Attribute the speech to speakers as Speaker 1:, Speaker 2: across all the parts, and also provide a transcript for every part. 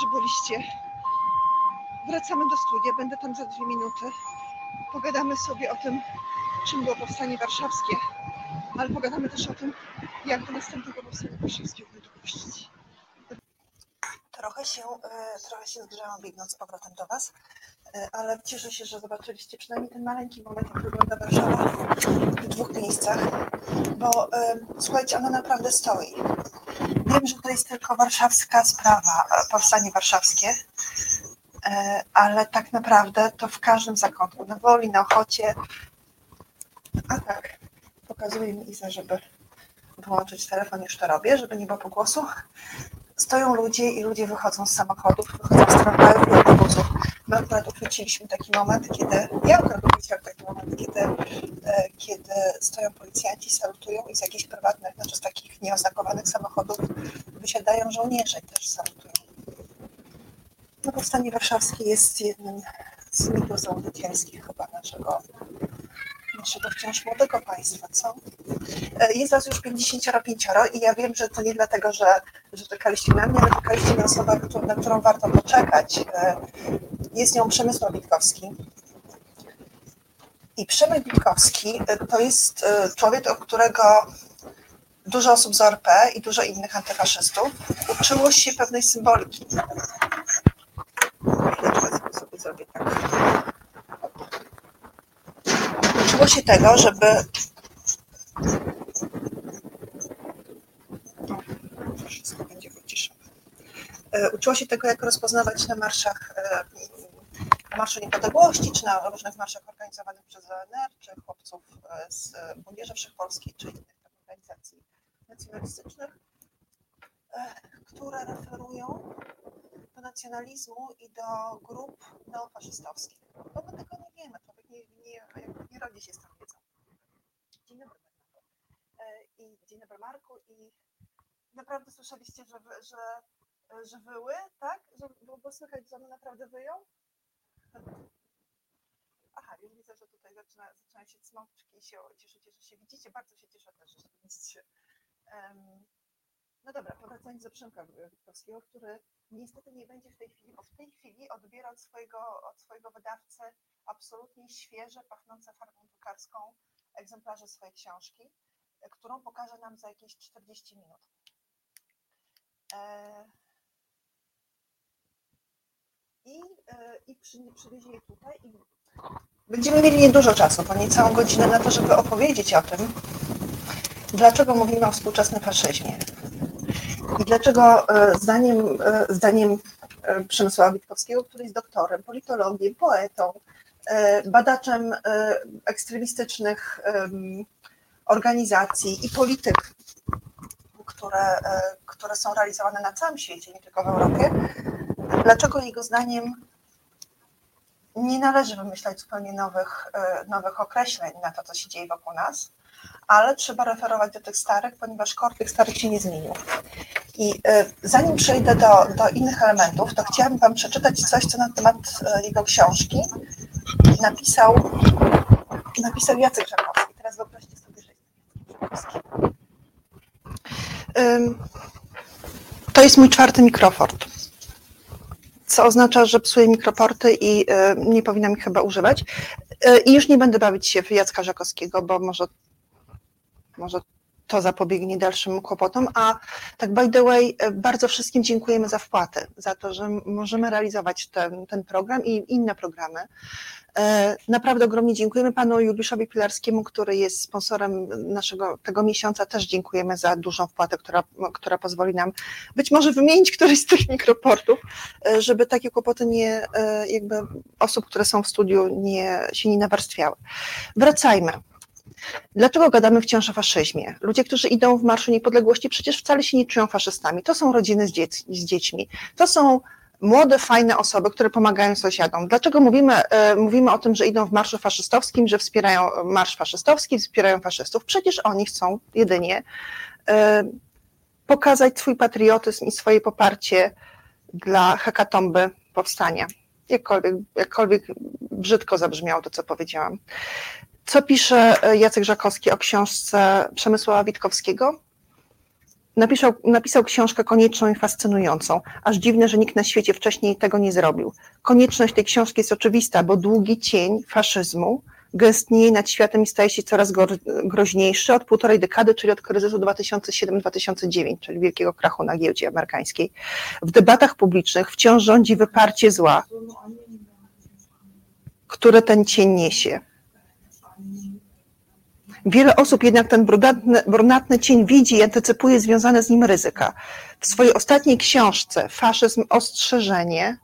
Speaker 1: Że byliście. Wracamy do studia, będę tam za dwie minuty. Pogadamy sobie o tym, czym było powstanie warszawskie, ale pogadamy też o tym, jak do następnego powstania warszawskiego dopuścić. Trochę się, e, trochę się zgrzałam biegnąc z powrotem do Was, e, ale cieszę się, że zobaczyliście przynajmniej ten maleńki moment, jak wygląda Warszawa w dwóch miejscach, bo e, słuchajcie, ona naprawdę stoi. Wiem, że to jest tylko warszawska sprawa, powstanie warszawskie, e, ale tak naprawdę to w każdym zakątku, na Woli, na Ochocie, a tak, pokazuje mi Iza, żeby wyłączyć telefon, już to robię, żeby nie było pogłosu. Stoją ludzie i ludzie wychodzą z samochodów, wychodzą z tramwajów i autobusów. My akurat uchwyciliśmy taki moment, kiedy, ja akurat uchwyciłam taki moment, kiedy, e, kiedy stoją policjanci, salutują i z jakichś prywatnych, znaczy z takich nieoznakowanych samochodów wysiadają żołnierze i też salutują. No, powstanie warszawskie jest jednym z mitów założycielskich chyba naszego, naszego wciąż młodego państwa, co? E, Jest nas już 55 i ja wiem, że to nie dlatego, że, że czekaliście na mnie, ale czekaliście na osobę, na którą warto poczekać. E, Jest nią Przemysław Witkowski. I Przemek Witkowski e, to jest człowiek, od którego dużo osób z ORP i dużo innych antyfaszystów uczyło się pewnej symboliki. Chwileczkę sobie zrobię tak. Uczyło się tego, żeby wszystko będzie wyciszone. Uczyło się tego, jak rozpoznawać na marszach, e, na Marszu Niepodległości, czy na różnych marszach organizowanych przez ONR, czy chłopców e, z Młodzieży Wszechpolskiej, czy innych organizacji nacjonalistycznych, e, które referują do nacjonalizmu i do grup neofaszystowskich. Bo my tego nie wiemy, człowiek nie, nie, rodzi się z tą wiedzą. Dzień dobry, Bernardo. E, I dzień dobry, Marku. I naprawdę słyszeliście, że, że, że wyły, tak? Że było, było słychać, że one naprawdę wyją? Aha, już widzę, że tutaj zaczyna, zaczynają się smoczki i się cieszycie, że się widzicie. Bardzo się cieszę też, że widzicie. Em, no dobra, powracając do Przemka Witkowskiego, który niestety nie będzie w tej chwili, bo w tej chwili odbiera od swojego, od swojego wydawcy absolutnie świeże, pachnące farbą drukarską egzemplarze swojej książki, którą pokaże nam za jakieś 40 minut. E, I, e, i przy, przywiezie je tutaj i będziemy mieli niedużo czasu, bo niecałą godzinę na to, żeby opowiedzieć o tym, dlaczego mówimy o współczesnym faszyzmie. I dlaczego e, zdaniem, e, zdaniem e, Przemysława Witkowskiego, który jest doktorem, politologiem, poetą, badaczem ekstremistycznych em, organizacji i polityk, które, które są realizowane na całym świecie, nie tylko w Europie, dlaczego jego zdaniem nie należy wymyślać zupełnie nowych, nowych określeń na to, co się dzieje wokół nas, ale trzeba referować do tych starych, ponieważ kor tych starych się nie zmienił. I e, zanim przejdę do, do innych elementów, to chciałabym Wam przeczytać coś, co na temat e, jego książki napisał, napisał Jacek Żakowski. Teraz wyobraźcie sobie, że jest To jest mój czwarty mikrofort, co oznacza, że psuję mikroporty i y, nie powinnam ich chyba używać. Y, I już nie będę bawić się w Jacka Żakowskiego, bo może, może to zapobiegnie dalszym kłopotom. A tak by the way, y, bardzo wszystkim dziękujemy za wpłatę, za to, że możemy realizować ten, ten program i inne programy. E, Naprawdę ogromnie dziękujemy panu Juliuszowi Pilarskiemu, który jest sponsorem naszego tego miesiąca. Też dziękujemy za dużą wpłatę, która, która pozwoli nam być może wymienić któryś z tych mikroportów, e, żeby takie kłopoty nie, e, jakby osób, które są w studiu, nie, się nie nawarstwiały. Wracajmy. Dlaczego gadamy wciąż o faszyzmie? Ludzie, którzy idą w Marszu Niepodległości, przecież wcale się nie czują faszystami. To są rodziny z, z dziećmi. To są młode, fajne osoby, które pomagają sąsiadom. Dlaczego mówimy, e, mówimy o tym, że idą w marszu faszystowskim, że wspierają marsz faszystowski, wspierają faszystów? Przecież oni chcą jedynie e, pokazać swój patriotyzm i swoje poparcie dla hekatomby powstania. Jakkolwiek, jakkolwiek brzydko zabrzmiało to, co powiedziałam. Co pisze e, Jacek Żakowski o książce Przemysława Witkowskiego? napisał, napisał książkę konieczną i fascynującą. Aż dziwne, że nikt na świecie wcześniej tego nie zrobił. Konieczność tej książki jest oczywista, bo długi cień faszyzmu gęstnieje nad światem i staje się coraz groźniejszy od półtorej dekady, czyli od kryzysu 2007-2009, czyli wielkiego krachu na giełdzie amerykańskiej. W debatach publicznych wciąż rządzi wyparcie zła, które ten cień niesie. Wiele osób jednak ten brunatny, brunatny cień widzi i antycypuje związane z nim ryzyka. W swojej ostatniej książce Faszyzm Ostrzeżenie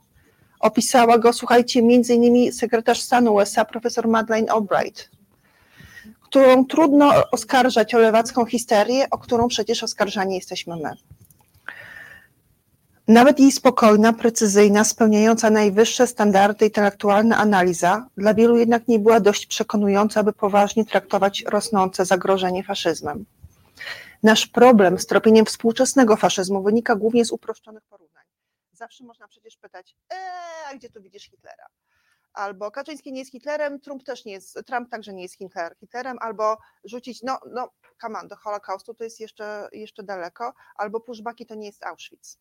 Speaker 1: opisała go, słuchajcie, między innymi sekretarz stanu USA profesor Madeleine Albright, którą trudno oskarżać o lewacką histerię, o którą przecież oskarżani jesteśmy my. Nawet jej spokojna, precyzyjna, spełniająca najwyższe standardy intelektualna analiza dla wielu jednak nie była dość przekonująca, aby poważnie traktować rosnące zagrożenie faszyzmem. Nasz problem z tropieniem współczesnego faszyzmu wynika głównie z uproszczonych porównań. Zawsze można przecież pytać, eee, a gdzie tu widzisz Hitlera? Albo Kaczyński nie jest Hitlerem, Trump też nie jest, Trump także nie jest Hitler, Hitlerem, albo rzucić, no, no, come on, do Holokaustu to jest jeszcze, jeszcze daleko, albo pushbacki to nie jest Auschwitz.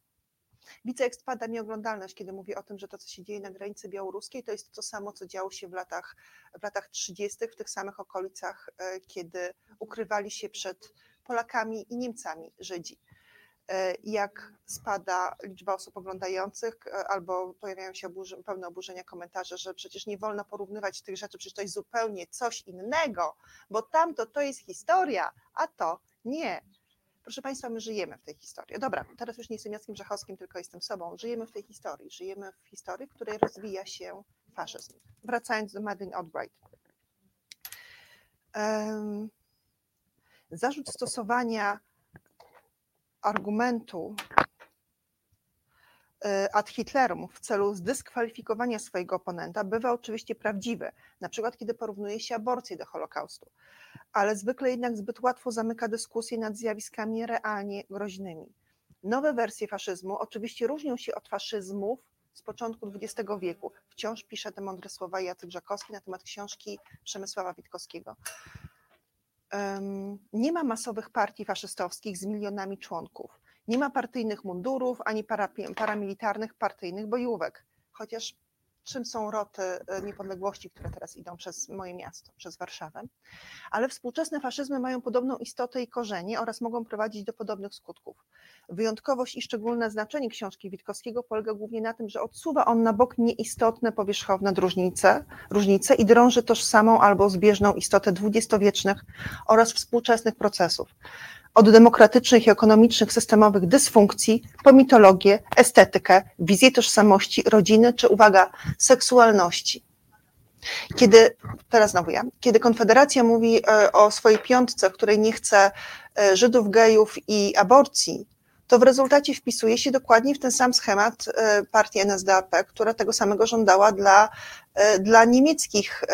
Speaker 1: Jak spada mi oglądalność, kiedy mówię o tym, że to, co się dzieje na granicy białoruskiej, to jest to samo, co działo się w latach, w latach 30., w tych samych okolicach, e, kiedy ukrywali się przed Polakami i Niemcami Żydzi. E, jak spada liczba osób oglądających, e, albo pojawiają się oburzy, pełne oburzenia komentarze, że przecież nie wolno porównywać tych rzeczy, przecież to jest zupełnie coś innego, bo tamto to jest historia, a to nie. Proszę Państwa, my żyjemy w tej historii. Dobra, teraz już nie jestem Jackiem Brzechowskim, tylko jestem sobą. Żyjemy w tej historii. Żyjemy w historii, w której rozwija się faszyzm. Wracając do Madeleine Albright. Um, zarzut stosowania argumentu e, ad Hitlerum w celu zdyskwalifikowania swojego oponenta bywa oczywiście prawdziwy, na przykład kiedy porównuje się aborcję do Holokaustu ale zwykle jednak zbyt łatwo zamyka dyskusję nad zjawiskami realnie groźnymi. Nowe wersje faszyzmu oczywiście różnią się od faszyzmów z początku XX wieku. Wciąż pisze te mądre słowa Jacek Żakowski na temat książki Przemysława Witkowskiego. Nie ma masowych partii faszystowskich z milionami członków. Nie ma partyjnych mundurów ani paramilitarnych partyjnych bojówek. Chociaż czym są roty e, niepodległości, które teraz idą przez moje miasto, przez Warszawę. Ale współczesne faszyzmy mają podobną istotę i korzenie oraz mogą prowadzić do podobnych skutków. Wyjątkowość i szczególne znaczenie książki Witkowskiego polega głównie na tym, że odsuwa on na bok nieistotne powierzchowne różnice, różnice i drąży tożsamą albo zbieżną istotę dwudziestowiecznych oraz współczesnych procesów od demokratycznych i ekonomicznych systemowych dysfunkcji po mitologię, estetykę, wizję tożsamości, rodziny czy, uwaga, seksualności. Kiedy, teraz znowu ja, kiedy Konfederacja mówi e, o swojej piątce, której nie chce e, Żydów, gejów i aborcji, to w rezultacie wpisuje się dokładnie w ten sam schemat e, partii NSDAP, która tego samego żądała dla, dla niemieckich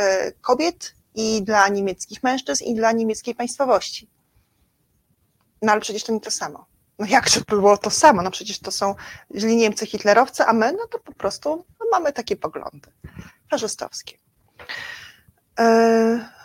Speaker 1: kobiet i dla niemieckich mężczyzn i dla niemieckiej państwowości. No ale przecież to nie to samo. No jak to było to samo? No przecież to są źli Niemcy, hitlerowcy, a my, no to po prostu no mamy takie poglądy faszystowskie. E,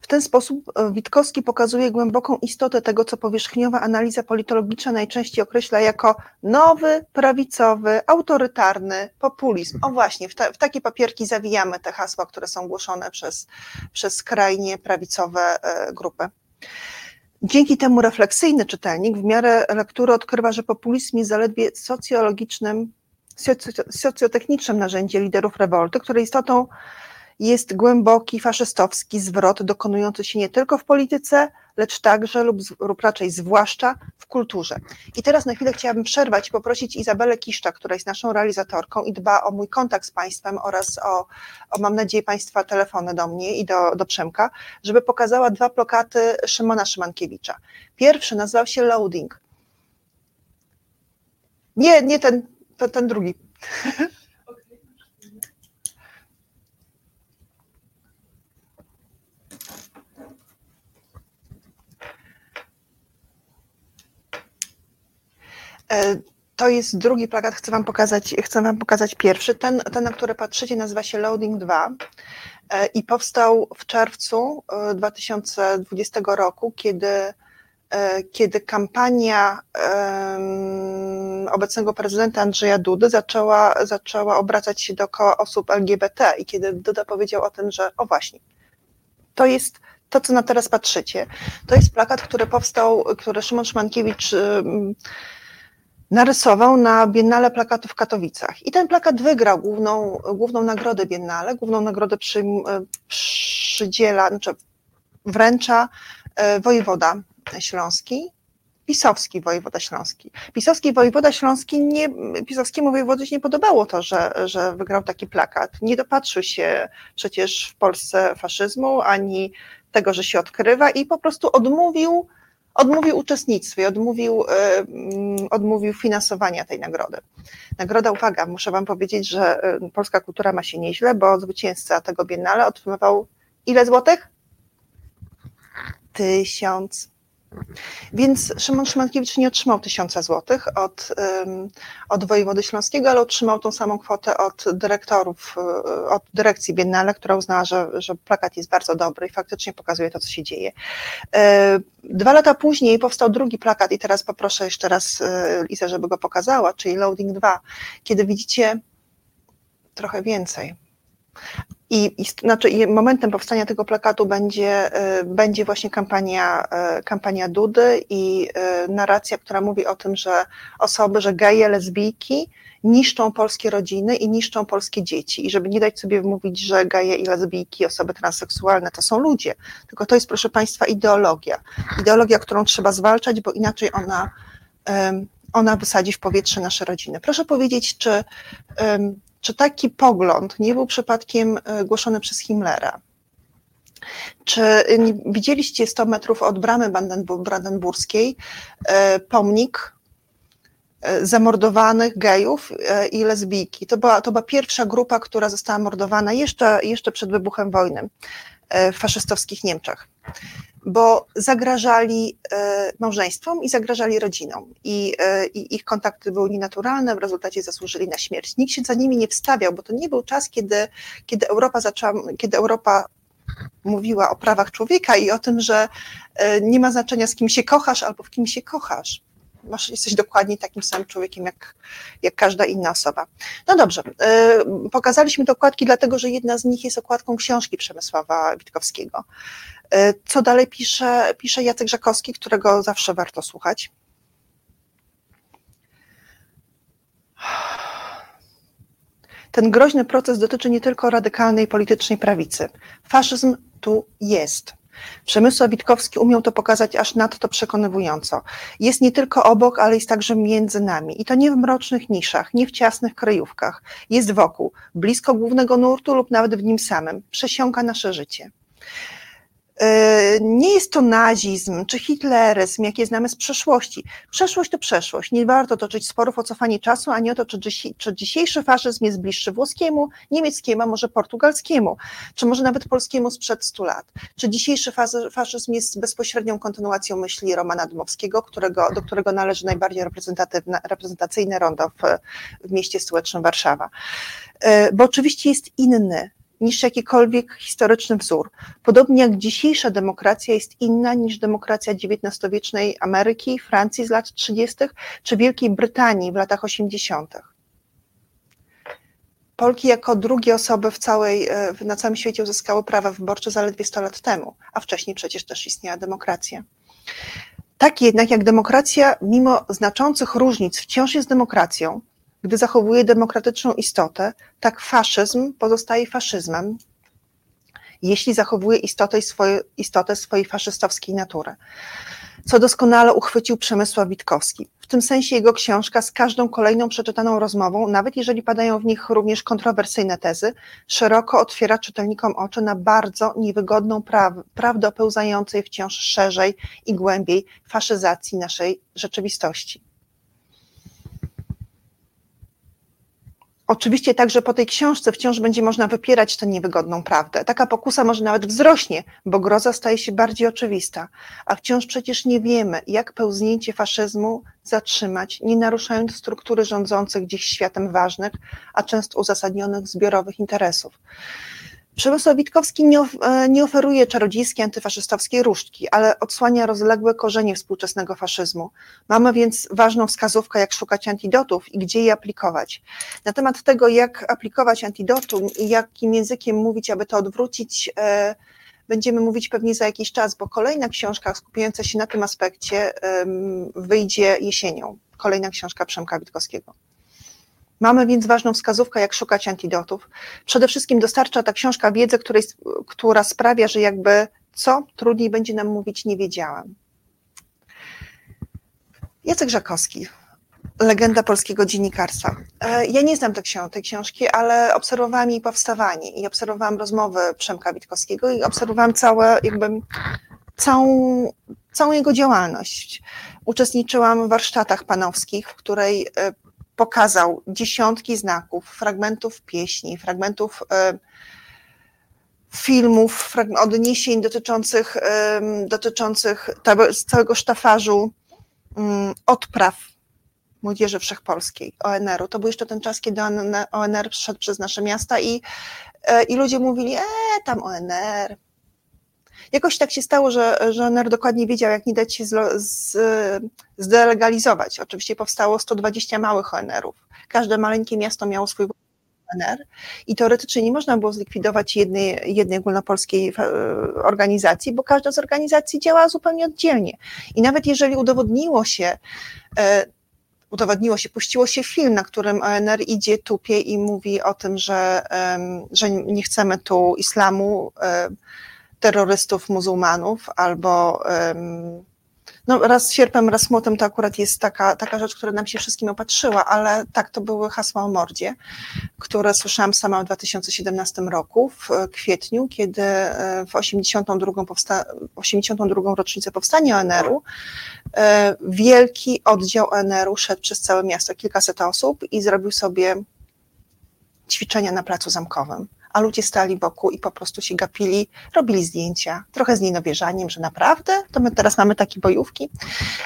Speaker 1: w ten sposób e, Witkowski pokazuje głęboką istotę tego, co powierzchniowa analiza politologiczna najczęściej określa jako nowy, prawicowy, autorytarny populizm. O właśnie, w, w takie papierki zawijamy te hasła, które są głoszone przez, przez skrajnie prawicowe e, grupy. Dzięki temu refleksyjny czytelnik w miarę lektury odkrywa, że populizm jest zaledwie socjologicznym, socjotechnicznym narzędziem liderów rewolty, której istotą jest głęboki faszystowski zwrot dokonujący się nie tylko w polityce, lecz także lub, lub raczej zwłaszcza w kulturze. I teraz na chwilę chciałabym przerwać i poprosić Izabelę Kiszcza, która jest naszą realizatorką i dba o mój kontakt z Państwem oraz o, o mam nadzieję, Państwa telefony do mnie i do, do Przemka, żeby pokazała dwa plakaty Szymona Szymankiewicza. Pierwszy nazywał się Loading. Nie, nie ten, to, ten drugi. to jest drugi plakat, chcę Wam pokazać, chcę wam pokazać pierwszy. Ten, ten, na który patrzycie, nazywa się Loading 2 e, i powstał w czerwcu 2020 e, roku, kiedy e, kiedy kampania obecnego prezydenta Andrzeja Dudy zaczęła, zaczęła obracać się dookoła osób LGBT i kiedy Duda powiedział o tym, że o właśnie, to jest to, co na teraz patrzycie, to jest plakat, który powstał, który Szymon Szymankiewicz narysował na Biennale Plakatu w Katowicach. I ten plakat wygrał główną, główną nagrodę Biennale, główną nagrodę przy, przydziela, znaczy wręcza e, wojewoda śląski, pisowski wojewoda śląski. Pisowski wojewoda śląski, nie, pisowskiemu wojewodzie się nie podobało to, że, że wygrał taki plakat. Nie dopatrzył się przecież w Polsce faszyzmu, ani tego, że się odkrywa i po prostu odmówił odmówił uczestnictwa, odmówił, e, mm, odmówił finansowania tej nagrody. Nagroda, uwaga, muszę Wam powiedzieć, że e, polska kultura ma się nieźle, bo zwycięzca tego biennale otrzymywał ile złotych? Tysiąc więc Szymon Szymankiewicz nie otrzymał tysiąca złotych od, od wojewody śląskiego, ale otrzymał tą samą kwotę od dyrektorów, e, od dyrekcji Biennale, która uznała, że, że plakat jest bardzo dobry i faktycznie pokazuje to, co się dzieje. E, dwa lata później powstał drugi plakat i teraz poproszę jeszcze raz e, Izę, żeby go pokazała, czyli Loading 2, kiedy widzicie trochę więcej. I, i, znaczy, momentem powstania tego plakatu będzie, y, będzie właśnie kampania, y, kampania Dudy i y, narracja, która mówi o tym, że osoby, że geje, lesbijki niszczą polskie rodziny i niszczą polskie dzieci. I żeby nie dać sobie mówić, że geje i lesbijki, osoby transseksualne to są ludzie, tylko to jest, proszę Państwa, ideologia. Ideologia, którą trzeba zwalczać, bo inaczej ona, ona wysadzi w powietrze nasze rodziny. Proszę powiedzieć, czy czy taki pogląd nie był przypadkiem e, głoszony przez Himmlera? Czy widzieliście 100 metrów od bramy brandenburskiej e, pomnik e, zamordowanych gejów i lesbijki? To była, to była pierwsza grupa, która została mordowana jeszcze, jeszcze przed wybuchem wojny w faszystowskich Niemczech bo zagrażali e, małżeństwom i zagrażali rodzinom. I, e, I, ich kontakty były nienaturalne, w rezultacie zasłużyli na śmierć. Nikt się za nimi nie wstawiał, bo to nie był czas, kiedy, kiedy Europa zaczęła, kiedy Europa mówiła o prawach człowieka i o tym, że e, nie ma znaczenia, z kim się kochasz albo w kim się kochasz. Masz, jesteś dokładnie takim samym człowiekiem jak, jak każda inna osoba. No dobrze, pokazaliśmy te okładki, dlatego że jedna z nich jest okładką książki Przemysława Witkowskiego. E, co dalej pisze, pisze Jacek Żakowski, którego zawsze warto słuchać? Ten groźny proces dotyczy nie tylko radykalnej politycznej prawicy. Faszyzm tu jest. Przemysław Witkowski umiał to pokazać aż nadto przekonywująco. Jest nie tylko obok, ale jest także między nami. I to nie w mrocznych niszach, nie w ciasnych krajówkach. Jest wokół, blisko głównego nurtu lub nawet w nim samym. Przesiąka nasze życie. E, nie jest to nazizm czy hitleryzm, jakie znamy z przeszłości. Przeszłość to przeszłość. Nie warto toczyć sporów o cofanie czasu, ani o to, czy, czy dzisiejszy faszyzm jest bliższy włoskiemu, niemieckiemu, a może portugalskiemu, czy może nawet polskiemu sprzed 100 lat. Czy dzisiejszy faszyzm jest bezpośrednią kontynuacją myśli Romana Dmowskiego, którego, do którego należy najbardziej reprezentacyjne rondo w, w mieście stołecznym Warszawa. E, bo oczywiście jest inny niż jakikolwiek historyczny wzór. Podobnie jak dzisiejsza demokracja jest inna niż demokracja XIX-wiecznej Ameryki, Francji z lat 30. czy Wielkiej Brytanii w latach 80. Polki jako drugie osoby w całej, e, na całym świecie uzyskały prawa wyborcze zaledwie 100 lat temu, a wcześniej przecież też istniała demokracja. Tak jednak jak demokracja, mimo znaczących różnic, wciąż jest demokracją, gdy zachowuje demokratyczną istotę, tak faszyzm pozostaje faszyzmem, jeśli zachowuje istotę, swoje, istotę swojej faszystowskiej natury. Co doskonale uchwycił Przemysław Witkowski. W tym sensie jego książka z każdą kolejną przeczytaną rozmową, nawet jeżeli padają w nich również kontrowersyjne tezy, szeroko otwiera czytelnikom oczy na bardzo niewygodną praw prawdę opełzającej wciąż szerzej i głębiej faszyzacji naszej rzeczywistości. Oczywiście także po tej książce wciąż będzie można wypierać tę niewygodną prawdę. Taka pokusa może nawet wzrośnie, bo groza staje się bardziej oczywista, a wciąż przecież nie wiemy, jak pełznięcie faszyzmu zatrzymać, nie naruszając struktury rządzących dziś światem ważnych, a często uzasadnionych zbiorowych interesów. Przemysław Witkowski nie, of, e, nie oferuje czarodziejskiej antyfaszystowskiej różdżki, ale odsłania rozległe korzenie współczesnego faszyzmu. Mamy więc ważną wskazówkę, jak szukać antidotów i gdzie je aplikować. Na temat tego, jak aplikować antidotum i jakim językiem mówić, aby to odwrócić, e, będziemy mówić pewnie za jakiś czas, bo kolejna książka skupiająca się na tym aspekcie wyjdzie jesienią. Kolejna książka Przemka Witkowskiego. Mamy więc ważną wskazówkę, jak szukać antidotów. Przede wszystkim dostarcza ta książka wiedzę, której, która sprawia, że jakby co trudniej będzie nam mówić, nie wiedziałam. Jacek Żakowski, legenda polskiego dziennikarstwa. E, ja nie znam tej, książki, ale obserwowałam jej powstawanie i obserwowałam rozmowy Przemka Witkowskiego i obserwowałam całe, jakby, całą, całą jego działalność. Uczestniczyłam w warsztatach panowskich, w której e, pokazał dziesiątki znaków, fragmentów pieśni, fragmentów e, filmów, odniesień dotyczących, dotyczących całego sztafarzu mm, odpraw Młodzieży Wszechpolskiej, ONR-u. To był jeszcze ten czas, kiedy ONR przyszedł przez nasze miasta i, e, i ludzie mówili, e, tam ONR, Jakoś tak się stało, że, że NER dokładnie wiedział, jak nie dać się z, zdelegalizować. Oczywiście powstało 120 małych ONR-ów. Każde maleńkie miasto miało swój ONR i teoretycznie nie można było zlikwidować jednej, jednej ogólnopolskiej e, organizacji, bo każda z organizacji działa zupełnie oddzielnie. I nawet jeżeli udowodniło się, e, udowodniło się, puściło się film, na którym ONR idzie, tupie i mówi o tym, że, że nie chcemy tu islamu, e, terrorystów muzułmanów albo no raz sierpem, raz młotem to akurat jest taka, taka rzecz, która nam się wszystkim opatrzyła, ale tak, to były hasła o mordzie, które słyszałam sama w 2017 roku, w kwietniu, kiedy e, w 82, powsta- 82 rocznicę powstania ONR-u e, wielki oddział ONR-u szedł przez całe miasto, kilkaset osób i zrobił sobie ćwiczenia na placu zamkowym a ludzie stali wokół i po prostu się gapili, robili zdjęcia, trochę z nienowierzaniem, że naprawdę, to my teraz mamy takie bojówki.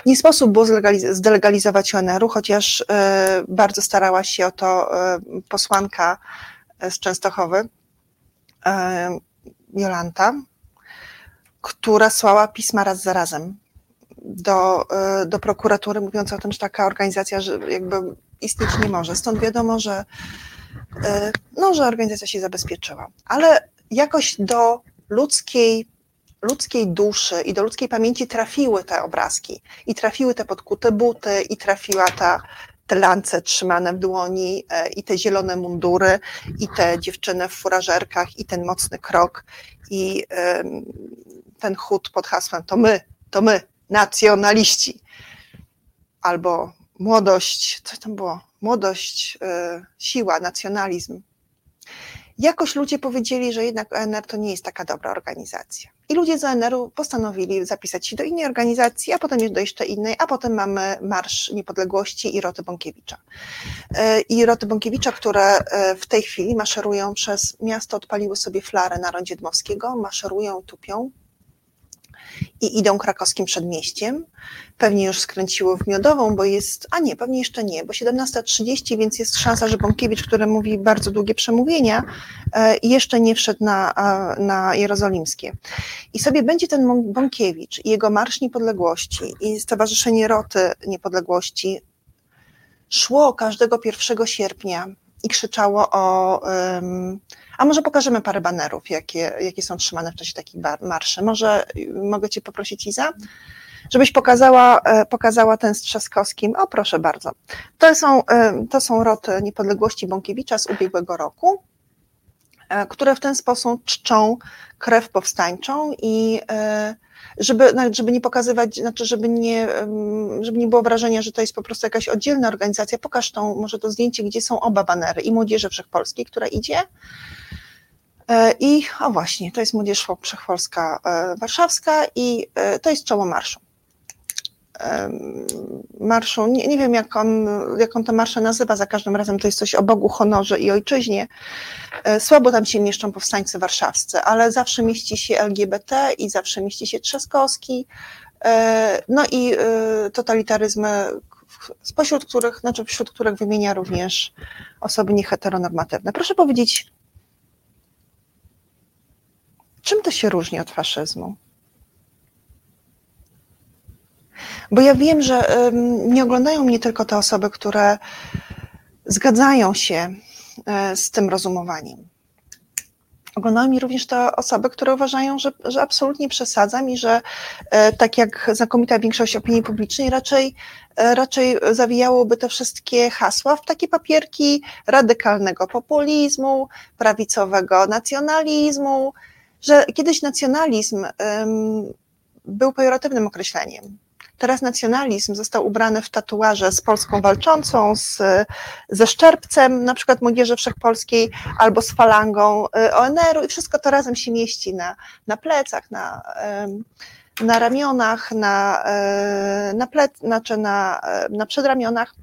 Speaker 1: Nie sposób było zdelegalizować ONR-u, chociaż e, bardzo starała się o to e, posłanka e, z Częstochowy, Jolanta, która słała pisma raz za razem do, do prokuratury, mówiąc o tym, że taka organizacja że jakby istnieć nie może. Stąd wiadomo, że no, że organizacja się zabezpieczyła. Ale jakoś do ludzkiej, ludzkiej duszy i do ludzkiej pamięci trafiły te obrazki i trafiły te podkute buty i trafiła ta, te lance trzymane w dłoni e, i te zielone mundury i te dziewczyny w furażerkach i ten mocny krok i ten chód pod hasłem to my, to my, nacjonaliści albo młodość, co tam było? Młodość, e, siła, nacjonalizm. Jakoś ludzie powiedzieli, że jednak ONR to nie jest taka dobra organizacja. I ludzie z ONR-u postanowili zapisać się do innej organizacji, a potem do jeszcze innej, a potem mamy Marsz Niepodległości i Roty Bąkiewicza. E, I Roty Bąkiewicza, które e, w tej chwili maszerują przez miasto, odpaliły sobie flarę na rondzie Dmowskiego, maszerują, tupią, i idą krakowskim przedmieściem. Pewnie już skręciło w Miodową, bo jest, a nie, pewnie jeszcze nie, bo 17.30, więc jest szansa, że Bąkiewicz, który mówi bardzo długie przemówienia, e, jeszcze nie wszedł na, na Jerozolimskie. I sobie będzie ten Bąkiewicz i jego Marsz Niepodległości i Stowarzyszenie Roty Niepodległości szło każdego 1 sierpnia i krzyczało o um, a może pokażemy parę banerów, jakie, jakie są trzymane w czasie takich marszy. Może y, mogę Cię poprosić, Iza? Żebyś pokazała, e, pokazała ten z Trzaskowskim. O, proszę bardzo. To są, e, to są roty niepodległości Bąkiewicza z ubiegłego roku, e, które w ten sposób czczą krew powstańczą i żeby, żeby nie pokazywać, znaczy żeby nie, żeby nie było wrażenia, że to jest po prostu jakaś oddzielna organizacja, pokaż tą, może to zdjęcie, gdzie są oba banery i Młodzieży Wszechpolskiej, która idzie, E, I o właśnie, to jest Młodzież Wszechpolska e, Warszawska i e, to jest czoło marszu. Marszu, nie, nie wiem jak on, jak on nazywa, za każdym razem to jest coś o Bogu, honorze i ojczyźnie. Słabo tam się mieszczą powstańcy warszawscy, ale zawsze mieści się LGBT i zawsze mieści się Trzaskowski, no i totalitaryzmy, spośród których, znaczy wśród których wymienia również osoby nieheteronormatywne. Proszę powiedzieć, czym to się różni od faszyzmu? Bo ja wiem, że nie oglądają mnie tylko te osoby, które zgadzają się e, z tym rozumowaniem. Oglądają mi również te osoby, które uważają, że, że absolutnie przesadzam i że e, tak jak znakomita większość opinii publicznej, raczej, e, raczej zawijałoby te wszystkie hasła w takie papierki radykalnego populizmu, prawicowego nacjonalizmu, że kiedyś nacjonalizm um, był pejoratywnym określeniem. Teraz nacjonalizm został ubrany w tatuaże z Polską walczącą, z, ze szczerbcem na przykład Młodzieży Wszechpolskiej albo z falangą y, ONR-u i wszystko to razem się mieści na, na plecach, na, na ramionach, na, y, na, plec, znaczy na, na przedramionach.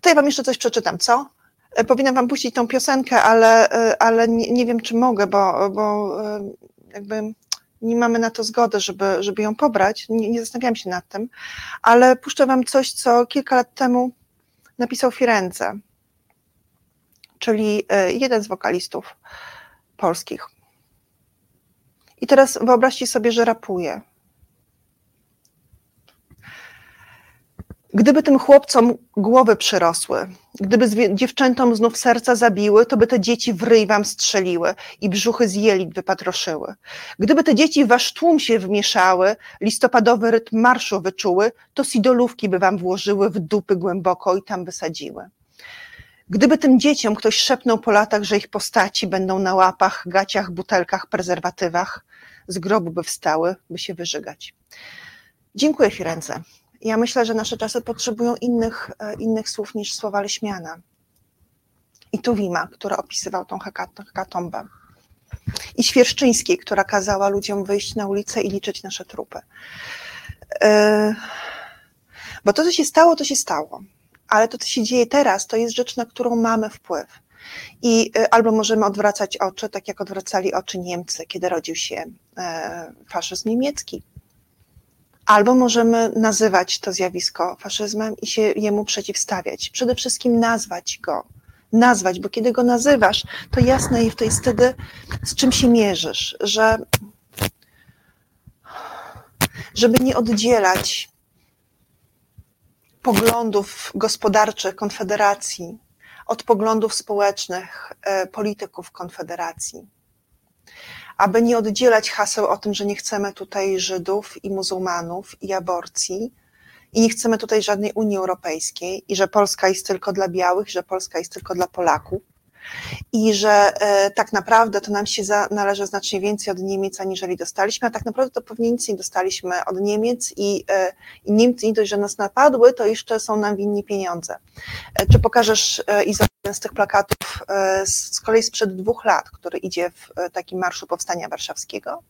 Speaker 1: To ja wam jeszcze coś przeczytam, co? Y, powinnam wam puścić tą piosenkę, ale, ale nie, nie wiem, czy mogę, bo, bo jakby nie mamy na to zgody, żeby, żeby ją pobrać, nie, nie zastanawiałam się nad tym, ale puszczę Wam coś, co kilka lat temu napisał Firenze, czyli e, jeden z wokalistów polskich. I teraz wyobraźcie sobie, że rapuje. Gdyby tym chłopcom głowy przyrosły, gdyby dziewczętom znów serca zabiły, to by te dzieci w ryj wam strzeliły i brzuchy z jelit wypatroszyły. Gdyby te dzieci w wasz tłum się wmieszały, listopadowy rytm marszu wyczuły, to sidolówki by wam włożyły w dupy głęboko i tam wysadziły. Gdyby tym dzieciom ktoś szepnął po latach, że ich postaci będą na łapach, gaciach, butelkach, prezerwatywach, z grobu by wstały, by się wyżygać. Dziękuję Firenze. Ja myślę, że nasze czasy potrzebują innych, e, innych słów niż słowa Leśmiana. I Tuwima, który opisywał tą hekatombę. I Świerszczyńskiej, która kazała ludziom wyjść na ulicę i liczyć nasze trupy. E, bo to, co się stało, to się stało. Ale to, co się dzieje teraz, to jest rzecz, na którą mamy wpływ. I e, albo możemy odwracać oczy, tak jak odwracali oczy Niemcy, kiedy rodził się faszyzm niemiecki Albo możemy nazywać to zjawisko faszyzmem i się jemu przeciwstawiać. Przede wszystkim nazwać go. Nazwać, bo kiedy go nazywasz, to jasne i jest wtedy, z czym się mierzysz, że żeby nie oddzielać poglądów gospodarczych Konfederacji od poglądów społecznych e, polityków Konfederacji aby nie oddzielać haseł o tym, że nie chcemy tutaj Żydów i muzułmanów i aborcji i nie chcemy tutaj żadnej Unii Europejskiej i że Polska jest tylko dla białych, że Polska jest tylko dla Polaków i że e, tak naprawdę to nam się za, należy znacznie więcej od Niemiec, aniżeli dostaliśmy, a tak naprawdę to pewnie nic nie dostaliśmy od Niemiec i, e, i Niemcy nie dość, że nas napadły, to jeszcze są nam winni pieniądze. E, czy pokażesz Izabel z tych plakatów z kolei sprzed dwóch lat, który idzie w takim Marszu Powstania Warszawskiego?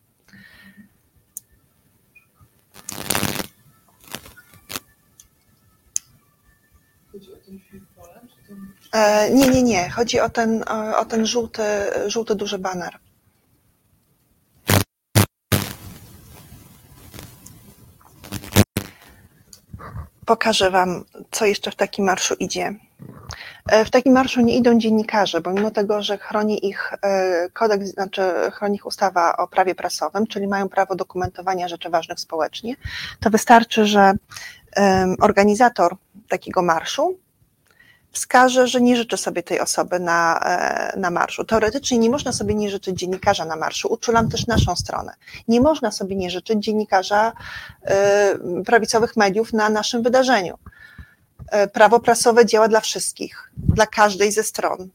Speaker 1: Nie, nie, nie. Chodzi o ten, o ten żółty, żółty duży baner. Pokażę Wam, co jeszcze w takim marszu idzie. E, w takim marszu nie idą dziennikarze, bo mimo tego, że chroni ich e, kodeks, znaczy chroni ich ustawa o prawie prasowym, czyli mają prawo dokumentowania rzeczy ważnych społecznie, to wystarczy, że organizator takiego marszu wskaże, że nie życzy sobie tej osoby na, e, na marszu. Teoretycznie nie można sobie nie życzyć dziennikarza na marszu. Uczulam też naszą stronę. Nie można sobie nie życzyć dziennikarza e, prawicowych mediów na naszym wydarzeniu. E, prawo prasowe działa dla wszystkich, dla każdej ze stron.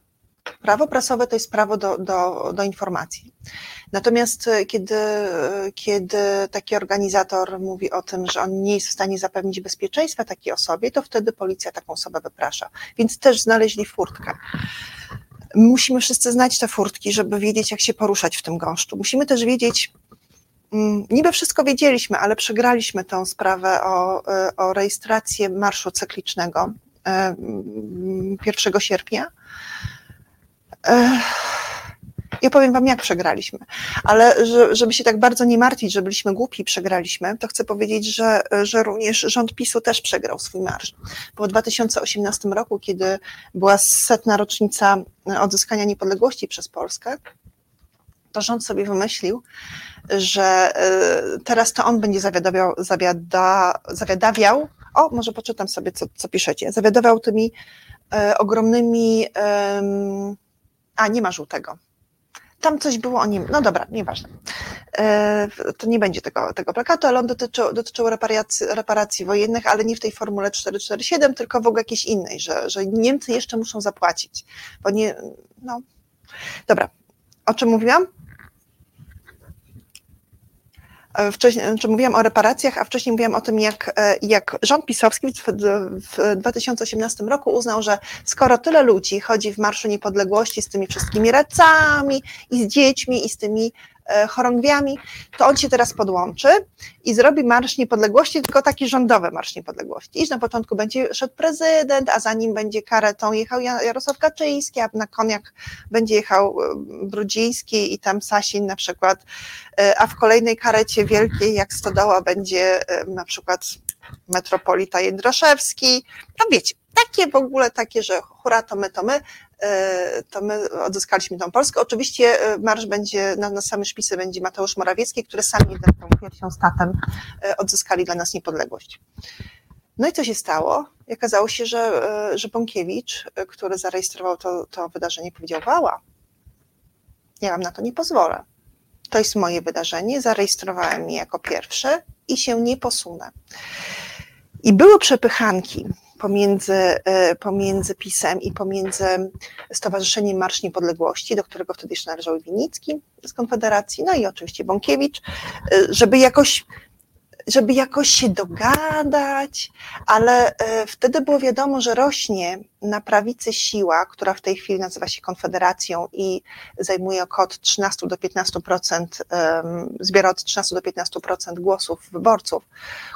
Speaker 1: Prawo prasowe to jest prawo do, do, do informacji. Natomiast e, kiedy, e, kiedy taki organizator mówi o tym, że on nie jest w stanie zapewnić bezpieczeństwa takiej osobie, to wtedy policja taką osobę wyprasza. Więc też znaleźli furtkę. Musimy wszyscy znać te furtki, żeby wiedzieć, jak się poruszać w tym gąszczu. Musimy też wiedzieć, mm, niby wszystko wiedzieliśmy, ale przegraliśmy tę sprawę o, e, o rejestrację marszu cyklicznego 1 sierpnia ja powiem Wam, jak przegraliśmy. Ale żeby się tak bardzo nie martwić, że byliśmy głupi i przegraliśmy, to chcę powiedzieć, że, że również rząd PiSu też przegrał swój marsz. Bo w 2018 roku, kiedy była setna rocznica odzyskania niepodległości przez Polskę, to rząd sobie wymyślił, że teraz to on będzie zawiadawiał, zawiada, zawiadawiał o, może poczytam sobie, co, co piszecie, zawiadował tymi e, ogromnymi, e, a nie ma żółtego, tam coś było o nim, no dobra, nieważne. E, to nie będzie tego, tego plakatu, ale on dotyczył, dotyczył reparacji, reparacji wojennych, ale nie w tej formule 447, tylko w ogóle jakiejś innej, że, że Niemcy jeszcze muszą zapłacić, bo nie, no. Dobra, o czym mówiłam? E, wcześniej, znaczy mówiłam o reparacjach, a wcześniej mówiłam o tym, jak, e, jak rząd pisowski w, w 2018 roku uznał, że skoro tyle ludzi chodzi w Marszu Niepodległości z tymi wszystkimi radcami i z dziećmi i z tymi chorągwiami, to on się teraz podłączy i zrobi Marsz Niepodległości, tylko taki rządowy Marsz Niepodległości. I na początku będzie szedł prezydent, a za nim będzie karetą jechał Jarosław Kaczyński, a na koniach będzie jechał e, Brudziński i tam Sasin na przykład, e, a w kolejnej karecie wielkiej jak Stodoła będzie na przykład metropolita Jędraszewski, no wiecie, takie w ogóle takie, że hura to my, to my, E, to my odzyskaliśmy tą Polskę. Oczywiście e, marsz będzie, na, na samym szpicy będzie Mateusz Morawiecki, który sami tą piersią statem e, odzyskali dla nas niepodległość. No i co się stało? I okazało się, że, że Bąkiewicz, który zarejestrował to, to wydarzenie, powiedział, wała, ja wam na to nie pozwolę. To jest moje wydarzenie, zarejestrowałem je jako pierwsze i się nie posunę. I były przepychanki pomiędzy, e, pomiędzy PiSem i pomiędzy Stowarzyszeniem Marsz Niepodległości, do którego wtedy jeszcze należał Winicki z Konfederacji, no i oczywiście Bąkiewicz, e, żeby jakoś żeby jakoś się dogadać, ale e, wtedy było wiadomo, że rośnie na prawicy siła, która w tej chwili nazywa się Konfederacją i zajmuje około 13 do 15%, zbiera od 13 do 15% głosów wyborców,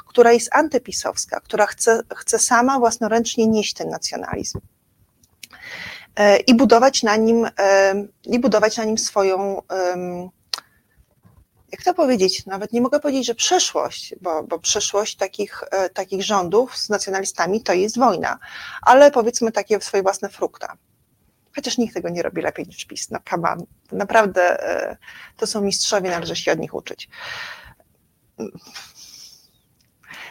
Speaker 1: która jest antypisowska, która chce, chce sama własnoręcznie nieść ten nacjonalizm e, i budować na nim, i budować na nim swoją jak to powiedzieć, nawet nie mogę powiedzieć, że przyszłość, bo, bo przyszłość takich, e, takich rządów z nacjonalistami to jest wojna, ale powiedzmy takie swoje własne frukta. Chociaż nikt tego nie robi lepiej niż PiS. No come on. Naprawdę e, to są mistrzowie, należy się od nich uczyć.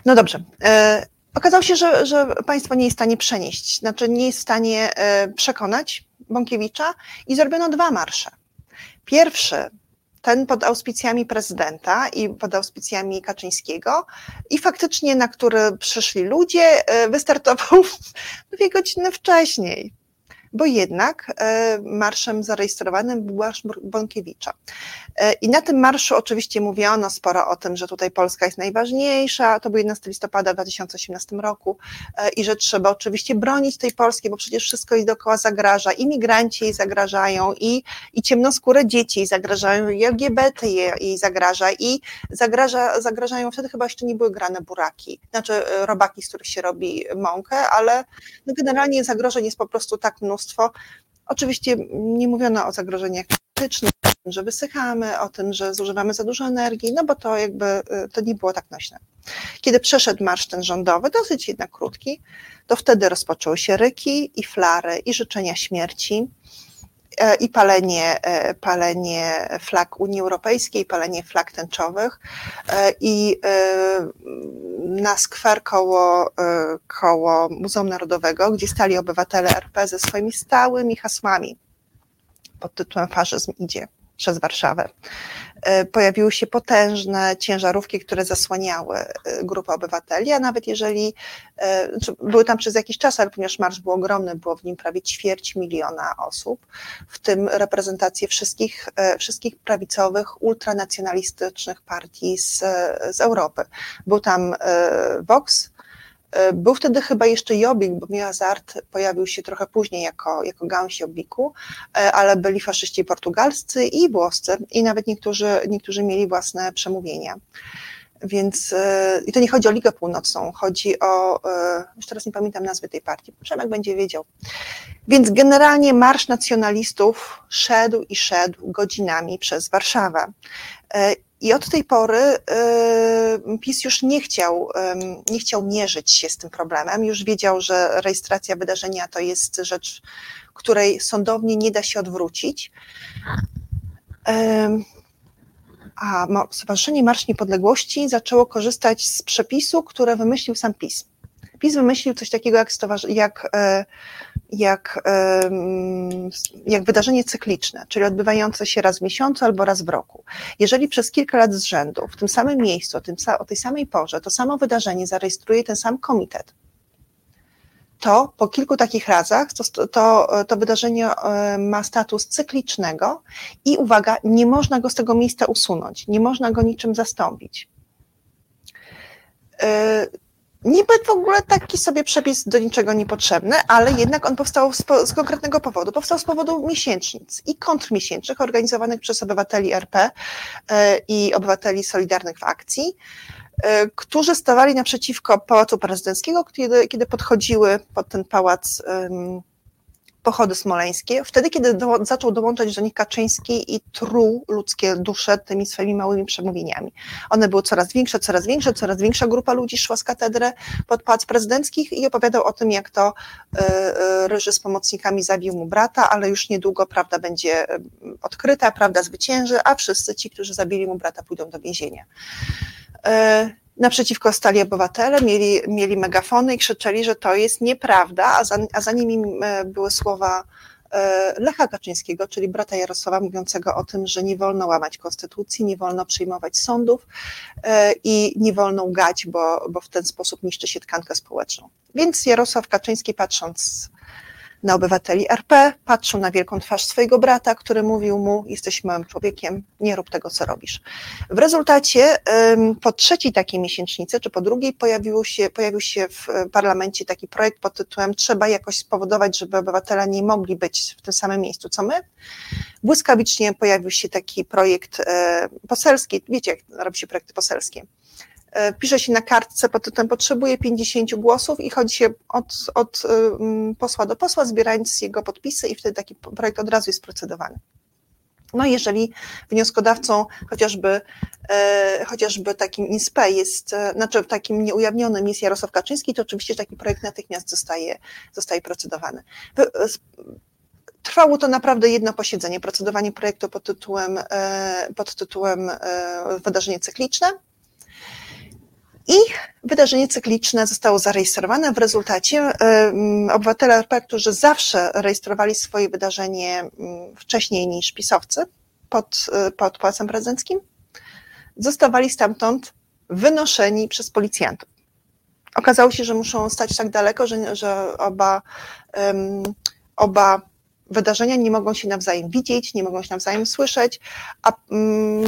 Speaker 1: No dobrze. E, okazało się, że, że państwo nie jest w stanie przenieść, znaczy nie jest w stanie przekonać Bąkiewicza i zrobiono dwa marsze. Pierwszy ten pod auspicjami prezydenta i pod auspicjami Kaczyńskiego. I faktycznie na który przyszli ludzie, e, wystartował dwie godziny wcześniej bo jednak e, marszem zarejestrowanym był marsz Bąkiewicza. E, I na tym marszu oczywiście mówiono sporo o tym, że tutaj Polska jest najważniejsza, to był 11 listopada w 2018 roku e, i że trzeba oczywiście bronić tej Polski, bo przecież wszystko jej dookoła zagraża, imigranci jej zagrażają i, i ciemnoskóre dzieci jej zagrażają, i LGBT jej, jej zagraża i zagraża, zagrażają, wtedy chyba jeszcze nie były grane buraki, znaczy robaki, z których się robi mąkę, ale no generalnie zagrożeń jest po prostu tak mnóstwo, Oczywiście nie mówiono o zagrożeniach klimatycznych, o tym, że wysychamy, o tym, że zużywamy za dużo energii, no bo to jakby y, to nie było tak nośne. Kiedy przeszedł marsz ten rządowy, dosyć jednak krótki, to wtedy rozpoczęły się ryki i flary i życzenia śmierci. E, i palenie, e, palenie flag Unii Europejskiej, palenie flag tęczowych. E, i na skwer koło, koło Muzeum Narodowego, gdzie stali obywatele RP ze swoimi stałymi hasłami pod tytułem Faszyzm idzie przez Warszawę. E, pojawiły się potężne ciężarówki, które zasłaniały e, grupę obywateli, a nawet jeżeli e, znaczy były tam przez jakiś czas, ale ponieważ marsz był ogromny, było w nim prawie ćwierć miliona osób, w tym reprezentacje wszystkich, wszystkich prawicowych, ultranacjonalistycznych partii z, z Europy. Był tam Vox, był wtedy chyba jeszcze Jobbik, bo Miazart pojawił się trochę później jako, jako gałąź Jobbiku, e, ale byli faszyści portugalscy i włoscy i nawet niektórzy, niektórzy mieli własne przemówienia. Więc e, i to nie chodzi o Ligę Północną, chodzi o, już teraz nie pamiętam nazwy tej partii, Przemek będzie wiedział. Więc generalnie Marsz Nacjonalistów szedł i szedł godzinami przez Warszawę. I od tej pory y, PiS już nie chciał, nie chciał mierzyć się z tym problemem, już wiedział, że rejestracja wydarzenia to jest rzecz, której sądownie nie da się odwrócić. a Stowarzyszenie Marsz Niepodległości zaczęło korzystać z przepisu, które wymyślił sam PiS. PiS wymyślił coś takiego jak, jak, e, jak, jak wydarzenie cykliczne, czyli odbywające się raz w miesiącu albo raz w roku. Jeżeli przez kilka lat z rzędu w tym samym miejscu, o tej samej porze, to samo wydarzenie zarejestruje ten sam komitet, to po kilku takich razach to, to, to wydarzenie e, ma status cyklicznego i uwaga, nie można go z tego miejsca usunąć, nie można go niczym zastąpić. Niby w ogóle taki sobie przepis do niczego niepotrzebny, ale jednak on powstał z, z, konkretnego powodu. Powstał z powodu miesięcznic i kontrmiesięcznych organizowanych przez obywateli RP e, i obywateli Solidarnych w Akcji. E, którzy stawali naprzeciwko Pałacu Prezydenckiego, kiedy, kiedy podchodziły pod ten pałac um, pochody smoleńskie, wtedy, kiedy do, zaczął dołączać do nich Kaczyński i truł ludzkie dusze tymi swoimi małymi przemówieniami. One były coraz większe, coraz większe, coraz większa grupa ludzi szła z katedry pod pałac prezydenckich i opowiadał o tym, jak to y, y, Ryży z pomocnikami zabił mu brata, ale już niedługo prawda będzie odkryta, prawda zwycięży, a wszyscy ci, którzy zabili mu brata, pójdą do więzienia. E, naprzeciwko stali obywatele, mieli, mieli megafony i krzyczeli, że to jest nieprawda, a za, a za nimi e, były słowa e, Lecha Kaczyńskiego, czyli brata Jarosława, mówiącego o tym, że nie wolno łamać konstytucji, nie wolno przyjmować sądów i nie wolno łgać, bo, bo w ten sposób niszczy się tkankę społeczną. Więc Jarosław Kaczyński, patrząc na obywateli RP, patrzył na wielką twarz swojego brata, który mówił mu: Jesteś małym człowiekiem, nie rób tego, co robisz. W rezultacie po trzeciej takiej miesięcznicy, czy po drugiej, pojawił się, pojawił się w parlamencie taki projekt pod tytułem Trzeba jakoś spowodować, żeby obywatele nie mogli być w tym samym miejscu, co my. Błyskawicznie pojawił się taki projekt e, poselski. Wiecie, jak robi się projekty poselskie pisze się na kartce pod tytułem potrzebuje 50 głosów i chodzi się od, od posła do posła, zbierając jego podpisy i wtedy taki projekt od razu jest procedowany. No jeżeli wnioskodawcą chociażby, e, chociażby takim INSPE jest, e, znaczy takim nieujawnionym jest Jarosław Kaczyński, to oczywiście taki projekt natychmiast zostaje, zostaje procedowany. Trwało to naprawdę jedno posiedzenie, procedowanie projektu pod tytułem, pod tytułem wydarzenie cykliczne. I wydarzenie cykliczne zostało zarejestrowane. W rezultacie obywatele RP, którzy zawsze rejestrowali swoje wydarzenie wcześniej niż pisowcy pod, e, pod Pałacem Prezydenckim, zostawali stamtąd wynoszeni przez policjantów. Okazało się, że muszą stać tak daleko, że, że oba, um, oba wydarzenia nie mogą się nawzajem widzieć, nie mogą się nawzajem słyszeć, a um,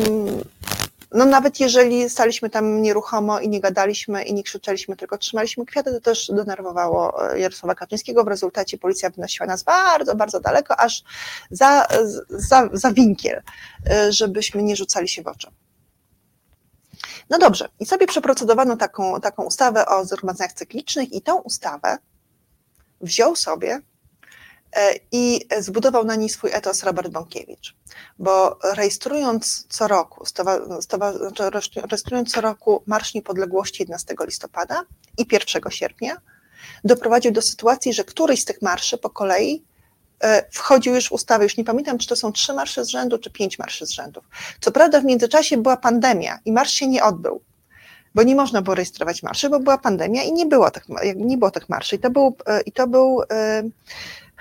Speaker 1: no nawet jeżeli staliśmy tam nieruchomo i nie gadaliśmy i nie krzyczeliśmy, tylko trzymaliśmy kwiaty, to też denerwowało e, Jarosława Kaczyńskiego. W rezultacie policja wynosiła nas bardzo, bardzo daleko, aż za, za, za winkiel, e, żebyśmy nie rzucali się w oczy. No dobrze, i sobie przeprocedowano taką, taką ustawę o zgromadzeniach cyklicznych i tą ustawę wziął sobie i zbudował na niej swój etos Robert Bąkiewicz, bo rejestrując co roku, znaczy rejestrując co roku Marsz Niepodległości 11 listopada i 1 sierpnia, doprowadził do sytuacji, że któryś z tych marszy po kolei e, wchodził już w ustawę, już nie pamiętam, czy to są trzy marsze z rzędu, czy pięć marszy z rzędu. Co prawda w międzyczasie była pandemia i marsz się nie odbył, bo nie można było rejestrować marszy, bo była pandemia i nie było tych, nie było tych marszy. I to był, e, i to był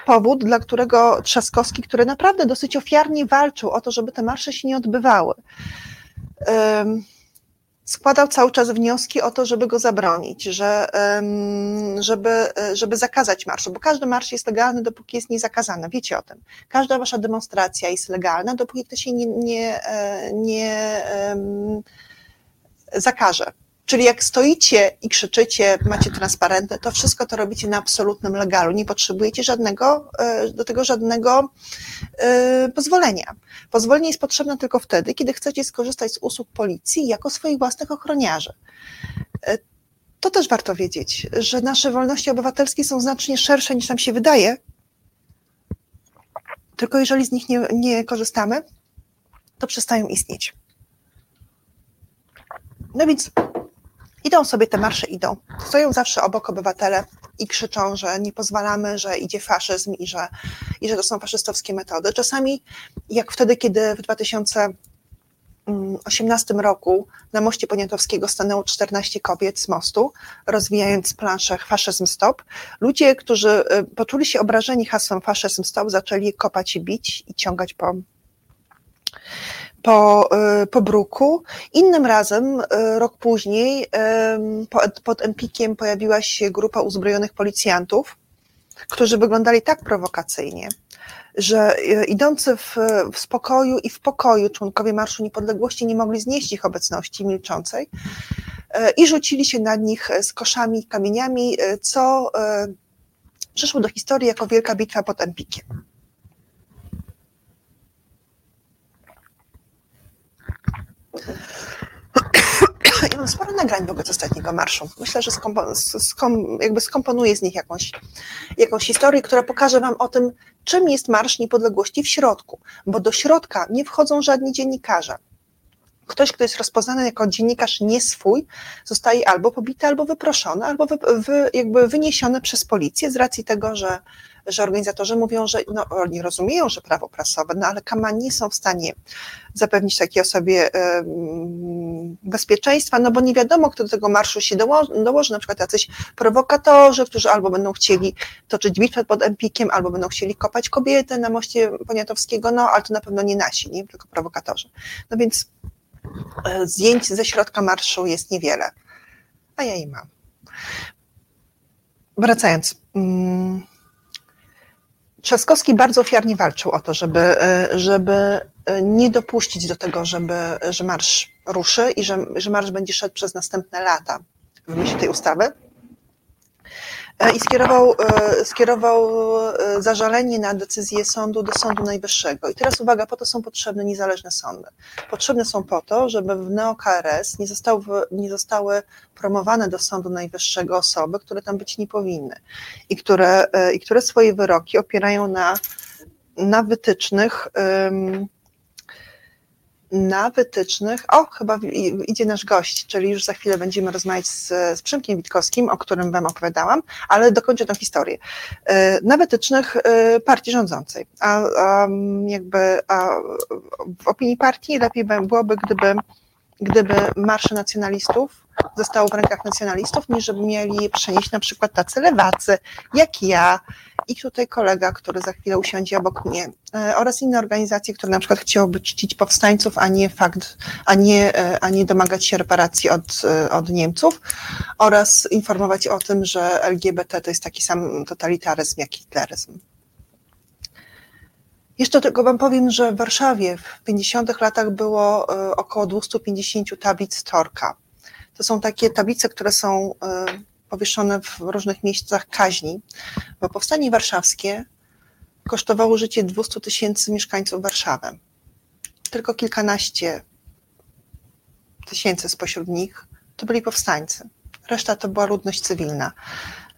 Speaker 1: powód, dla którego Trzaskowski, który naprawdę dosyć ofiarnie walczył o to, żeby te marsze się nie odbywały, składał cały czas wnioski o to, żeby go zabronić, że, żeby, żeby zakazać marszu, bo każdy marsz jest legalny, dopóki jest niezakazany, wiecie o tym. Każda wasza demonstracja jest legalna, dopóki to się nie, nie, e, nie zakaże. Czyli jak stoicie i krzyczycie, macie transparenty, to wszystko to robicie na absolutnym legalu. Nie potrzebujecie żadnego, e, do tego żadnego e, pozwolenia. Pozwolenie jest potrzebne tylko wtedy, kiedy chcecie skorzystać z usług policji jako swoich własnych ochroniarzy. E, to też warto wiedzieć, że nasze wolności obywatelskie są znacznie szersze niż nam się wydaje. Tylko jeżeli z nich nie, nie korzystamy, to przestają istnieć. No więc idą sobie te marsze, idą. Stoją zawsze obok obywatele i krzyczą, że nie pozwalamy, że idzie faszyzm i że, i że to są faszystowskie metody. Czasami, jak wtedy, kiedy w 2018 roku na moście Poniatowskiego stanęło 14 kobiet z mostu, rozwijając planszę Faszyzm Stop, ludzie, którzy y, poczuli się obrażeni hasłem Faszyzm Stop, zaczęli kopać i bić i ciągać po po, y, po bruku. Innym razem, y, rok później, pod, pod Empikiem pojawiła się grupa uzbrojonych policjantów, którzy wyglądali tak prowokacyjnie, że y, idący w, w spokoju i w pokoju członkowie Marszu Niepodległości nie mogli znieść ich obecności milczącej i rzucili się na nich z koszami, kamieniami, co przeszło do historii jako wielka bitwa pod Empikiem. Mam sporo nagrań w ogóle z ostatniego marszu. Myślę, że skompo, skom, jakby skomponuję z nich jakąś, jakąś historię, która pokaże Wam o tym, czym jest Marsz Niepodległości w środku, bo do środka nie wchodzą żadni dziennikarze. Ktoś, kto jest rozpoznany jako dziennikarz nie swój, zostaje albo pobity, albo wyproszony, albo wy, wy, jakby wyniesiony przez policję z racji tego, że że organizatorzy mówią, że no, oni rozumieją, że prawo prasowe, no ale kama nie są w stanie zapewnić takiej osobie bezpieczeństwa, no bo nie wiadomo, kto do tego marszu się dołoży, dołoży na przykład jacyś prowokatorzy, którzy albo będą chcieli toczyć bitwę pod Empikiem, albo będą chcieli kopać kobietę na moście Poniatowskiego, no ale to na pewno nie nasi, nie? tylko prowokatorzy. No więc e, zdjęć ze środka marszu jest niewiele, a ja je mam. Wracając. Mm, Trzaskowski bardzo ofiarnie walczył o to, żeby, e, żeby e, nie dopuścić do tego, żeby, że marsz ruszy i że, że marsz będzie szedł przez następne lata w myśl tej ustawy. E, i skierował, e, skierował e, zażalenie na decyzję sądu do Sądu Najwyższego. I teraz uwaga, po to są potrzebne niezależne sądy. Potrzebne są po to, żeby w NeoKRS nie zostały, nie zostały promowane do Sądu Najwyższego osoby, które tam być nie powinny i które, i które swoje wyroki opierają na, na wytycznych, na wytycznych. O, chyba idzie nasz gość, czyli już za chwilę będziemy rozmawiać z, z Przemkiem Witkowskim, o którym Wam opowiadałam, ale dokończę tę historię. E, na wytycznych e, partii rządzącej. A, a jakby a w opinii partii lepiej byłoby, gdyby, gdyby marsze nacjonalistów zostało w rękach nacjonalistów, niż żeby mieli przenieść na przykład tacy lewacy, jak ja i tutaj kolega, który za chwilę usiądzie obok mnie, e, oraz inne organizacje, które na przykład chciałyby czcić powstańców, a nie fakt, a nie, e, a nie domagać się reparacji od, e, od Niemców, oraz informować o tym, że LGBT to jest taki sam totalitaryzm jak hitleryzm. Jeszcze tylko Wam powiem, że w Warszawie w 50 latach było około 250 tablic Torka. To są takie tablice, które są powieszone w różnych miejscach kaźni, bo powstanie warszawskie kosztowało życie 200 tysięcy mieszkańców Warszawy. Tylko kilkanaście tysięcy spośród nich to byli powstańcy. Reszta to była ludność cywilna.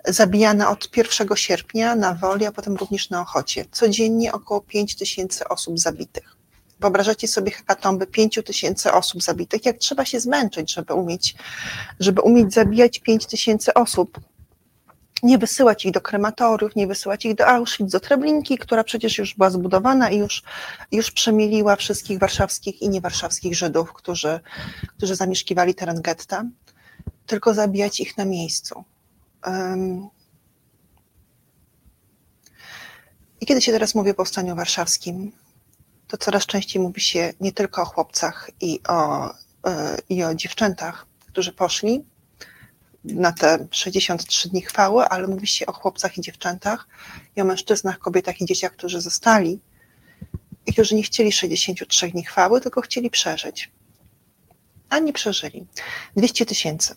Speaker 1: Zabijana od 1 sierpnia na Woli, a potem również na Ochocie. Codziennie około 5 tysięcy osób zabitych. Wyobrażacie sobie hekatomby pięciu tysięcy osób zabitych, jak trzeba się zmęczyć, żeby umieć, żeby umieć zabijać pięć tysięcy osób. Nie wysyłać ich do krematoriów, nie wysyłać ich do Auschwitz, do Treblinki, która przecież już była zbudowana i już, już przemieliła wszystkich warszawskich i niewarszawskich Żydów, którzy, którzy zamieszkiwali teren getta, tylko zabijać ich na miejscu. Um, I kiedy się teraz mówię o powstaniu warszawskim, to coraz częściej mówi się nie tylko o chłopcach i o, e, i o dziewczętach, którzy poszli na te 63 dni chwały, ale mówi się o chłopcach i dziewczętach i o mężczyznach, kobietach i dzieciach, którzy zostali i którzy nie chcieli 63 dni chwały, tylko chcieli przeżyć. A nie przeżyli. 200 tysięcy.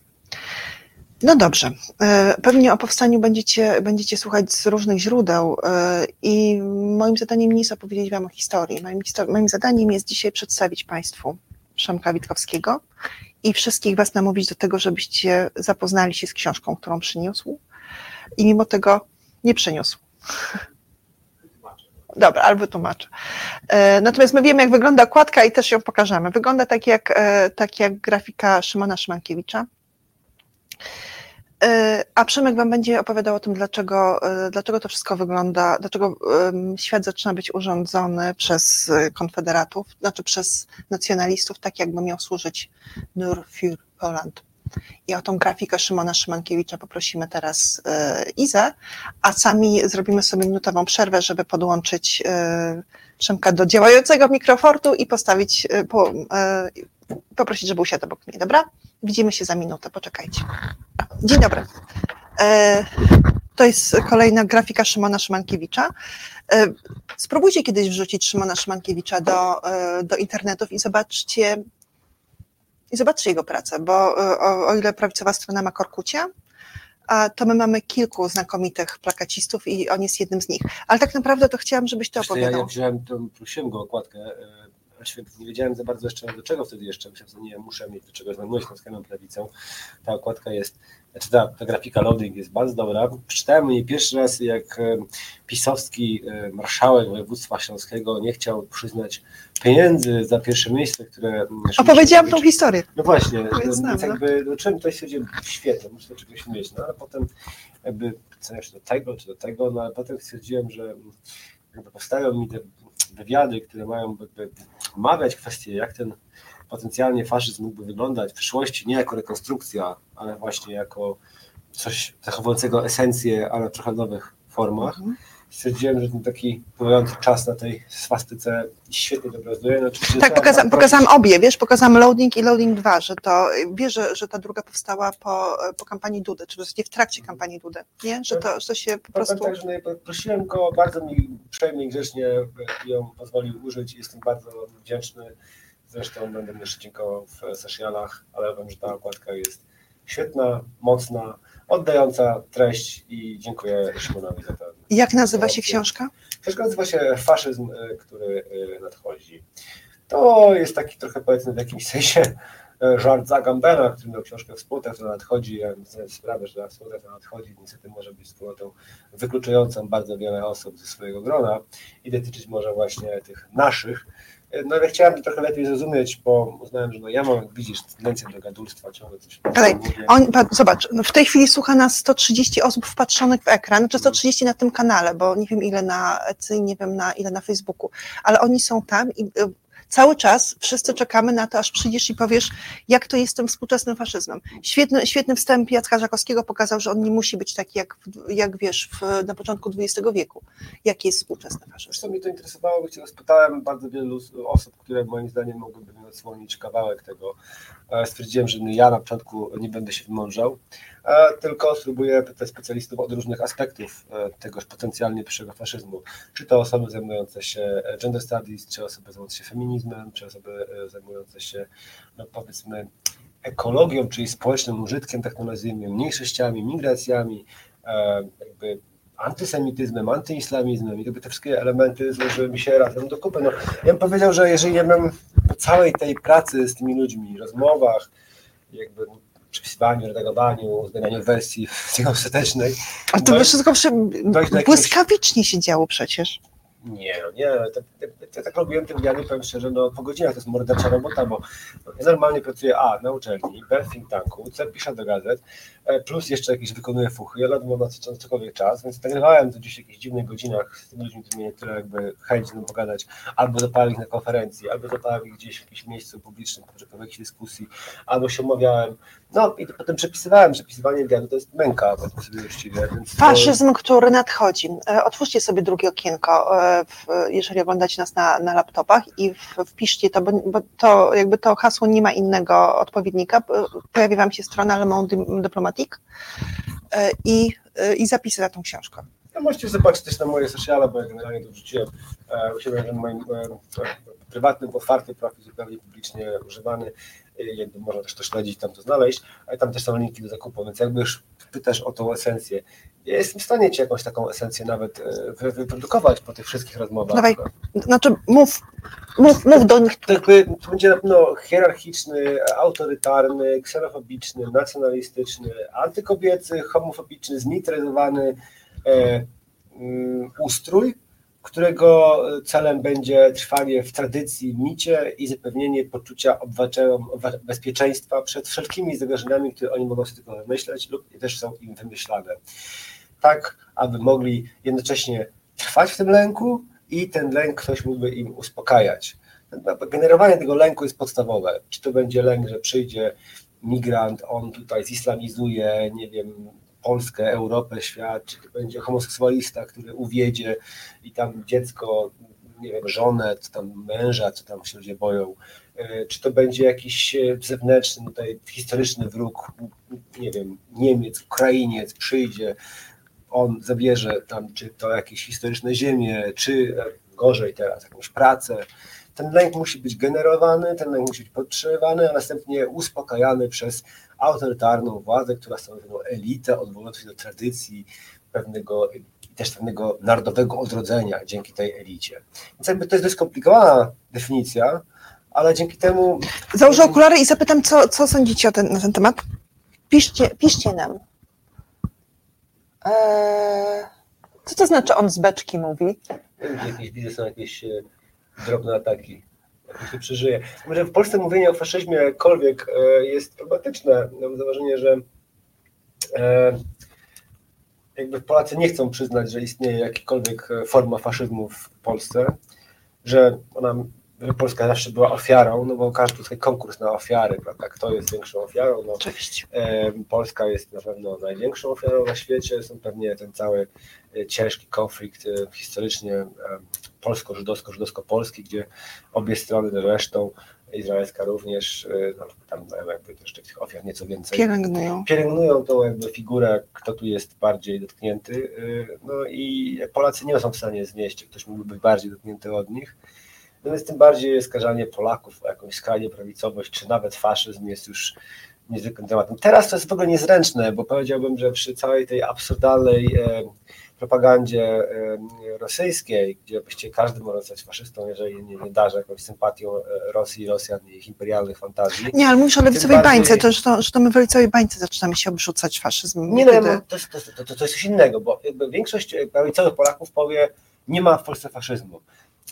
Speaker 1: No dobrze. E, pewnie o powstaniu będziecie, będziecie słuchać z różnych źródeł e, i moim zadaniem nie jest opowiedzieć Wam o historii. Moim, moim zadaniem jest dzisiaj przedstawić Państwu Przemka Witkowskiego i wszystkich Was namówić do tego, żebyście zapoznali się z książką, którą przyniósł i mimo tego nie przyniósł. Dobra, albo tłumaczę. E, natomiast my wiemy, jak wygląda okładka i też ją pokażemy. Wygląda tak jak, tak jak grafika Szymona Szymankiewicza a Przemek Wam będzie opowiadał o tym, dlaczego, e, dlaczego to wszystko wygląda, dlaczego świat zaczyna być urządzony przez e, konfederatów, znaczy przez nacjonalistów, tak jakby miał służyć Nur für Poland. I o tą grafikę Szymona Szymankiewicza poprosimy teraz Izę, a sami zrobimy sobie minutową przerwę, żeby podłączyć Przemka do działającego mikrofortu i postawić, po, poprosić, żeby usiadł obok mnie, dobra? Widzimy się za minutę, poczekajcie. Dzień dobry. E, to jest kolejna grafika Szymona Szymankiewicza. E, spróbujcie kiedyś wrzucić Szymona Szymankiewicza do, e, do internetów i zobaczcie, i zobaczcie jego pracę, bo o, o ile prawicowa strona ma Korkucia, to my mamy kilku znakomitych plakacistów i on jest jednym z nich. Ale tak naprawdę to chciałam, żebyś to opowiadał.
Speaker 2: Ja, ja wziąłem, to prosiłem go okładkę świętych. Nie wiedziałem za bardzo jeszcze do czego wtedy jeszcze. Muszę mieć do czego zajmować tą skrajną prawicą. Ta okładka jest, znaczy ta, ta grafika loading jest bardzo dobra. Przeczytałem jej pierwszy raz, jak e, pisowski e, marszałek województwa śląskiego nie chciał przyznać pieniędzy za pierwsze miejsce, które...
Speaker 1: Opowiedziałam tą historię.
Speaker 2: No właśnie, no, więc jakby no, czym to stwierdziłem, świetnie, muszę do czegoś mieć, no ale potem jakby co jeszcze do tego, czy do tego, no ale potem stwierdziłem, że jakby powstają mi te wywiady, które mają jakby omawiać kwestie, jak ten potencjalnie faszyzm mógłby wyglądać w przyszłości, nie jako rekonstrukcja, ale właśnie jako coś zachowującego esencję, ale w trochę nowych formach. Mhm. Stwierdziłem, że ten taki pływający czas na tej swastyce świetnie obrazuje.
Speaker 1: No, tak, pokaza pokazałam obie, wiesz, pokazałam loading i loading 2, że to, wiesz, że, że ta druga powstała po, po kampanii Dudy, czy w zasadzie w trakcie kampanii Dudy, nie? Że to, że to się po prostu...
Speaker 2: Tak, że prosiłem go, bardzo mi uprzejmie i grzecznie ją pozwolił użyć jestem bardzo wdzięczny. Zresztą będę jeszcze dziękował w socialach, ale wiem, że ta okładka jest świetna, mocna, oddająca treść i dziękuję Szymonowi za to.
Speaker 1: Jak nazywa się książka?
Speaker 2: Książka nazywa się Faszyzm, e, który e, nadchodzi. To jest taki trochę powiedzmy w jakimś sensie e, żart Zagambera, który miał książkę Wspólnota, która nadchodzi. Ja zdałem sprawę, że ta wspólnota nadchodzi, niestety może być wspólnotą wykluczającą bardzo wiele osób ze swojego grona i dotyczyć może właśnie tych naszych, no ale chciałem trochę lepiej zrozumieć, bo uznałem, że no ja mam, widzisz, tendencję do gadulstwa, ciągle coś
Speaker 1: Ale on, zobacz, no w tej chwili słucha nas 130 osób wpatrzonych w ekran, czy 130 na tym kanale, bo nie wiem ile na Etsy, nie wiem na ile na Facebooku, ale oni są tam i y, cały czas wszyscy czekamy na to, aż przyjdziesz i powiesz, jak to jest tym współczesnym faszyzmem. Świetny, świetny wstęp Jacka Żakowskiego pokazał, że on nie musi być taki, jak, jak wiesz, w, na początku XX wieku. Jaki jest współczesny faszyzm?
Speaker 2: Zresztą mnie to interesowało, bo spytałem bardzo wielu osób, które moim zdaniem mogłyby mi odsłonić kawałek tego. E, stwierdziłem, że ja na początku nie będę się wymążał, tylko spróbuję pytać specjalistów od różnych aspektów e, tegoż potencjalnie pierwszego faszyzmu. Czy to osoby zajmujące się e, gender studies, czy osoby zajmujące się feminizmem, czy osoby e, zajmujące się, no powiedzmy, ekologią, czyli społecznym użytkiem, tak to nazwijmy, mniejszościami, migracjami, jakby antysemityzmem, antyislamizmem i jakby te wszystkie elementy złożyły mi się razem do kupy. No, ja bym powiedział, że jeżeli ja bym po całej tej pracy z tymi ludźmi, rozmowach, jakby przepisywaniu, redagowaniu, zmienianiu wersji ostatecznej.
Speaker 1: A to wszystko przy... błyskawicznie się działo przecież.
Speaker 2: Nie, no nie, to, to, to, tak robiłem tym wywiady, powiem szczerze, no po godzinach to jest mordercza robota, bo ja normalnie pracuję A na uczelni, B w think tanku, C piszę do gazet, plus jeszcze jakieś wykonuję fuchy, ja ledwo na cokolwiek czas, więc nagrywałem to gdzieś w jakichś dziwnych godzinach z tymi ludźmi, którzy mieli tyle jakby chęć z pogadać, albo zapałem ich na konferencji, albo zapałem ich gdzieś w jakimś miejscu publicznym, w jakiejś dyskusji, albo się umawiałem, no i potem przepisywałem, przepisywanie wywiadu to jest męka, uczciwie.
Speaker 1: Faszyzm, który nadchodzi. E, otwórzcie sobie drugie okienko, e, jeżeli oglądacie nas na, na laptopach i wpiszcie to, bo, bo, to jakby to hasło nie ma innego odpowiednika. Pojawi Wam się strona Le Monde Diplomatique e, i, i zapisy na tą książkę.
Speaker 2: No możecie zobaczyć też na moje sociale, bo ja generalnie to wrzuciłem u siebie na moim prywatnym, otwartym profil, zupełnie publicznie używany można też to śledzić, tam to znaleźć, ale tam też są linki do zakupu, więc jakby już pytasz o tą esencję, ja jestem w stanie Ci jakąś taką esencję nawet e, wyprodukować po tych wszystkich rozmowach.
Speaker 1: Dawaj, znaczy mów, mów, mów do nich.
Speaker 2: To jakby to będzie na pewno hierarchiczny, autorytarny, ksenofobiczny, nacjonalistyczny, antykobiecy, homofobiczny, zmilitaryzowany e, um, ustrój, którego celem będzie trwanie w tradycji, micie i zapewnienie poczucia obywatelom bezpieczeństwa przed wszelkimi zagrożeniami, które oni mogą sobie tylko wymyśleć lub też są im wymyślane. Tak, aby mogli jednocześnie trwać w tym lęku i ten lęk ktoś mógłby im uspokajać. Generowanie tego lęku jest podstawowe. Czy to będzie lęk, że przyjdzie migrant, on tutaj zislamizuje, nie wiem, Polskę, Europę, świat, czy to będzie homoseksualista, który uwiedzie i tam dziecko, nie wiem, żonę, czy tam męża, co tam się ludzie boją, e, czy to będzie jakiś e, zewnętrzny, tutaj historyczny wróg, nie wiem, Niemiec, Ukrainiec przyjdzie, on zabierze tam, czy to jakieś historyczne ziemie, czy e, gorzej teraz, jakąś pracę, ten lęk musi być generowany, ten lęk musi być podtrzymywany, a następnie uspokajany przez autorytarną władzę, która stanowi elitę, odwołującą się do tradycji pewnego też pewnego narodowego odrodzenia dzięki tej elicie. Więc jakby to jest dość skomplikowana definicja, ale dzięki temu...
Speaker 1: Założę okulary i zapytam, co, co sądzicie ten, na ten temat?
Speaker 3: Piszcie, piszcie nam. Eee, co to znaczy on z beczki mówi?
Speaker 2: Jakieś widzę, są jakieś e, drobne ataki. Jak się przeżyje. Może w Polsce mówienie o faszyzmie jakkolwiek e, jest problematyczne. Mam wrażenie, że e, jakby Polacy nie chcą przyznać, że istnieje jakakolwiek forma faszyzmu w Polsce, że ona Polska zawsze była ofiarą, no bo każdy tutaj konkurs na ofiary, prawda? Kto jest większą ofiarą? No,
Speaker 1: Oczywiście.
Speaker 2: Polska jest na pewno największą ofiarą na świecie. Są pewnie ten cały e, ciężki konflikt e, historycznie polsko-żydowsko-żydowsko-polski, gdzie obie strony zresztą izraelska również, e, no, tam jakby też tych ofiar nieco więcej.
Speaker 1: Pielęgnują.
Speaker 2: Pielęgnują tą jakby figurę, kto tu jest bardziej dotknięty. No i Polacy nie są w stanie znieść, ktoś mógłby być bardziej dotknięty od nich. No więc tym bardziej skażanie Polaków o jakąś skrajnie prawicowość, czy nawet faszyzm jest już niezwykłym tematem. Teraz to jest w ogóle niezręczne, bo powiedziałbym, że przy całej tej absurdalnej e, propagandzie rosyjskiej, gdzie właściwie każdy może zostać faszystą, jeżeli nie, nie darzy jakąś sympatią e, Rosji, Rosjan i ich imperialnych fantazji.
Speaker 1: Nie, ale mówisz o lewicowej
Speaker 2: bardziej...
Speaker 1: bańce, to, że, to, że to my w lewicowej bańce zaczynamy się obrzucać faszyzmem.
Speaker 2: Nie, no, to, to, to, to, jest coś innego, bo większość prawicowych Polaków powie, nie ma w Polsce faszyzmu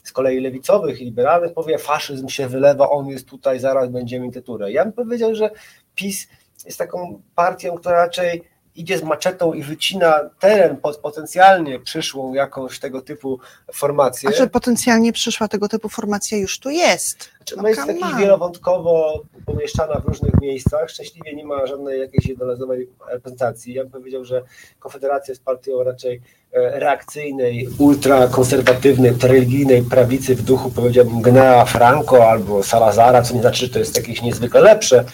Speaker 2: z kolei lewicowych i liberalnych powie, faszyzm się wylewa, on jest tutaj, zaraz będziemy dyktaturę. Ja bym powiedział, że PiS jest taką partią, która raczej idzie z maczetą i wycina teren pod potencjalnie przyszłą jakąś tego typu formację.
Speaker 1: A że potencjalnie przyszła tego typu formacja już tu jest.
Speaker 2: Znaczy, no jest taki wielowątkowo pomieszczana w różnych miejscach. Szczęśliwie nie ma żadnej jakiejś jednorazowej reprezentacji. Ja bym powiedział, że Konfederacja jest partią raczej e, reakcyjnej, ultrakonserwatywnej, religijnej prawicy w duchu, powiedziałbym, generała Franco albo Salazara, co nie znaczy, że to jest jakieś niezwykle lepsze,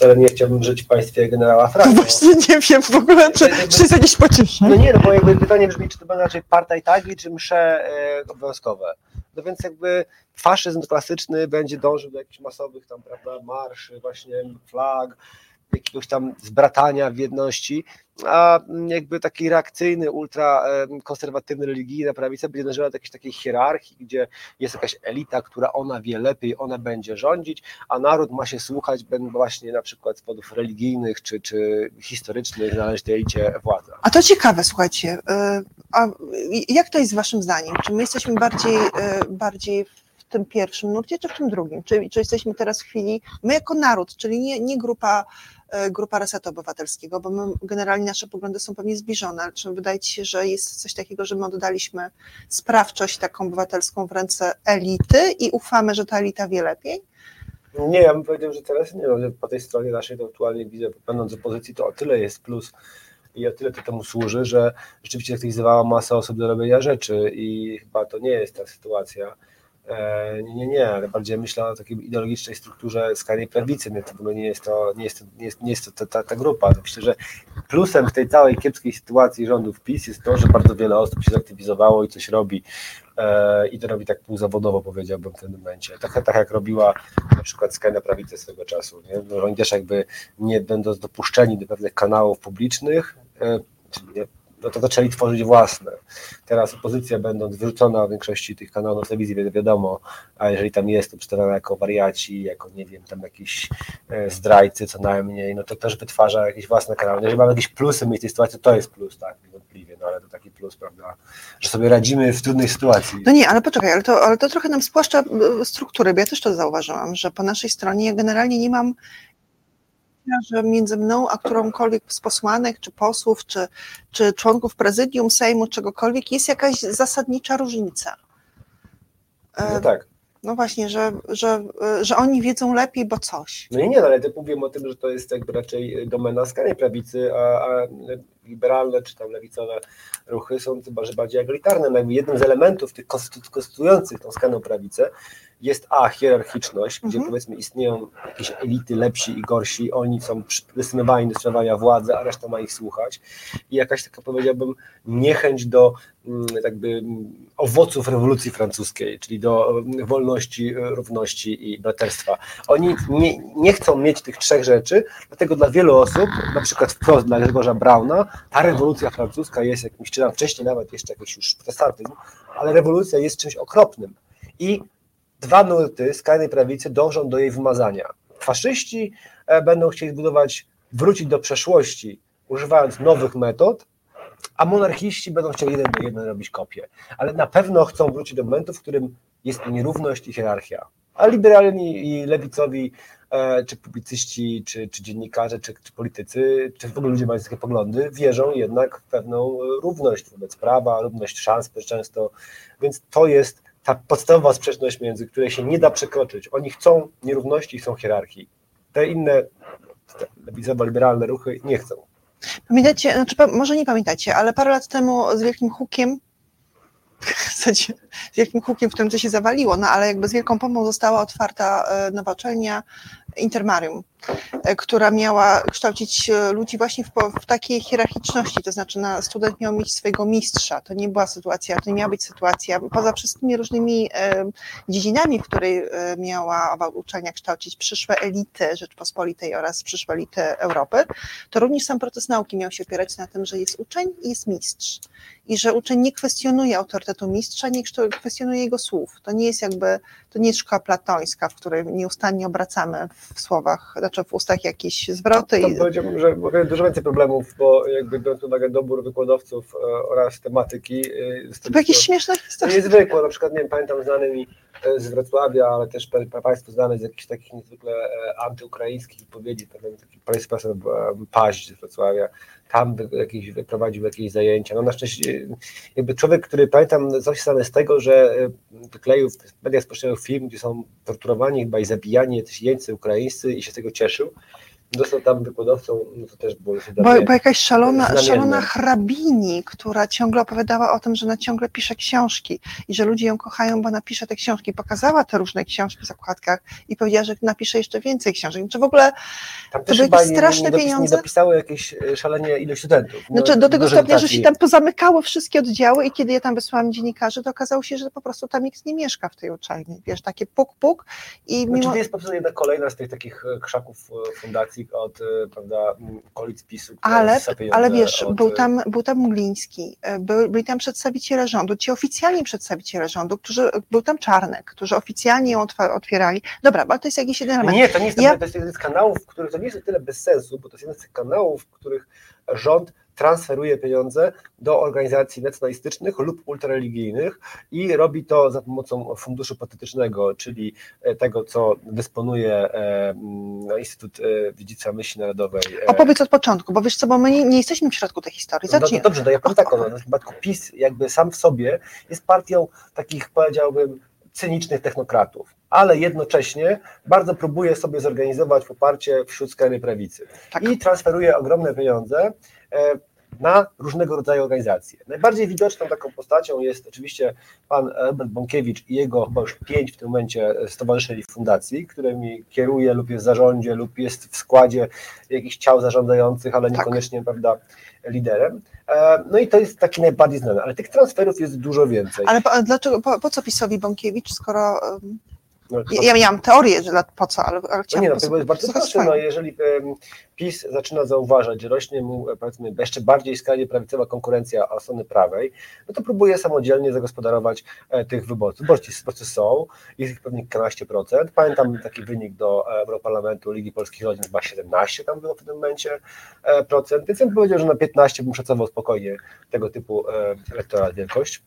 Speaker 2: wcale nie chciałbym żyć w państwie generała Franco.
Speaker 1: No właśnie nie wiem w ogóle, czy, czy jest jakieś pocieszenie.
Speaker 2: No nie, no bo jakby pytanie brzmi, czy to będzie raczej partaj tagi, czy msze e, obowiązkowe. No więc jakby faszyzm klasyczny będzie dążył do jakichś masowych tam, prawda, marszy, właśnie flag, jakiegoś tam zbratania w jedności, a jakby taki reakcyjny, ultra konserwatywny, religijny prawica będzie dążyła do jakiejś takiej hierarchii, gdzie jest jakaś elita, która ona wie lepiej, ona będzie rządzić, a naród ma się słuchać właśnie na przykład z powodów religijnych czy, czy historycznych należy tej elicie władza.
Speaker 1: A to ciekawe, słuchajcie, y, a jak to jest waszym zdaniem? Czy my jesteśmy bardziej, y, bardziej w tym pierwszym nurcie, czy w tym drugim? Czy, czy jesteśmy teraz w chwili, my jako naród, czyli nie, nie grupa grupa Resetu Obywatelskiego, bo my, generalnie nasze poglądy są pewnie zbliżone, czy wydaje Ci się, że jest coś takiego, że my oddaliśmy sprawczość taką obywatelską w ręce elity i ufamy, że ta elita wie lepiej?
Speaker 2: Nie, ja bym powiedział, że teraz nie, no, po tej stronie naszej to aktualnie widzę, będąc w opozycji, to o tyle jest plus i o tyle to temu służy, że rzeczywiście aktywizowała masa osób do robienia rzeczy i chyba to nie jest ta sytuacja, E, nie, nie, nie, ale bardziej myślę o takiej ideologicznej strukturze skrajnej prawicy, nie, to w ogóle nie jest to, nie jest, nie jest, nie jest to ta, ta, ta grupa. Myślę, że plusem w tej całej kiepskiej sytuacji rządów PiS jest to, że bardzo wiele osób się zaktywizowało i coś robi e, i to robi tak półzawodowo, powiedziałbym w tym momencie. Tak, tak jak robiła na przykład skrajna prawica swego czasu. Nie? Oni też jakby nie będąc dopuszczeni do pewnych kanałów publicznych, e, no to zaczęli tworzyć własne. Teraz opozycja, będąc wyrzucona w większości tych kanałów telewizji, wiadomo, a jeżeli tam jest, to przedstawiona jako wariaci, jako nie wiem, tam jakiś e, zdrajcy co najmniej, no to też wytwarza jakieś własne kanały. Jeżeli mamy jakieś plusy w tej sytuacji, to jest plus, tak, niewątpliwie. no ale to taki plus, prawda, że sobie radzimy w trudnej sytuacji.
Speaker 1: No nie, ale poczekaj, ale to, ale to trochę nam spłaszcza struktury, bo ja też to zauważyłam, że po naszej stronie ja generalnie nie mam że między mną a którąkolwiek z posłanek, czy posłów, czy, czy członków prezydium Sejmu, czegokolwiek, jest jakaś zasadnicza różnica. E,
Speaker 2: No tak.
Speaker 1: No właśnie, że, że, że oni wiedzą lepiej, bo coś.
Speaker 2: No i nie, no, ale ty mówię o tym, że to jest jakby raczej domena skrajnej prawicy, a, a liberalne czy tam lewicowe ruchy są chyba że bardziej egalitarne. No jednym z elementów tych konstytu- konstytuujących tą skrajną prawicę jest a, hierarchiczność, gdzie
Speaker 1: Mhm.
Speaker 2: powiedzmy istnieją jakieś elity lepsi i gorsi, oni są przystosowani do sprawowania władzy, a reszta ma ich słuchać i jakaś taka powiedziałbym niechęć do mm, jakby owoców rewolucji francuskiej, czyli do mm, wolności, y, równości i braterstwa. Oni nie, nie chcą mieć tych trzech rzeczy, dlatego dla wielu osób, na przykład wprost dla Grzegorza Brauna, ta rewolucja francuska jest jakimś, czy tam wcześniej nawet jeszcze jakiś już protestantyzm, ale rewolucja jest czymś okropnym. I dwa nurty skrajnej prawicy dążą do jej wymazania. Faszyści e, będą chcieli zbudować, wrócić do przeszłości, używając nowych metod, a monarchiści będą chcieli jeden do jeden robić kopię. Ale na pewno chcą wrócić do momentu, w którym jest nierówność i hierarchia. A liberalni i lewicowi, e, czy publicyści, czy, czy dziennikarze, czy, czy politycy, czy w ogóle ludzie mający takie poglądy, wierzą jednak w pewną e, równość wobec prawa, równość szans często. Więc to jest ta podstawowa sprzeczność, między której się nie da przekroczyć. Oni chcą nierówności chcą hierarchii. Te inne lewicowo-liberalne ruchy nie chcą.
Speaker 1: Pamiętacie, znaczy może nie pamiętacie, ale parę lat temu z wielkim hukiem, w zasadzie z wielkim hukiem, w którym to się zawaliło, no ale jakby z wielką pompą została otwarta e, nowa uczelnia Intermarium, e, która miała kształcić e, ludzi właśnie w, w takiej hierarchiczności, to znaczy na, student miał mieć swojego mistrza, to nie była sytuacja, to nie miała być sytuacja, poza wszystkimi różnymi e, dziedzinami, w której miała uczelnia kształcić przyszłe elity Rzeczpospolitej oraz przyszłe elity Europy, to również sam proces nauki miał się opierać na tym, że jest uczeń i jest mistrz. I że uczeń nie kwestionuje autorytetu mistrza, nie kwestionuje jego słów. To nie jest jakby, to nie jest szkoła platońska, w której nieustannie obracamy w słowach, znaczy w ustach jakieś zwroty.
Speaker 2: To
Speaker 1: I,
Speaker 2: powiedziałbym, że mamy dużo więcej problemów, bo jakby biorąc pod uwagę dobór wykładowców e, oraz tematyki. e,
Speaker 1: to jakieś śmieszne
Speaker 2: To
Speaker 1: historie.
Speaker 2: niezwykłe, na przykład, nie wiem, pamiętam znany mi e, z Wrocławia, ale też pa- pa- Państwo znane z jakichś takich niezwykle antyukraińskich wypowiedzi, pewien taki e, Paź z Wrocławia, tam jakieś, prowadził jakieś zajęcia. No na szczęście, jakby człowiek, który pamiętam coś znane z tego, że wykleił w mediach społecznościowych film, gdzie są torturowani chyba i zabijani jacyś jeńcy ukraińscy i się z tego cieszył. Dostał tam wykładowcą, no to też było dosyć
Speaker 1: Bo, bo jakaś szalona,
Speaker 2: znamienne.
Speaker 1: szalona hrabini, która ciągle opowiadała o tym, że ona ciągle pisze książki i że ludzie ją kochają, bo ona pisze te książki. Pokazała te różne książki w zakładkach i powiedziała, że napisze jeszcze więcej książek. Czy w ogóle
Speaker 2: Tam
Speaker 1: to były jakieś
Speaker 2: nie,
Speaker 1: straszne
Speaker 2: nie, nie
Speaker 1: pieniądze?
Speaker 2: dopisało jakieś e, szalenie ilość studentów. No,
Speaker 1: Znaczy, do tego stopnia, że się tam pozamykało wszystkie oddziały i kiedy ja tam wysłałam dziennikarzy, to okazało się, że po prostu tam nikt nie mieszka w tej uczelni. Wiesz, takie puk, puk i
Speaker 2: Znaczy,
Speaker 1: mimo...
Speaker 2: to jest po prostu jedna kolejna z tych takich e, krzaków e, od e, prawda, okolic PiSu.
Speaker 1: Ale, ale wiesz,
Speaker 2: od,
Speaker 1: był
Speaker 2: e,
Speaker 1: tam, był tam Mgliński, e, był, byli tam przedstawiciele rządu, ci oficjalni przedstawiciele rządu, którzy, był tam Czarnek, którzy oficjalnie ją otwierali. Dobra, ale to jest jakiś jeden element.
Speaker 2: Nie, to nie jest,
Speaker 1: Ja-
Speaker 2: to jest jeden z kanałów, których to nie jest tyle bez sensu, bo to jest jeden z tych kanałów, w których rząd transferuje pieniądze do organizacji nacjonalistycznych lub ultrareligijnych i robi to za pomocą funduszu patetycznego, czyli e, tego, co dysponuje e, m, no, Instytut e, Dziedzictwa Myśli Narodowej.
Speaker 1: Opowiedz od początku, bo wiesz co, bo my nie, nie jesteśmy w środku tej historii.
Speaker 2: No,
Speaker 1: Zacznij.
Speaker 2: to dobrze, to ja powiem tak, no, w przypadku PiS jakby sam w sobie jest partią takich, powiedziałbym, cynicznych technokratów, ale jednocześnie bardzo próbuje sobie zorganizować poparcie wśród skrajnej prawicy
Speaker 1: Tak.
Speaker 2: i transferuje ogromne pieniądze na różnego rodzaju organizacje. Najbardziej widoczną taką postacią jest oczywiście pan Robert Bąkiewicz i jego chyba już pięć w tym momencie stowarzyszeń i fundacji, którymi kieruje lub jest w zarządzie lub jest w składzie jakichś ciał zarządzających, ale
Speaker 1: Tak.
Speaker 2: niekoniecznie prawda, liderem. E, No i to jest taki najbardziej znany, ale tych transferów jest dużo więcej.
Speaker 1: Ale po, dlaczego, po, po co pisowi Bąkiewicz, skoro
Speaker 2: No,
Speaker 3: Ja, ja miałam teorię, że dla- po co, ale, ale
Speaker 2: No
Speaker 3: chciałam
Speaker 2: nie, no to jest bardzo proste. No, jeżeli em, PiS zaczyna zauważać, że rośnie mu powiedzmy jeszcze bardziej skrajnie prawicowa konkurencja od strony prawej, no to próbuje samodzielnie zagospodarować e, tych wyborców. Wyborcy prostu są, jest ich pewnie kilkanaście procent. Pamiętam taki wynik do e, Europarlamentu Ligi Polskich Rodzin, chyba 17 tam było w tym momencie e, procent, więc ja bym powiedział, że na 15 bym szacował spokojnie tego typu e, elektorat wielkość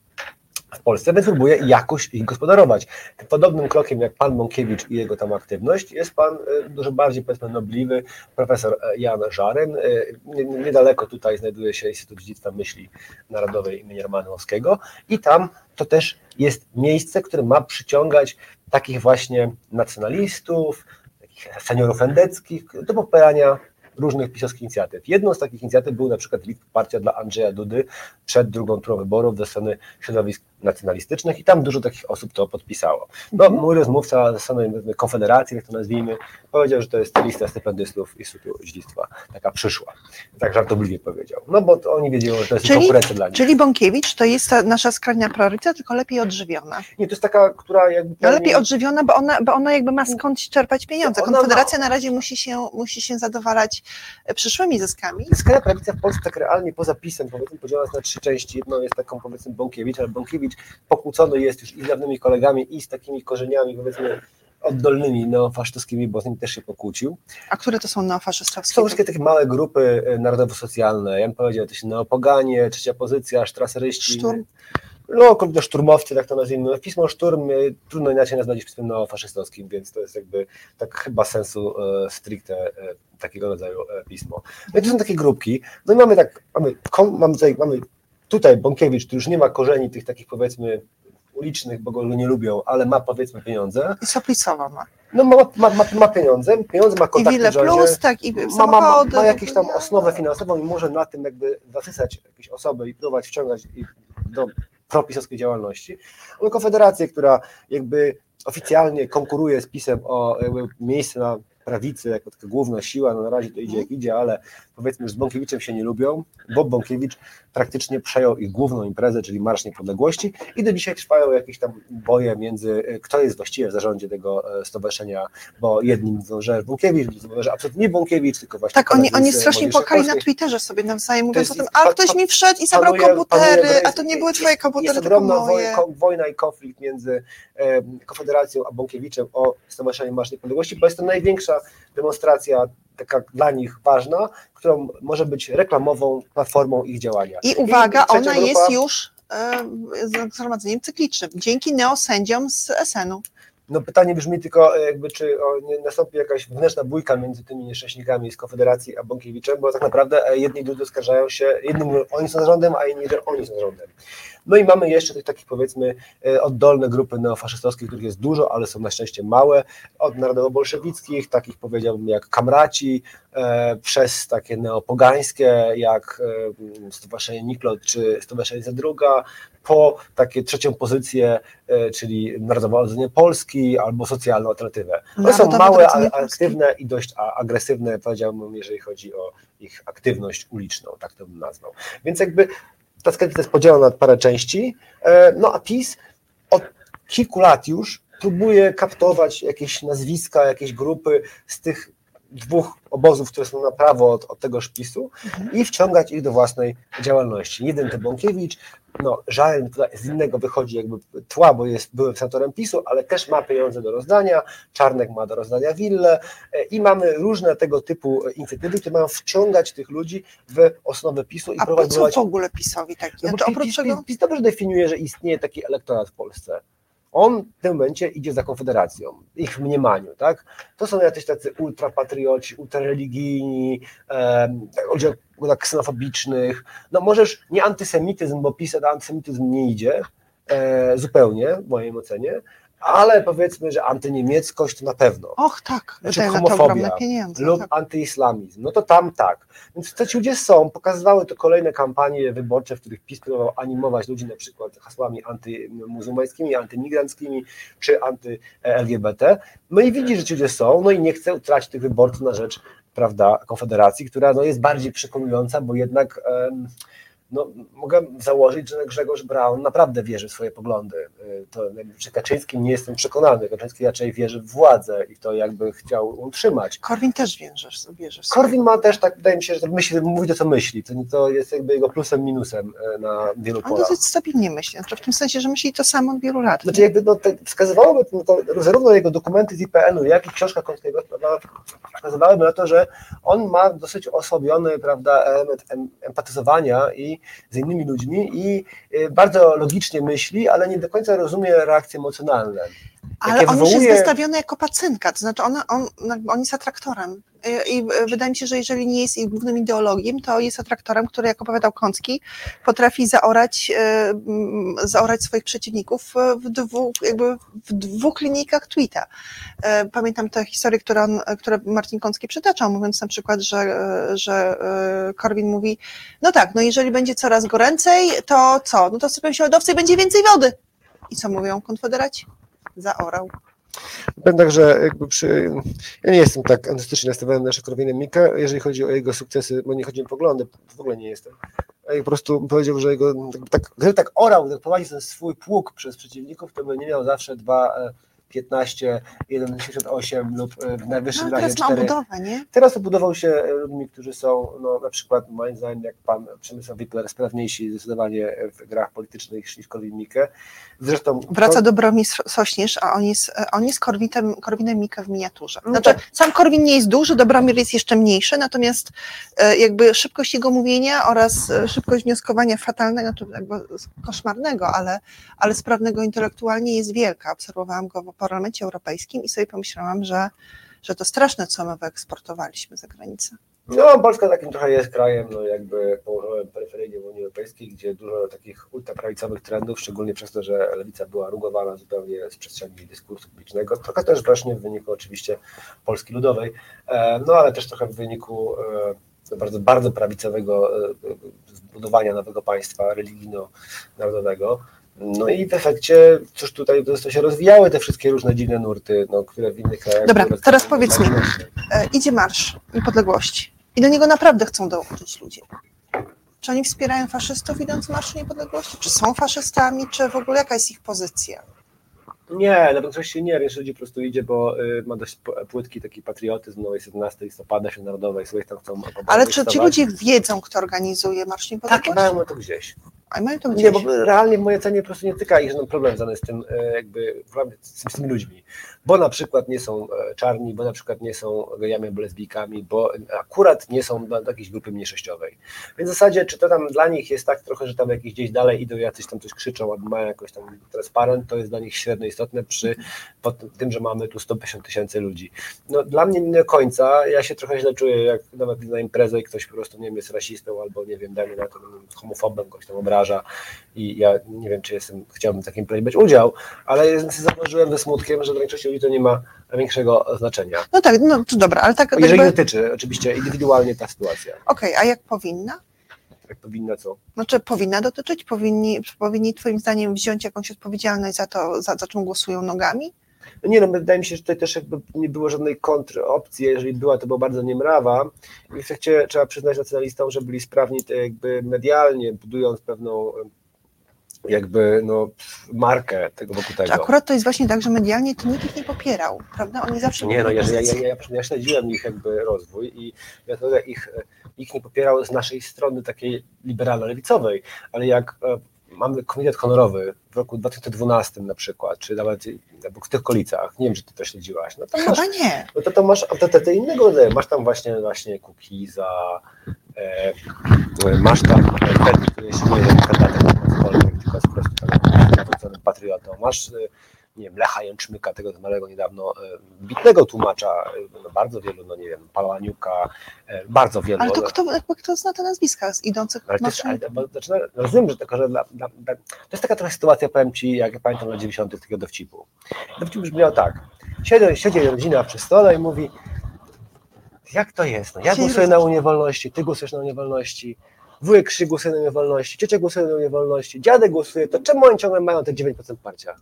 Speaker 2: w Polsce, więc próbuje jakoś ich gospodarować. Podobnym krokiem jak pan Mąkiewicz i jego tam aktywność jest pan e, dużo bardziej powiedzmy nobliwy profesor e, Jan Żaryn. E, nie- Niedaleko tutaj znajduje się Instytut Dziedzictwa Myśli Narodowej im. Romanowskiego i tam to też jest miejsce, które ma przyciągać takich właśnie nacjonalistów, takich seniorów endeckich do popierania różnych pisowskich inicjatyw. Jedną z takich inicjatyw był na przykład list partia dla Andrzeja Dudy przed drugą turą wyborów ze strony środowisk nacjonalistycznych i tam dużo takich osób to podpisało. No, mój rozmówca ze strony Konfederacji, jak to nazwijmy, powiedział, że to jest lista stypendystów Instytutu Dziedzictwa, taka przyszła. Tak żartobliwie powiedział. No bo oni wiedzieli, że to jest
Speaker 3: Czyli-
Speaker 2: konkurencja dla nich.
Speaker 3: Czyli Bąkiewicz to jest ta nasza skrajna prawica, tylko lepiej odżywiona.
Speaker 2: Nie, to jest taka, która jakby...
Speaker 3: No lepiej odżywiona, bo ona, bo ona jakby ma skąd czerpać pieniądze.
Speaker 2: Ma-
Speaker 3: Konfederacja na razie musi się, musi się zadowalać e, przyszłymi zyskami.
Speaker 2: Skrajna prawica w Polsce tak realnie poza pisem, powiedzmy, podzielona jest na trzy części. Jedną jest taką, powiedzmy, Bąkiewicz, ale Bąkiewicz pokłócony jest już i z dawnymi kolegami, i z takimi korzeniami, powiedzmy, oddolnymi, neofaszystowskimi, bo z nimi też się pokłócił.
Speaker 3: A które to są neofaszystowskie?
Speaker 2: Są wszystkie takie małe grupy e, narodowo-socjalne, ja bym powiedział, to się neopoganie, trzecia pozycja, sztraseryści.
Speaker 3: Szturm.
Speaker 2: No, kurde, szturmowcy, tak to nazwijmy. No, Pismo szturm e, trudno inaczej nazwać pismem neofaszystowskim, więc to jest jakby tak chyba sensu e, stricte e, takiego rodzaju e, pismo. No i to są takie grupki. No i mamy tak, mamy, kom, mamy, tutaj, mamy tutaj Bąkiewicz, który już nie ma korzeni tych takich powiedzmy ulicznych, bo go nie lubią, ale ma powiedzmy pieniądze.
Speaker 3: I Soplicowa ma.
Speaker 2: No ma, ma, ma, ma pieniądze, pieniądze ma
Speaker 3: I
Speaker 2: kontakty
Speaker 3: Wille
Speaker 2: w rządzie
Speaker 3: Plus, tak, i
Speaker 2: ma, ma, ma, ma jakąś tam
Speaker 3: no.
Speaker 2: osnowę finansową i może na tym jakby zasysać jakieś osoby i próbować wciągać ich do propisowskiej działalności. Mamy Konfederację, która jakby oficjalnie konkuruje z PiSem o miejsce na prawicy jako taka główna siła, no na razie to idzie jak idzie, ale powiedzmy, że z Bąkiewiczem się nie lubią. Bob Bąkiewicz praktycznie przejął ich główną imprezę, czyli Marsz Niepodległości i do dzisiaj trwają jakieś tam boje między, e, kto jest właściwie w zarządzie tego e, stowarzyszenia, bo jednym mówią, że Bąkiewicz, drudzy mówią, że absolutnie nie Bąkiewicz, tylko właśnie
Speaker 3: Tak, oni, oni strasznie płakali na. Twitterze sobie nawzajem, mówiąc o
Speaker 2: jest-
Speaker 3: tym, a ktoś mi wszedł i zabrał
Speaker 2: panuje-
Speaker 3: komputery,
Speaker 2: panuje-
Speaker 3: a to nie były twoje komputery,
Speaker 2: Jest
Speaker 3: tylko
Speaker 2: ogromna
Speaker 3: moje.
Speaker 2: woj, ko, wojna i konflikt między e, Konfederacją a Bąkiewiczem o Stowarzyszenie Marsz Niepodległości, bo jest to największa demonstracja, taka dla nich ważna, którą może być reklamową platformą ich działania.
Speaker 3: I uwaga,
Speaker 2: trzecia
Speaker 3: ona
Speaker 2: grupa-
Speaker 3: jest już e, zgromadzeniem cyklicznym, dzięki neosędziom z SN-u.
Speaker 2: No pytanie brzmi tylko, e, jakby, czy nie nastąpi jakaś wewnętrzna bójka między tymi nieszczęśnikami z Konfederacji a Bąkiewiczem, bo tak naprawdę e, jedni i drudzy oskarżają się, jedni mówią, oni są zarządem, a inni, że oni są zarządem. No i mamy jeszcze tych takich powiedzmy e, oddolne grupy neofaszystowskie, których jest dużo, ale są na szczęście małe, od narodowo-bolszewickich, takich powiedziałbym jak kamraci, e, przez takie neopogańskie, jak e, Stowarzyszenie Niklot czy Stowarzyszenie Zadruga, po takie trzecią pozycję, czyli Narodowe Odrodzenie Polski albo Socjalną Alternatywę. One są
Speaker 3: Narodowe
Speaker 2: małe, ale aktywne i dość agresywne, powiedziałbym, jeżeli chodzi o ich aktywność uliczną, tak to bym nazwał. Więc jakby ta sklepika jest podzielona na parę części, e, no a PiS od kilku lat już próbuje kaptować jakieś nazwiska, jakieś grupy z tych dwóch obozów, które są na prawo od, od tegoż PiSu i wciągać ich do własnej działalności. Jeden to Bąkiewicz, no tutaj z innego wychodzi jakby tła, bo jest byłym senatorem PiSu, ale też ma pieniądze do rozdania, Czarnek ma do rozdania willę e, i mamy różne tego typu inicjatywy, które mają wciągać tych ludzi w osnowę PiSu i
Speaker 3: A po co w ogóle PiSowi taki?
Speaker 2: no
Speaker 3: oprócz
Speaker 2: PiS,
Speaker 3: tego,
Speaker 2: PiS, PiS dobrze definiuje, że istnieje taki elektorat w Polsce. On w tym momencie idzie za Konfederacją, ich mniemaniu, tak? To są jacyś tacy ultrapatrioci, ultrareligijni, ludzie tak ksenofobicznych. No możesz nie antysemityzm, bo PiS antysemityzm nie idzie e, zupełnie, w mojej ocenie, ale powiedzmy, że antyniemieckość to na pewno
Speaker 3: och tak,
Speaker 2: Znaczy homofobia
Speaker 3: pieniądze.
Speaker 2: lub
Speaker 3: tak.
Speaker 2: antyislamizm, no to tam tak. Więc te ci ludzie są, pokazywały to kolejne kampanie wyborcze, w których PiS próbował animować ludzi na przykład hasłami antymuzułmańskimi, antymigranckimi czy anty-LGBT. No i widzi, że ci ludzie są, no i nie chce utracić tych wyborców na rzecz prawda, Konfederacji, która no, jest bardziej przekonująca, bo jednak em, no, mogę założyć, że Grzegorz Braun naprawdę wierzy w swoje poglądy. Y, To przy Kaczyńskim nie jestem przekonany. Kaczyński raczej wierzy w władzę i to jakby chciał utrzymać.
Speaker 1: Korwin też wierzysz, wierzysz.
Speaker 2: Korwin ma też, tak wydaje mi się, że myśli, mówi to, co myśli. To, to jest jakby jego plusem, minusem e, na wielu
Speaker 1: On
Speaker 2: polach.
Speaker 1: dosyć stabilnie myśli, znaczy w tym sensie, że myśli to samo od wielu lat.
Speaker 2: Znaczy jakby no, wskazywałoby no, to, zarówno jego dokumenty z IPN-u, jak i książka Kąskiego wskazywałyby na to, że on ma dosyć osłabiony prawda, element em, empatyzowania i z innymi ludźmi i y, bardzo logicznie myśli, ale nie do końca rozumie reakcje emocjonalne.
Speaker 1: Ale on już jest
Speaker 2: wywołuje-
Speaker 1: wystawiony jako pacynka, to znaczy on, on, on jest atraktorem. I, I wydaje mi się, że jeżeli nie jest ich głównym ideologiem, to jest atraktorem, który, jak opowiadał Kącki, potrafi zaorać, e, mm, zaorać swoich przeciwników w dwóch, jakby w dwóch linijkach tweeta. E, Pamiętam tę historię, którą, on, które Marcin Kącki przytaczał, mówiąc na przykład, że, e, że Korwin mówi, no tak, no jeżeli będzie coraz goręcej, to co? No to sypią się lodowce i będzie więcej wody. I co mówią konfederaci? Zaorał.
Speaker 2: Powiem tak, że jakby przy, ja nie jestem tak antystycznie nastawiony na Korwinem Mikke, jeżeli chodzi o jego sukcesy, bo nie chodzi o poglądy, w ogóle nie jestem. Ja po prostu powiedział, że jego, tak, gdyby tak orał, tak prowadził ten swój pług przez przeciwników, to by nie miał zawsze 2, e, 15, 1,78 lub e, w najwyższym
Speaker 1: No,
Speaker 2: razie
Speaker 1: teraz ma
Speaker 2: 4.
Speaker 1: obudowę, nie?
Speaker 2: Teraz obudował się e, ludźmi, którzy są, no, na przykład moim zdaniem, jak pan Przemysław Wipler, sprawniejsi zdecydowanie w grach politycznych niż Korwin Mikke. Zresztą
Speaker 1: Wraca Dobromir Sośnierz, a on jest, on jest Korwitem, Korwinem Mikke w miniaturze.
Speaker 2: No
Speaker 1: Znaczy,
Speaker 2: tak.
Speaker 1: sam Korwin nie jest duży, Dobromir jest jeszcze mniejszy, natomiast e, jakby szybkość jego mówienia oraz e, szybkość wnioskowania fatalnego, znaczy koszmarnego, ale, ale sprawnego intelektualnie jest wielka. Obserwowałam go w Parlamencie Europejskim i sobie pomyślałam, że, że to straszne, co my wyeksportowaliśmy za granicę.
Speaker 2: No, Polska takim trochę jest krajem, no jakby położonym peryferyjnie w Unii Europejskiej, gdzie dużo takich ultraprawicowych trendów, szczególnie przez to, że lewica była rugowana zupełnie z przestrzeni dyskursu publicznego, trochę też właśnie w wyniku oczywiście Polski Ludowej, e, no ale też trochę w wyniku e, bardzo, bardzo prawicowego e, zbudowania nowego państwa religijno-narodowego. No i w efekcie, cóż tutaj to się rozwijały te wszystkie różne dziwne nurty, no, które w innych krajach...
Speaker 1: Dobra, teraz powiedz mi. E, idzie Marsz Niepodległości i do niego naprawdę chcą dołączyć ludzie. Czy oni wspierają faszystów idąc w Marszu Niepodległości? Czy są faszystami? Czy w ogóle jaka jest ich pozycja?
Speaker 2: Nie, na większości nie, większość ludzi po prostu idzie, bo y, ma dość płytki taki patriotyzm, no jest 11 listopada, się narodowej, sobie tam chcą
Speaker 1: Ale czy ci ludzie wiedzą, kto organizuje Marsz
Speaker 2: Tak,
Speaker 1: Niepodległości?
Speaker 2: mają to gdzieś.
Speaker 1: A mają to
Speaker 2: Nie,
Speaker 1: gdzieś.
Speaker 2: bo realnie w mojej ocenie po prostu nie tyka ich żaden problem związany z tym, e, jakby z tymi ludźmi. Bo na przykład nie są e, czarni, bo na przykład nie są gejami albo lesbijkami, bo akurat nie są do, jakiejś grupy mniejszościowej. Więc w zasadzie, czy to tam dla nich jest tak trochę, że tam jakieś gdzieś dalej idą, jacyś tam coś krzyczą, albo mają jakoś tam transparent, to jest dla nich średnio istotne przy tym, że mamy tu 150 tysięcy ludzi. No dla mnie nie do końca, ja się trochę źle czuję, jak nawet na imprezę i ktoś po prostu, nie wiem, jest rasistą albo nie wiem, dajmy na to homofobem, kogoś tam obraża i ja nie wiem, czy jestem, chciałbym w takim play brać udział, ale zauważyłem ze smutkiem, że dla większości ludzi to nie ma większego znaczenia.
Speaker 1: No tak, no to dobra, ale tak
Speaker 2: Jeżeli
Speaker 1: jakby...
Speaker 2: dotyczy oczywiście indywidualnie ta sytuacja.
Speaker 1: Okej, a jak powinna?
Speaker 2: Jak powinna co?
Speaker 1: Znaczy powinna dotyczyć? Powinni, powinni twoim zdaniem wziąć jakąś odpowiedzialność za to, za, za czym głosują nogami?
Speaker 2: No nie no, wydaje mi się, że tutaj też jakby nie było żadnej kontropcji, jeżeli była, to była bardzo niemrawa i w efekcie trzeba przyznać nacjonalistom, że byli sprawni to jakby medialnie, budując pewną jakby no, markę tego wokół
Speaker 1: Czy
Speaker 2: tego.
Speaker 1: akurat to jest właśnie tak, że medialnie to nikt ich nie popierał, prawda? Oni zawsze
Speaker 2: Nie no, ja, ja, ja, ja, ja śledziłem ich jakby rozwój i ja to ich, ich nie popierał z naszej strony takiej liberalno-lewicowej, ale jak e, mamy komitet honorowy w roku 2012 na przykład, czy nawet w tych okolicach, nie wiem, czy ty to śledziłaś, no to masz,
Speaker 1: Chyba nie.
Speaker 2: no to, to masz autorytety innego rodzaju, masz tam właśnie właśnie Kukiza, e, masz tam Fed, który się nie kandydatem nawróconym patriotą, masz e, nie wiem, Lecha Jęczmyka, tego zmarłego niedawno e, bitnego tłumacza, no bardzo wielu, no nie wiem, Pałaniuka, bardzo wielu.
Speaker 1: Ale to
Speaker 2: no,
Speaker 1: kto, kto zna te nazwiska z idących
Speaker 2: ale
Speaker 1: Marszu?
Speaker 2: ale, bo, znaczy, rozumiem, że tylko, że dla, dla, to jest taka trochę sytuacja, powiem Ci, jak ja pamiętam na 90. takiego dowcipu. Dowcip brzmiał tak, siedzi, siedzi rodzina przy stole i mówi, jak to jest, no, ja głosuję na. Unię Wolności, Ty głosujesz na Unię Wolności, wujek Krzyk głosuje na Unię Wolności, ciocia głosuje na Unię Wolności, dziadek głosuje, to czemu oni ciągle mają te 9% parcia?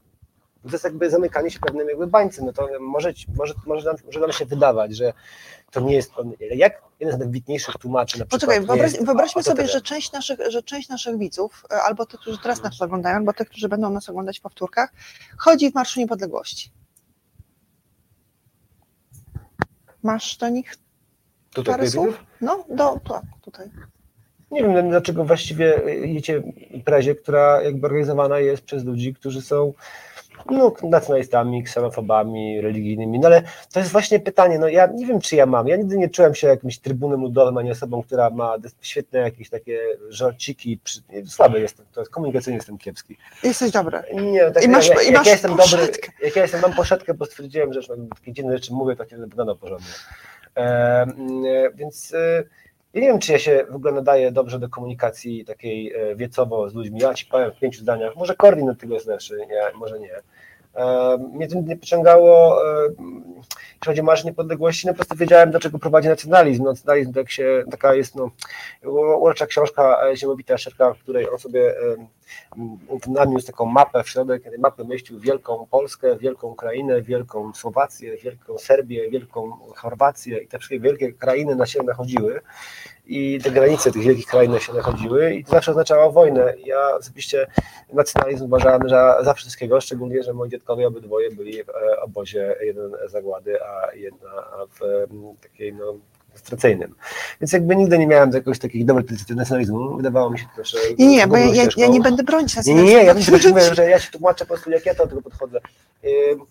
Speaker 2: To jest jakby zamykanie się pewnym jakby bańce. No to może, może, może, nam, może nam się wydawać, że to nie jest. Jak jeden z najwybitniejszych tłumaczy na przykład.
Speaker 3: Poczekaj, wyobraź,
Speaker 2: jest
Speaker 3: wyobraźmy sobie, że część, naszych, że część naszych widzów, e, albo tych, którzy teraz nas oglądają, albo tych, którzy będą nas oglądać w powtórkach, chodzi w Marszu Niepodległości. Masz do nich
Speaker 2: Tutaj
Speaker 3: parę słów? No, do, tak, tutaj.
Speaker 2: Nie wiem dlaczego właściwie jedziecie imprezie, która jakby organizowana jest przez ludzi, którzy są no, nacjonalistami, ksenofobami, religijnymi, no ale to jest właśnie pytanie, no ja nie wiem czy ja mam, ja nigdy nie czułem się jakimś trybunem ludowym, ani osobą, która ma świetne jakieś takie żarciki, przy... słaby jestem, to jest komunikacyjnie jestem kiepski.
Speaker 3: Jesteś dobry.
Speaker 2: Nie, tak,
Speaker 3: I masz-
Speaker 2: jak,
Speaker 3: i
Speaker 2: jak
Speaker 3: masz
Speaker 2: ja jestem dobry, jak ja jestem, mam poszetkę, bo stwierdziłem, że takie dziwne rzeczy mówię, to nie będę wyglądał porządnie. E, e, więc e, nie wiem, czy ja się w ogóle nadaję dobrze do komunikacji takiej e, wiecowo z ludźmi. Ja ci powiem w pięciu zdaniach, może od tego jest lepszy, nie, może nie. To nie pociągało, jeśli chodzi o Marsz Niepodległości, no po prostu wiedziałem, do czego prowadzi nacjonalizm. Nacjonalizm tak się, taka jest no, urocza książka e, Ziemowita Szerka, w której on sobie naniósł taką mapę w środek, mapy mieścił wielką Polskę, wielką Ukrainę, wielką Słowację, wielką Serbię, wielką Chorwację i te wszystkie wielkie krainy na siebie nachodziły i te granice tych wielkich krain się nachodziły i to zawsze oznaczało wojnę. Ja osobiście nacjonalizm uważałem za, za wszystkiego, szczególnie, że moi dziadkowie obydwoje byli w e, obozie, jeden zagłady, a jedna w takiej no, koncentracyjnym. Więc jakby nigdy nie miałem jakoś takich dobrych tradycji nacjonalizmu. Wydawało mi się to, że...
Speaker 3: Nie, nie, bo ja, ja, nie będę bronić
Speaker 2: Nie, nie, nie, ja
Speaker 3: nacjonalizmu.
Speaker 2: tylko mówię, że ja się tłumaczę po prostu, jak ja to do tego podchodzę. Ym,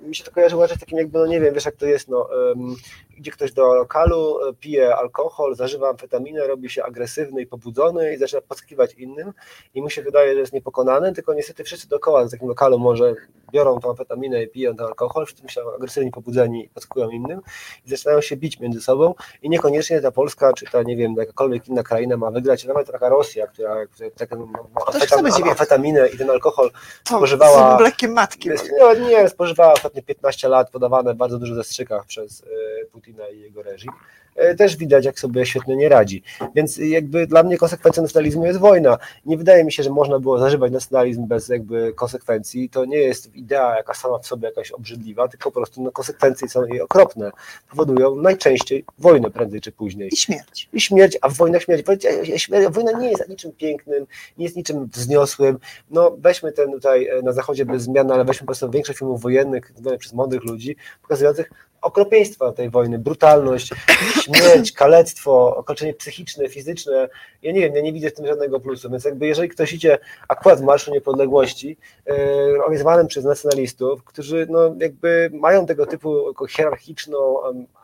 Speaker 2: Mi się to kojarzy raczej z takim jakby, no nie wiem, wiesz jak to jest, no, ym, idzie ktoś do lokalu, e, pije alkohol, zażywa amfetaminę, robi się agresywny i pobudzony i zaczyna podskiwać innym i mu się wydaje, że jest niepokonany, tylko niestety wszyscy dookoła w takim lokalu może biorą tą amfetaminę i piją ten alkohol, wszyscy są agresywni, pobudzeni i podskują innym i zaczynają się bić między sobą i niekoniecznie ta Polska, czy ta, nie wiem, jakakolwiek inna kraina ma wygrać, nawet taka Rosja, która, tak,
Speaker 3: wielki.
Speaker 2: amfetaminę i ten alkohol
Speaker 3: To
Speaker 2: spożywała-
Speaker 3: Z matki.
Speaker 2: nie, nie, spożywała ostatnie 15 lat, podawane w bardzo dużych zastrzykach przez e, Putina i jego reżim. E, Też widać, jak sobie świetnie nie radzi. Więc jakby dla mnie konsekwencją nacjonalizmu jest wojna. Nie wydaje mi się, że można było zażywać nacjonalizm bez jakby konsekwencji. To nie jest idea jaka sama w sobie jakaś obrzydliwa, tylko po prostu no, konsekwencje są jej okropne. Powodują najczęściej wojnę prędzej czy później
Speaker 3: I śmierć.
Speaker 2: i śmierć, a w wojnach śmierć. Wojna- śmierć- Wojna nie jest niczym pięknym, nie jest niczym wzniosłym. No weźmy ten tutaj e, na zachodzie bez zmian, ale weźmy po prostu większość filmów wojennych przez mądrych ludzi, pokazujących okropieństwa tej wojny, brutalność, śmierć, kalectwo, okaleczenie psychiczne, fizyczne. Ja nie wiem, ja nie widzę w tym żadnego plusu, więc jakby jeżeli ktoś idzie akurat w Marszu Niepodległości, e, organizowanym przez nacjonalistów, którzy no jakby mają tego typu hierarchiczną,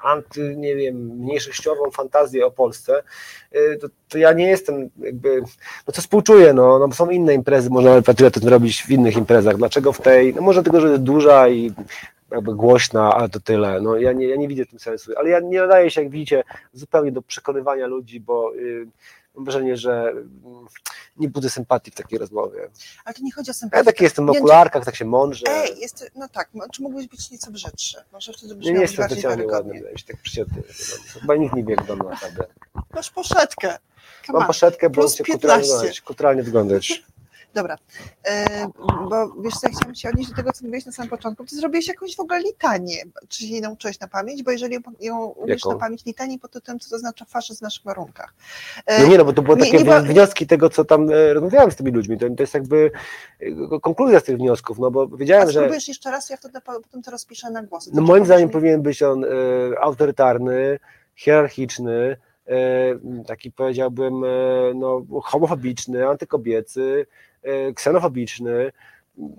Speaker 2: anty, nie wiem, mniejszościową fantazję o Polsce, e, to, to ja nie jestem jakby, no to współczuję, no, no są inne imprezy, można patriotyzm robić w innych imprezach, dlaczego w tej, no może tylko, że jest duża i jakby głośna, ale to tyle, no ja nie, ja nie widzę w tym sensu, ale ja nie nadaję się, jak widzicie, zupełnie do przekonywania ludzi, bo y, mam wrażenie, że y, nie budzę sympatii w takiej rozmowie.
Speaker 3: Ale to nie chodzi o
Speaker 2: Ja
Speaker 3: sympatię.
Speaker 2: taki jestem w
Speaker 3: Nie,
Speaker 2: okularkach, tak się mądrze.
Speaker 3: Ej, jest, no tak, no, czy mógłbyś być nieco brzydszy? Może wtedy
Speaker 2: nie, nie
Speaker 3: brzmiałbyś
Speaker 2: jestem specjalnie ładny, mi się, tak przyciotny. Chyba nikt nie jak wygląda naprawdę.
Speaker 3: Masz poszetkę. Come
Speaker 2: Mam poszetkę, bo się kulturalnie
Speaker 3: 15.
Speaker 2: wyglądać. Kulturalnie wyglądać.
Speaker 3: Dobra, e, bo wiesz co, ja chciałam się odnieść do tego, co mówiłeś na samym początku. Ty zrobiłeś jakąś w ogóle litanię. Czy się jej nauczyłeś na pamięć? Bo jeżeli ją, umiesz na pamięć, litanię pod tytułem, co to znaczy faszyzm w naszych warunkach. E,
Speaker 2: No nie, no bo to były
Speaker 3: nie-
Speaker 2: takie
Speaker 3: nie była-
Speaker 2: wnioski tego, co tam e, rozmawiałem z tymi ludźmi. To, to jest jakby e, konkluzja z tych wniosków, no bo wiedziałem, że
Speaker 3: spróbujesz jeszcze raz, ja wtedy po- potem to rozpiszę na głos.
Speaker 2: no moim zdaniem powinien być on e, autorytarny, hierarchiczny, e, taki powiedziałbym no, homofobiczny, antykobiecy, ksenofobiczny,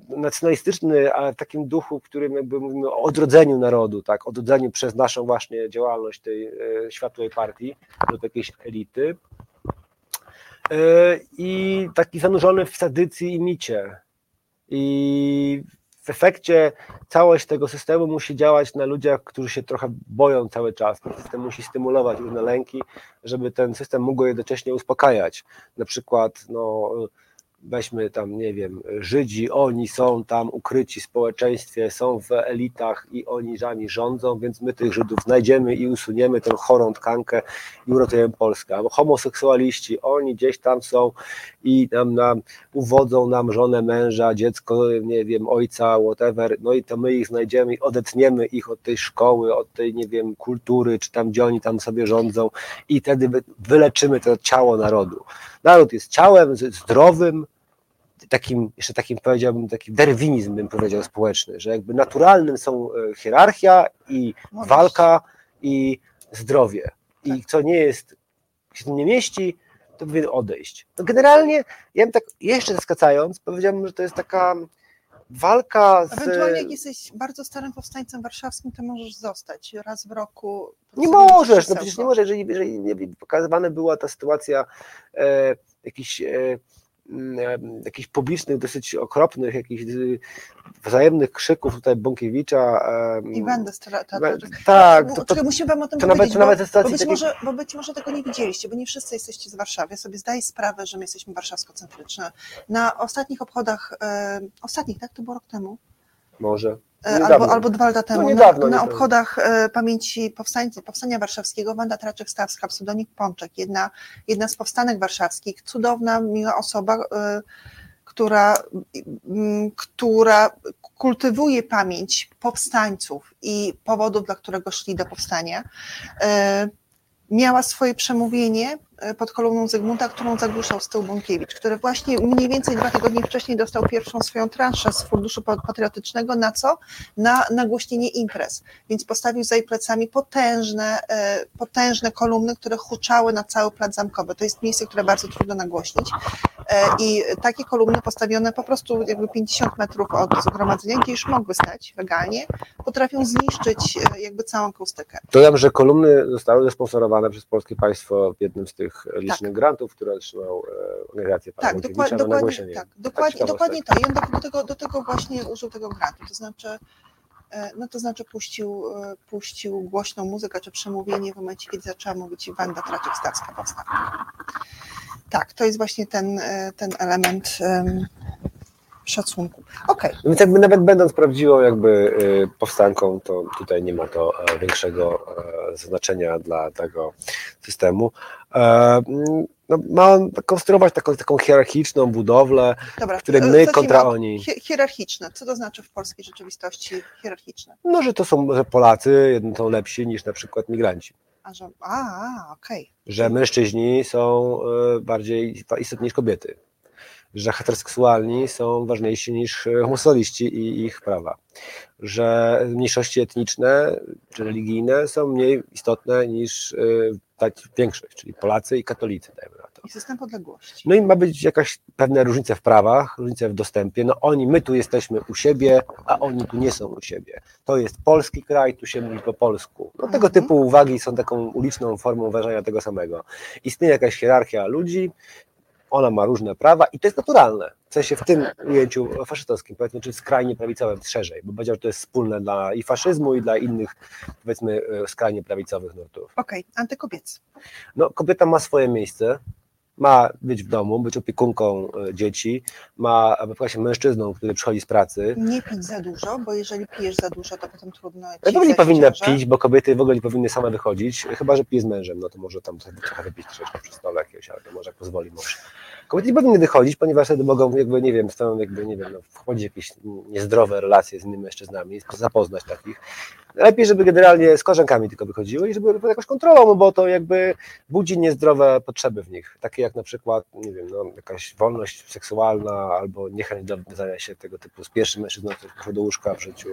Speaker 2: nacjonalistyczny, ale w takim duchu, w którym jakby mówimy o odrodzeniu narodu, tak, odrodzeniu przez naszą właśnie działalność tej e, światłej partii lub jakiejś elity. E, I taki zanurzony w tradycji i micie. I w efekcie całość tego systemu musi działać na ludziach, którzy się trochę boją cały czas. Ten system musi stymulować różne lęki, żeby ten system mógł jednocześnie uspokajać. Na przykład no, weźmy tam, nie wiem, Żydzi, oni są tam ukryci w społeczeństwie, są w elitach i oni żami rządzą, więc my tych Żydów znajdziemy i usuniemy tę chorą tkankę i uratujemy Polskę. Albo homoseksualiści, oni gdzieś tam są i nam, nam uwodzą nam żonę, męża, dziecko, nie wiem, ojca, whatever, no i to my ich znajdziemy i odetniemy ich od tej szkoły, od tej, nie wiem, kultury, czy tam, gdzie oni tam sobie rządzą i wtedy wy- wyleczymy to ciało narodu. Naród jest ciałem zdrowym, takim, jeszcze takim powiedziałbym, taki derwinizm bym powiedział społeczny, że jakby naturalnym są e, hierarchia i
Speaker 1: Młodość.
Speaker 2: walka i zdrowie. I co nie jest, się nie mieści, to powinien odejść. No generalnie, ja bym tak jeszcze zaskacając, powiedziałbym, że to jest taka walka z...
Speaker 1: Ewentualnie jak jesteś bardzo starym powstańcem warszawskim, to możesz zostać raz w roku.
Speaker 2: Nie możesz, no przecież nie możesz, jeżeli, jeżeli nie pokazywana była ta sytuacja e, jakichś, e, jakichś publicznych, dosyć okropnych, jakichś y, wzajemnych krzyków tutaj Bąkiewicza.
Speaker 1: I będę stara- ta- ta-
Speaker 2: be- tak, to, to,
Speaker 1: czekaj, musimy wam o tym
Speaker 2: to nawet-
Speaker 1: powiedzieć,
Speaker 2: to nawet
Speaker 1: bo,
Speaker 2: sytuacji
Speaker 1: bo, być
Speaker 2: takiej-
Speaker 1: może, bo być może tego nie widzieliście, bo nie wszyscy jesteście z Warszawy. Ja sobie zdaję sprawę, że my jesteśmy warszawsko-centryczne. Na ostatnich obchodach, e, ostatnich, tak? To było rok temu?
Speaker 2: może.
Speaker 1: E,
Speaker 2: Niedawno.
Speaker 1: albo, albo dwa lata temu.
Speaker 2: No niedawno,
Speaker 1: na, na
Speaker 2: niedawno.
Speaker 1: obchodach e, pamięci powstańcy, powstania warszawskiego Wanda Traczek-Stawska, pseudonim Pączek, jedna, jedna z powstanek warszawskich, cudowna, miła osoba, e, która, m, która kultywuje pamięć powstańców i powodów, dla którego szli do powstania. Miała swoje przemówienie pod kolumną Zygmunta, którą zagłuszał z tyłu Bąkiewicz, który właśnie mniej więcej dwa tygodnie wcześniej dostał pierwszą swoją transzę z Funduszu Patriotycznego. Na co? Na nagłośnienie imprez. Więc postawił za jej plecami potężne, e, potężne kolumny, które huczały na cały plac zamkowy. To jest miejsce, które bardzo trudno nagłośnić. E, I takie kolumny postawione po prostu jakby 50 metrów od zgromadzenia, gdzie już mogły stać legalnie, potrafią zniszczyć e, jakby całą akustykę.
Speaker 2: Dodam, że kolumny zostały zasponsorowane przez polskie państwo w jednym z tych licznych grantów, które otrzymał e, organizacja pana
Speaker 1: Tak, dokładnie,
Speaker 2: na
Speaker 1: dokładnie,
Speaker 2: nagłośnienie.
Speaker 1: tak, dokładnie,
Speaker 2: ciekawostek.
Speaker 1: dokładnie to. I on do, do, tego, do tego właśnie użył tego grantu. To znaczy, e, no to znaczy puścił, e, puścił głośną muzykę czy przemówienie w momencie, kiedy zaczęła mówić Wanda Traczek-Stawska powstała. Tak, to jest właśnie ten, e, ten element em, szacunku. Okej,
Speaker 2: Więc jakby nawet będąc prawdziwą jakby powstanką, to tutaj nie ma to e, większego e, znaczenia dla tego systemu. E, No, ma on konstruować taką, taką hierarchiczną budowlę,
Speaker 1: dobra.
Speaker 2: w której
Speaker 1: e,
Speaker 2: my kontra oni.
Speaker 1: hi- Hierarchiczne. Co to znaczy w polskiej rzeczywistości hierarchiczne?
Speaker 2: No, że to są, że Polacy są lepsi niż na przykład migranci.
Speaker 1: A, że, a, okej.
Speaker 2: Że mężczyźni są e, bardziej istotni niż kobiety. Że heteroseksualni są ważniejsi niż homoseksualiści i ich prawa. Że mniejszości etniczne czy religijne są mniej istotne niż ta większość, czyli Polacy i katolicy, dajmy na to.
Speaker 1: I system podległości.
Speaker 2: No i ma być jakaś pewna różnica w prawach, różnica w dostępie. No oni, my tu jesteśmy u siebie, a oni tu nie są u siebie. To jest polski kraj, tu się mówi po polsku. No tego
Speaker 1: Mhm.
Speaker 2: typu uwagi są taką uliczną formą uważania tego samego. Istnieje jakaś hierarchia ludzi, ona ma różne prawa i to jest naturalne. W sensie w tym ujęciu faszystowskim, powiedzmy, czy skrajnie prawicowym szerzej, bo powiedział, że to jest wspólne dla i faszyzmu, i dla innych, powiedzmy, e, skrajnie prawicowych nurtów.
Speaker 1: Okej, antykobiecy.
Speaker 2: No, kobieta ma swoje miejsce, ma być w domu, być opiekunką e, dzieci, ma być się mężczyzną, który przychodzi z pracy.
Speaker 1: Nie pić za dużo, bo jeżeli pijesz za dużo, to potem trudno ci
Speaker 2: W ogóle nie powinna pić, bo kobiety w ogóle nie powinny same wychodzić, chyba że pije z mężem, no to może tam trochę, trochę wypić troszeczkę przy stole jakiegoś, ale to może pozwoli mąż. Kobiety nie powinny wychodzić, ponieważ wtedy mogą jakby, nie wiem, stoją jakby, nie wiem, no, wchodzić w jakieś niezdrowe relacje z innymi mężczyznami, zapoznać takich. Lepiej, żeby generalnie z koleżankami tylko wychodziły i żeby pod jakąś kontrolą, no bo to jakby budzi niezdrowe potrzeby w nich, takie jak na przykład, nie wiem, no, jakaś wolność seksualna albo niechęć do wiązania się tego typu z pierwszym mężczyzną, który do łóżka w życiu.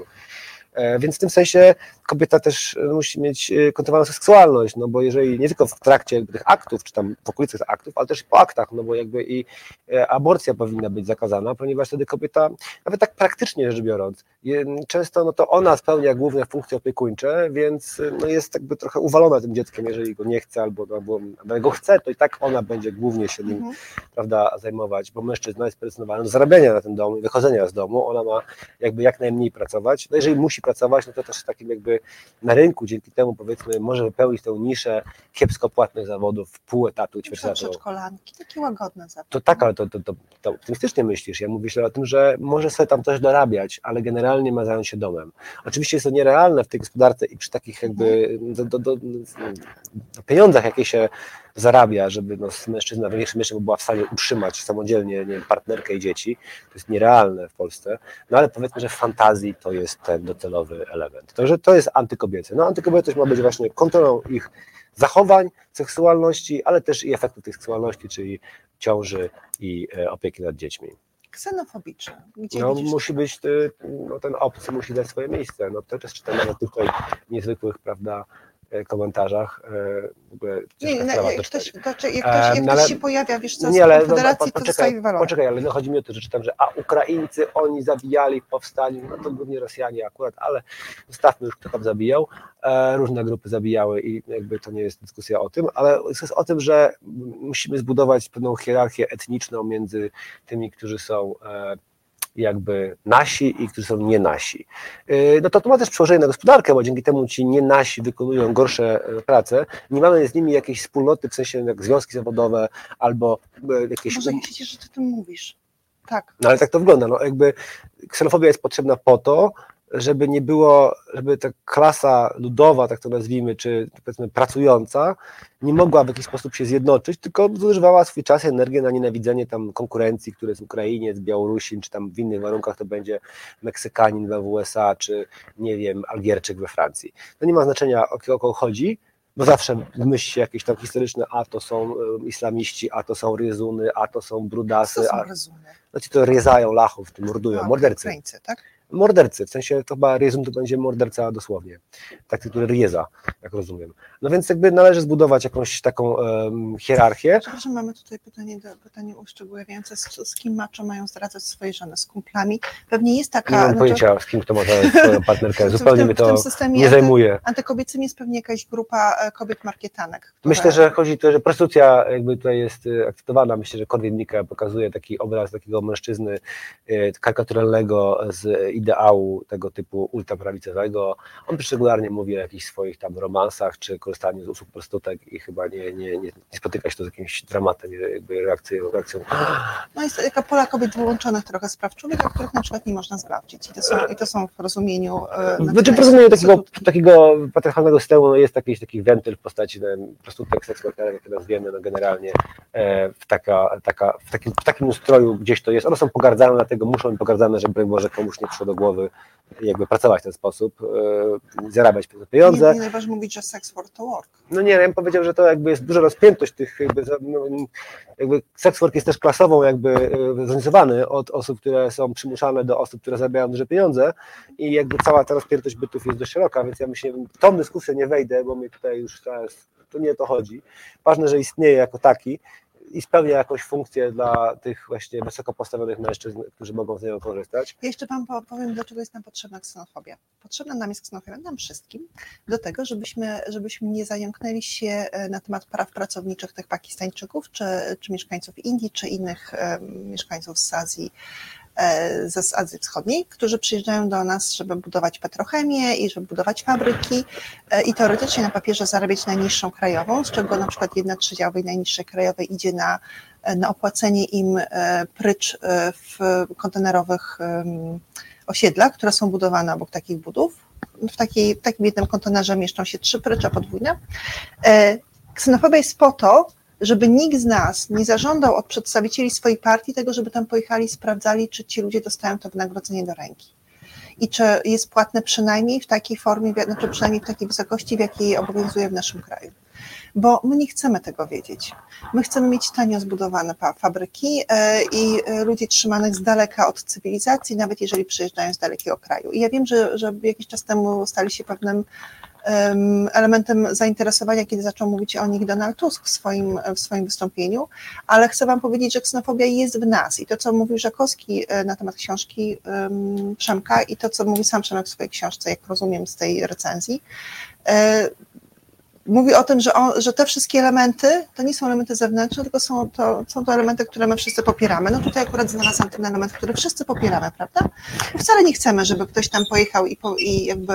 Speaker 2: E, Więc w tym sensie kobieta też e, musi mieć e, kontrolowaną seksualność, no bo jeżeli nie tylko w trakcie tych aktów, czy tam w okolicach tych aktów, ale też po aktach, no bo jakby i aborcja powinna być zakazana, ponieważ wtedy kobieta, nawet tak praktycznie rzecz biorąc, często no to ona spełnia główne funkcje opiekuńcze, więc no jest jakby trochę uwalona tym dzieckiem, jeżeli go nie chce albo, albo, albo go chce, to i tak ona będzie głównie się nim
Speaker 1: Mhm.
Speaker 2: prawda, zajmować, bo mężczyzna jest predestynowany do zarabiania na tym domu i wychodzenia z domu, ona ma jakby jak najmniej pracować. No jeżeli musi musi pracować, no to też takim jakby na rynku dzięki temu powiedzmy może wypełnić tę niszę kiepsko płatnych zawodów, pół etatu, ćwierć etatu.
Speaker 1: Przedszkolanki, takie łagodne zawsze.
Speaker 2: To tak, ale to, to, to, to optymistycznie myślisz. Ja mówię o tym, że może sobie tam coś dorabiać, ale generalnie ma zająć się domem. Oczywiście jest to nierealne w tej gospodarce i przy takich jakby do, do, do, do pieniądzach, jakie się zarabia, żeby no, mężczyzna w większym mieście była w stanie utrzymać samodzielnie nie wiem, partnerkę i dzieci. To jest nierealne w Polsce. No ale powiedzmy, że w fantazji to jest ten docelowy element. Także to jest antykobiece. No antykobiecość ma być właśnie kontrolą ich zachowań, seksualności, ale też i efektu tej seksualności, czyli ciąży i e, opieki nad dziećmi.
Speaker 1: Ksenofobiczne. Gdzie
Speaker 2: No,
Speaker 1: widzisz
Speaker 2: musi być, y, no, ten obcy musi dać swoje miejsce. No, to też czytam nawet tutaj niezwykłych, prawda, e, komentarzach. e, W ogóle
Speaker 1: Nie, no, jak
Speaker 2: też
Speaker 1: ktoś,
Speaker 2: tutaj.
Speaker 1: to, czy- jak
Speaker 2: E,
Speaker 1: ktoś, jak
Speaker 2: no,
Speaker 1: ktoś
Speaker 2: ale-
Speaker 1: się pojawia, wiesz co, z
Speaker 2: Nie, ale no,
Speaker 1: Konfederacji,
Speaker 2: po-
Speaker 1: to
Speaker 2: poczekaj,
Speaker 1: dostaje walorem.
Speaker 2: poczekaj, ale no, chodzi mi o to, że czytam, że a Ukraińcy oni zabijali w powstaniu, no to głównie Rosjanie akurat, ale zostawmy już, kto tam zabijał. E, różne grupy zabijały i jakby to nie jest dyskusja o tym, ale jest o tym, że musimy zbudować pewną hierarchię etniczną między tymi, którzy są e, jakby nasi i którzy są nie nasi. Yy, No to to ma też przełożenie na gospodarkę, bo dzięki temu ci nie nasi wykonują gorsze e, prace. Nie mamy z nimi jakiejś wspólnoty, w sensie jak związki zawodowe albo e, jakieś...
Speaker 1: Boże, jak się że ty tym mówisz. Tak.
Speaker 2: No ale tak to wygląda. No, jakby ksenofobia jest potrzebna po to, żeby nie było, żeby ta klasa ludowa, tak to nazwijmy, czy powiedzmy pracująca, nie mogła w jakiś sposób się zjednoczyć, tylko zużywała swój czas i energię na nienawidzenie tam konkurencji, który jest Ukrainiec, Białorusin, czy tam w innych warunkach to będzie Meksykanin we USA, czy nie wiem, Algierczyk we Francji. To nie ma znaczenia o kogo chodzi, bo zawsze myśli się jakieś tam historyczne, a to są e, islamiści, a to są ryzuny, a to są brudasy,
Speaker 1: są
Speaker 2: a
Speaker 1: rezumy?
Speaker 2: no ci to riezają lachów, to mordują,
Speaker 1: A,
Speaker 2: mordercy.
Speaker 1: Ukraińcy, tak?
Speaker 2: Mordercy, w sensie to chyba Ryzum to będzie morderca dosłownie. Taki, który rieza, jak rozumiem. No więc jakby należy zbudować jakąś taką em, hierarchię.
Speaker 1: Przepraszam, mamy tutaj pytanie, do, pytanie uszczegóławiające, z, z kim macho mają zdradzać swoje żony, z kumplami. Pewnie jest taka...
Speaker 2: Nie mam
Speaker 1: no to-
Speaker 2: pojęcia, z kim to ma swoją partnerkę. Zupełnie mnie to nie
Speaker 1: anty-
Speaker 2: zajmuje.
Speaker 1: Antykobiecym jest pewnie jakaś grupa e, kobiet markietanek. Które...
Speaker 2: Myślę, że chodzi to, że prostytucja jakby tutaj jest y, akceptowana. Myślę, że Korwin pokazuje taki obraz takiego mężczyzny y, karykaturalnego z ideału tego typu ultraprawicowego. On też regularnie mówi o jakichś swoich tam romansach, czy korzystaniu z usług prostytutek i chyba nie, nie, nie, nie spotyka się to z jakimś dramatem, jakby reakcją, reakcją
Speaker 1: No jest taka pola kobiet wyłączonych trochę z praw człowieka, których na przykład nie można zgwałcić. I to są, i to są w rozumieniu... e,
Speaker 2: Znaczy, w rozumieniu takiego, takiego patriarchalnego systemu no jest jakiś taki wentyl w postaci no, seks workerek, jak to nazwiemy, no generalnie e, w, taka, taka, w, takim, w takim ustroju gdzieś to jest. One są pogardzane, dlatego muszą być pogardzane, żeby może komuś nie przyszło do głowy jakby pracować w ten sposób, e, zarabiać pieniądze.
Speaker 1: Nie, nie najważniejsze mówić, że sex for to work.
Speaker 2: No nie, ja bym powiedział, że to jakby jest duża rozpiętość tych jakby, no, jakby sex work jest też klasowo jakby e, zorganizowany od osób, które są przymuszane do osób, które zarabiają duże pieniądze i jakby cała ta rozpiętość bytów jest dość szeroka, więc ja myślę, w tą dyskusję nie wejdę, bo mnie tutaj już teraz, to nie to chodzi. Ważne, że istnieje jako taki i spełnia jakąś funkcję dla tych właśnie wysoko postawionych mężczyzn, którzy mogą z niego korzystać.
Speaker 1: Ja jeszcze Wam po- powiem, dlaczego jest nam potrzebna ksenofobia. Potrzebna nam jest ksenofobia, nam wszystkim, do tego, żebyśmy, żebyśmy nie zająknęli się e, na temat praw pracowniczych tych Pakistańczyków, czy, czy mieszkańców Indii, czy innych mieszkańców z Azji, z z Azji Wschodniej, którzy przyjeżdżają do nas, żeby budować petrochemię i żeby budować fabryki e, i teoretycznie na papierze zarabiać najniższą krajową, z czego na przykład jedna trzecia owej najniższej krajowej idzie na, na opłacenie im e, prycz e, w kontenerowych osiedlach, które są budowane obok takich budów. W, takiej, w takim jednym kontenerze mieszczą się trzy prycze podwójne. E, Ksenofobia jest po to, żeby nikt z nas nie zażądał od przedstawicieli swojej partii tego, żeby tam pojechali sprawdzali, czy ci ludzie dostają to wynagrodzenie do ręki. I czy jest płatne przynajmniej w takiej formie, znaczy przynajmniej w takiej wysokości, w jakiej obowiązuje w naszym kraju. Bo my nie chcemy tego wiedzieć. My chcemy mieć tanio zbudowane fabryki e, i e, ludzi trzymanych z daleka od cywilizacji, nawet jeżeli przyjeżdżają z dalekiego kraju. I ja wiem, że, że jakiś czas temu stali się pewnym elementem zainteresowania, kiedy zaczął mówić o nich Donald Tusk w swoim, w swoim wystąpieniu, ale chcę Wam powiedzieć, że ksenofobia jest w nas. I to, co mówił Żakowski e, na temat książki em, Przemka i to, co mówi sam Przemek w swojej książce, jak rozumiem z tej recenzji, e,
Speaker 3: mówi o tym, że, on, że te wszystkie elementy to nie są elementy zewnętrzne, tylko są to, są to elementy, które my wszyscy popieramy. No tutaj akurat znalazłam ten element, który wszyscy popieramy, prawda? Wcale nie chcemy, żeby ktoś tam pojechał i, po, i jakby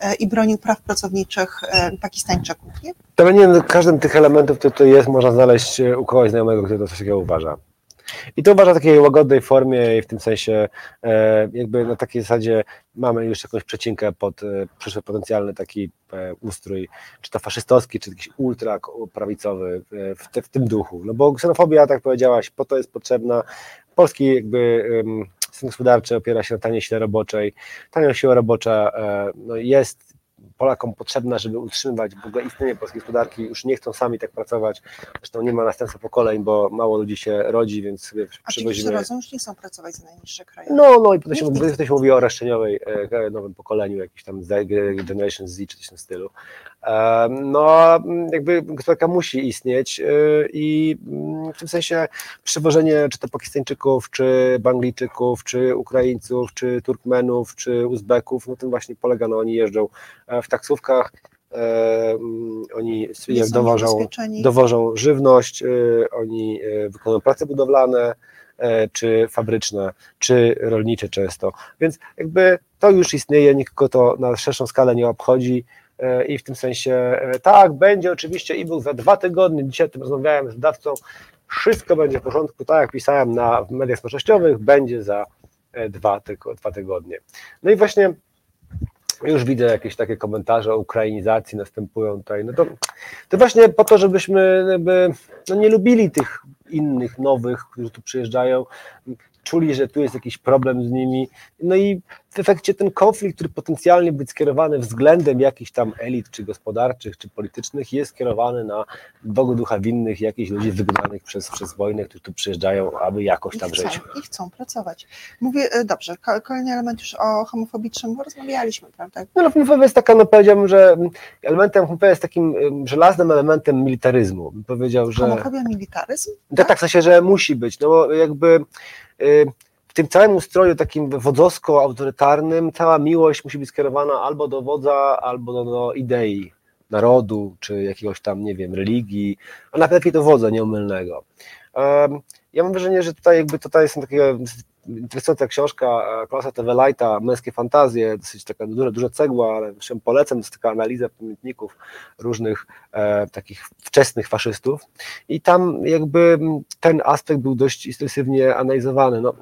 Speaker 3: e, i bronił praw pracowniczych e, Pakistańczyków, nie?
Speaker 2: To nie każdym tych elementów, który to jest, można znaleźć e, u kogoś znajomego, który to coś takiego uważa. I to uważa w takiej łagodnej formie i w tym sensie e, jakby na takiej zasadzie mamy już jakąś przecinkę pod e, przyszły potencjalny taki e, ustrój, czy to faszystowski, czy jakiś ultra prawicowy w, te, w tym duchu. No bo ksenofobia, tak powiedziałaś, po to jest potrzebna. Polski jakby em, system gospodarczy opiera się na taniej sile roboczej. Tania siła robocza no, jest Polakom potrzebna, żeby utrzymywać w ogóle istnienie polskiej gospodarki, już nie chcą sami tak pracować, zresztą nie ma następstwa pokoleń, bo mało ludzi się rodzi, więc sobie
Speaker 3: A
Speaker 2: przywozimy...
Speaker 3: rodzą, już nie chcą pracować za najniższe kraje.
Speaker 2: No, no i potem się, potem się mówi o roszczeniowej e, nowym pokoleniu, jakiś tam Generation Z czy coś w tym stylu. No, jakby gospodarka musi istnieć e, i mm, w tym sensie przywożenie czy to Pakistańczyków, czy Banglijczyków, czy Ukraińców, czy Turkmenów, czy Uzbeków, no tym właśnie polega, no oni jeżdżą e, w taksówkach, oni jak dowożą, dowożą żywność, y, oni y, wykonują prace budowlane, e, czy fabryczne, czy rolnicze często. Więc jakby to już istnieje, nikogo to na szerszą skalę nie obchodzi e, i w tym sensie e, tak, będzie oczywiście e-book za dwa tygodnie, dzisiaj o tym rozmawiałem z wydawcą, wszystko będzie w porządku, tak jak pisałem na mediach społecznościowych, będzie za dwa, tygo, dwa tygodnie. No i właśnie już widzę jakieś takie komentarze o ukrainizacji następują tutaj. No to, to właśnie po to, żebyśmy jakby, no nie lubili tych innych, nowych, którzy tu przyjeżdżają, czuli, że tu jest jakiś problem z nimi. No i w efekcie ten konflikt, który potencjalnie być skierowany względem jakichś tam elit, czy gospodarczych, czy politycznych, jest skierowany na Bogu ducha winnych, jakichś ludzi wygnanych przez, przez wojnę, którzy tu przyjeżdżają, aby jakoś
Speaker 3: I
Speaker 2: tam
Speaker 3: chcą,
Speaker 2: żyć.
Speaker 3: I chcą pracować. Mówię, e, dobrze, ko- kolejny element już o homofobicznym, bo rozmawialiśmy, prawda?
Speaker 2: No, no homofoba jest taka, no powiedziałbym, że elementem homofobii jest takim żelaznym elementem militaryzmu. Bym powiedział, że.
Speaker 3: Homofobia, militaryzm?
Speaker 2: Tak, tak, w sensie, że musi być, no bo jakby w tym całym ustroju takim wodzowsko-autorytarnym cała miłość musi być skierowana albo do wodza, albo do, do idei narodu, czy jakiegoś tam, nie wiem, religii, a nawet lepiej do wodza nieomylnego. Ja mam wrażenie, że tutaj jakby tutaj jest takiego interesująca książka e, Klausa Tewelajta, Męskie fantazje, dosyć taka duża, duża cegła, ale zresztą polecam, to jest taka analiza pamiętników różnych e, takich wczesnych faszystów i tam jakby ten aspekt był dość intensywnie analizowany. No,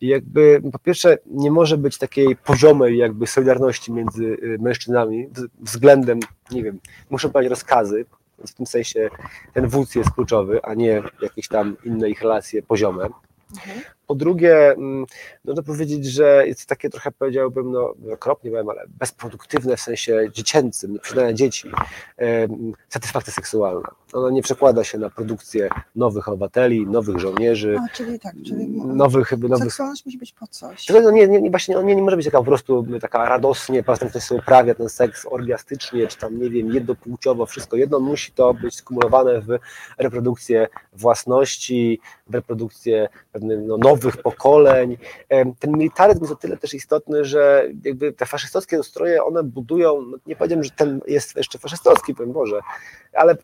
Speaker 2: i jakby po pierwsze nie może być takiej poziomej jakby solidarności między y, mężczyznami względem, nie wiem, muszę powiedzieć rozkazy, w tym sensie ten wódz jest kluczowy, a nie jakieś tam inne ich relacje poziome.
Speaker 3: Mhm.
Speaker 2: Po drugie, mm, no to powiedzieć, że jest takie trochę powiedziałbym, no okropnie powiem, ale bezproduktywne w sensie dziecięcym, posiadania dzieci, em, satysfakcja seksualna. Ona nie przekłada się na produkcję nowych obywateli, nowych żołnierzy,
Speaker 3: A, czyli tak, czyli
Speaker 2: nowych, jakby nowych
Speaker 3: seksualność musi być po coś.
Speaker 2: No nie, nie, nie, właśnie on nie, nie może być taka po prostu taka radosnie, po prostu ktoś sobie uprawia ten seks orgiastycznie, czy tam nie wiem, jednopłciowo, wszystko jedno musi to być skumulowane w reprodukcję własności, w reprodukcję pewnych no, nowych pokoleń. Em, Ten militaryzm jest o tyle też istotny, że jakby te faszystowskie ustroje, one budują, no nie powiedziałem, że ten jest jeszcze faszystowski, powiem Boże, ale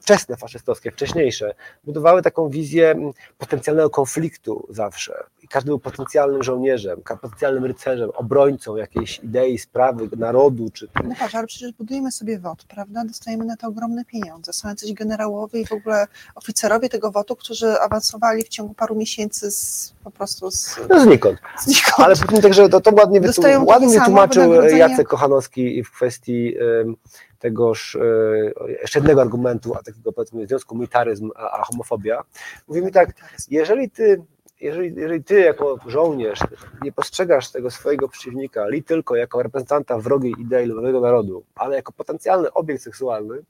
Speaker 2: wczesne faszystowskie, wcześniejsze, budowały taką wizję mm, potencjalnego konfliktu zawsze. I każdy był potencjalnym żołnierzem, potencjalnym rycerzem, obrońcą jakiejś idei, sprawy, narodu, czy
Speaker 3: No patrz, ale przecież budujemy sobie WOT, prawda? Dostajemy na to ogromne pieniądze. Są jacyś generałowie i w ogóle oficerowie tego WOT-u, którzy awansowali w ciągu paru miesięcy z, po prostu z,
Speaker 2: no znikąd.
Speaker 3: znikąd.
Speaker 2: Ale potem także to, to ładnie,
Speaker 3: takie
Speaker 2: ładnie wytłumaczył
Speaker 3: wynagrodzenie.
Speaker 2: Jacek Kochanowski w kwestii em, tegoż e, jeszcze jednego argumentu, a takiego powiedzmy związku militaryzm a, a homofobia. Mówi mi tak, jeżeli ty, jeżeli, jeżeli ty jako żołnierz nie postrzegasz tego swojego przeciwnika li tylko jako reprezentanta wrogiej idei lub wrogego narodu, ale jako potencjalny obiekt seksualny,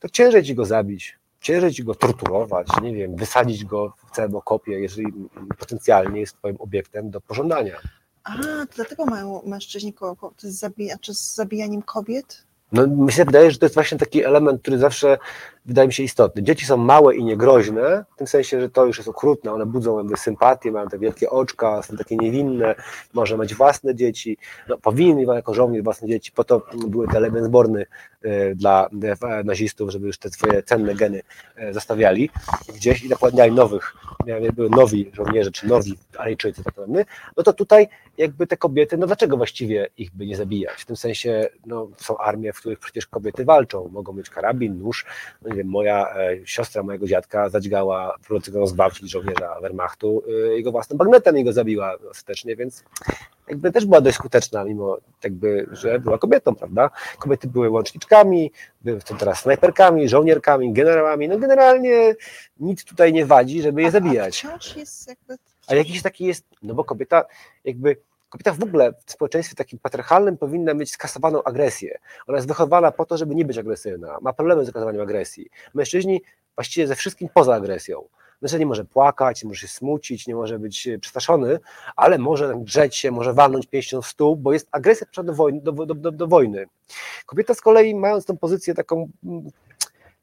Speaker 2: to ciężej ci go zabić, ciężej ci go torturować, nie wiem, wysadzić go w całym okopie, jeżeli potencjalnie jest twoim obiektem do pożądania.
Speaker 3: A, to dlatego mają mężczyźni to jest zabija, czy z zabijaniem kobiet?
Speaker 2: No, mi się wydaje, że to jest właśnie taki element, który zawsze wydaje mi się istotny. Dzieci są małe i niegroźne, w tym sensie, że to już jest okrutne, one budzą jakby sympatię, mają te wielkie oczka, są takie niewinne, może mieć własne dzieci, no, powinien jako żołnierz własne dzieci, po to były te Lebensborny e, dla e, nazistów, żeby już te swoje cenne geny e, zostawiali gdzieś i napładniali nowych, były nowi żołnierze, czy nowi Aryjczycy, tak naprawdę, no to tutaj jakby te kobiety, no dlaczego właściwie ich by nie zabijać? W tym sensie, no są armie, w których przecież kobiety walczą, mogą mieć karabin, nóż, no nie wiem, moja e, siostra mojego dziadka zadźgała, próbującego zgwałcić żołnierza Wehrmachtu, e, jego własnym bagnetem i go zabiła ostatecznie, więc jakby też była dość skuteczna, mimo jakby, że była kobietą, prawda? Kobiety były łączniczkami, były są teraz snajperkami, żołnierkami, generałami, no generalnie nic tutaj nie wadzi, żeby je
Speaker 1: A-
Speaker 2: zabijać.
Speaker 1: A wciąż jest jakby...
Speaker 2: A jakiś taki jest, no bo kobieta jakby, kobieta w ogóle w społeczeństwie takim patriarchalnym powinna mieć skasowaną agresję. Ona jest wychowana po to, żeby nie być agresywna. Ma problemy z okazywaniem agresji. Mężczyźni właściwie ze wszystkim poza agresją. Znaczy nie może płakać, nie może się smucić, nie może być e, przestraszony, ale może grzeć się, może walnąć pięścią w stół, bo jest agresja do wojny. Do, do, do, do wojny. Kobieta z kolei mając tą pozycję taką mm,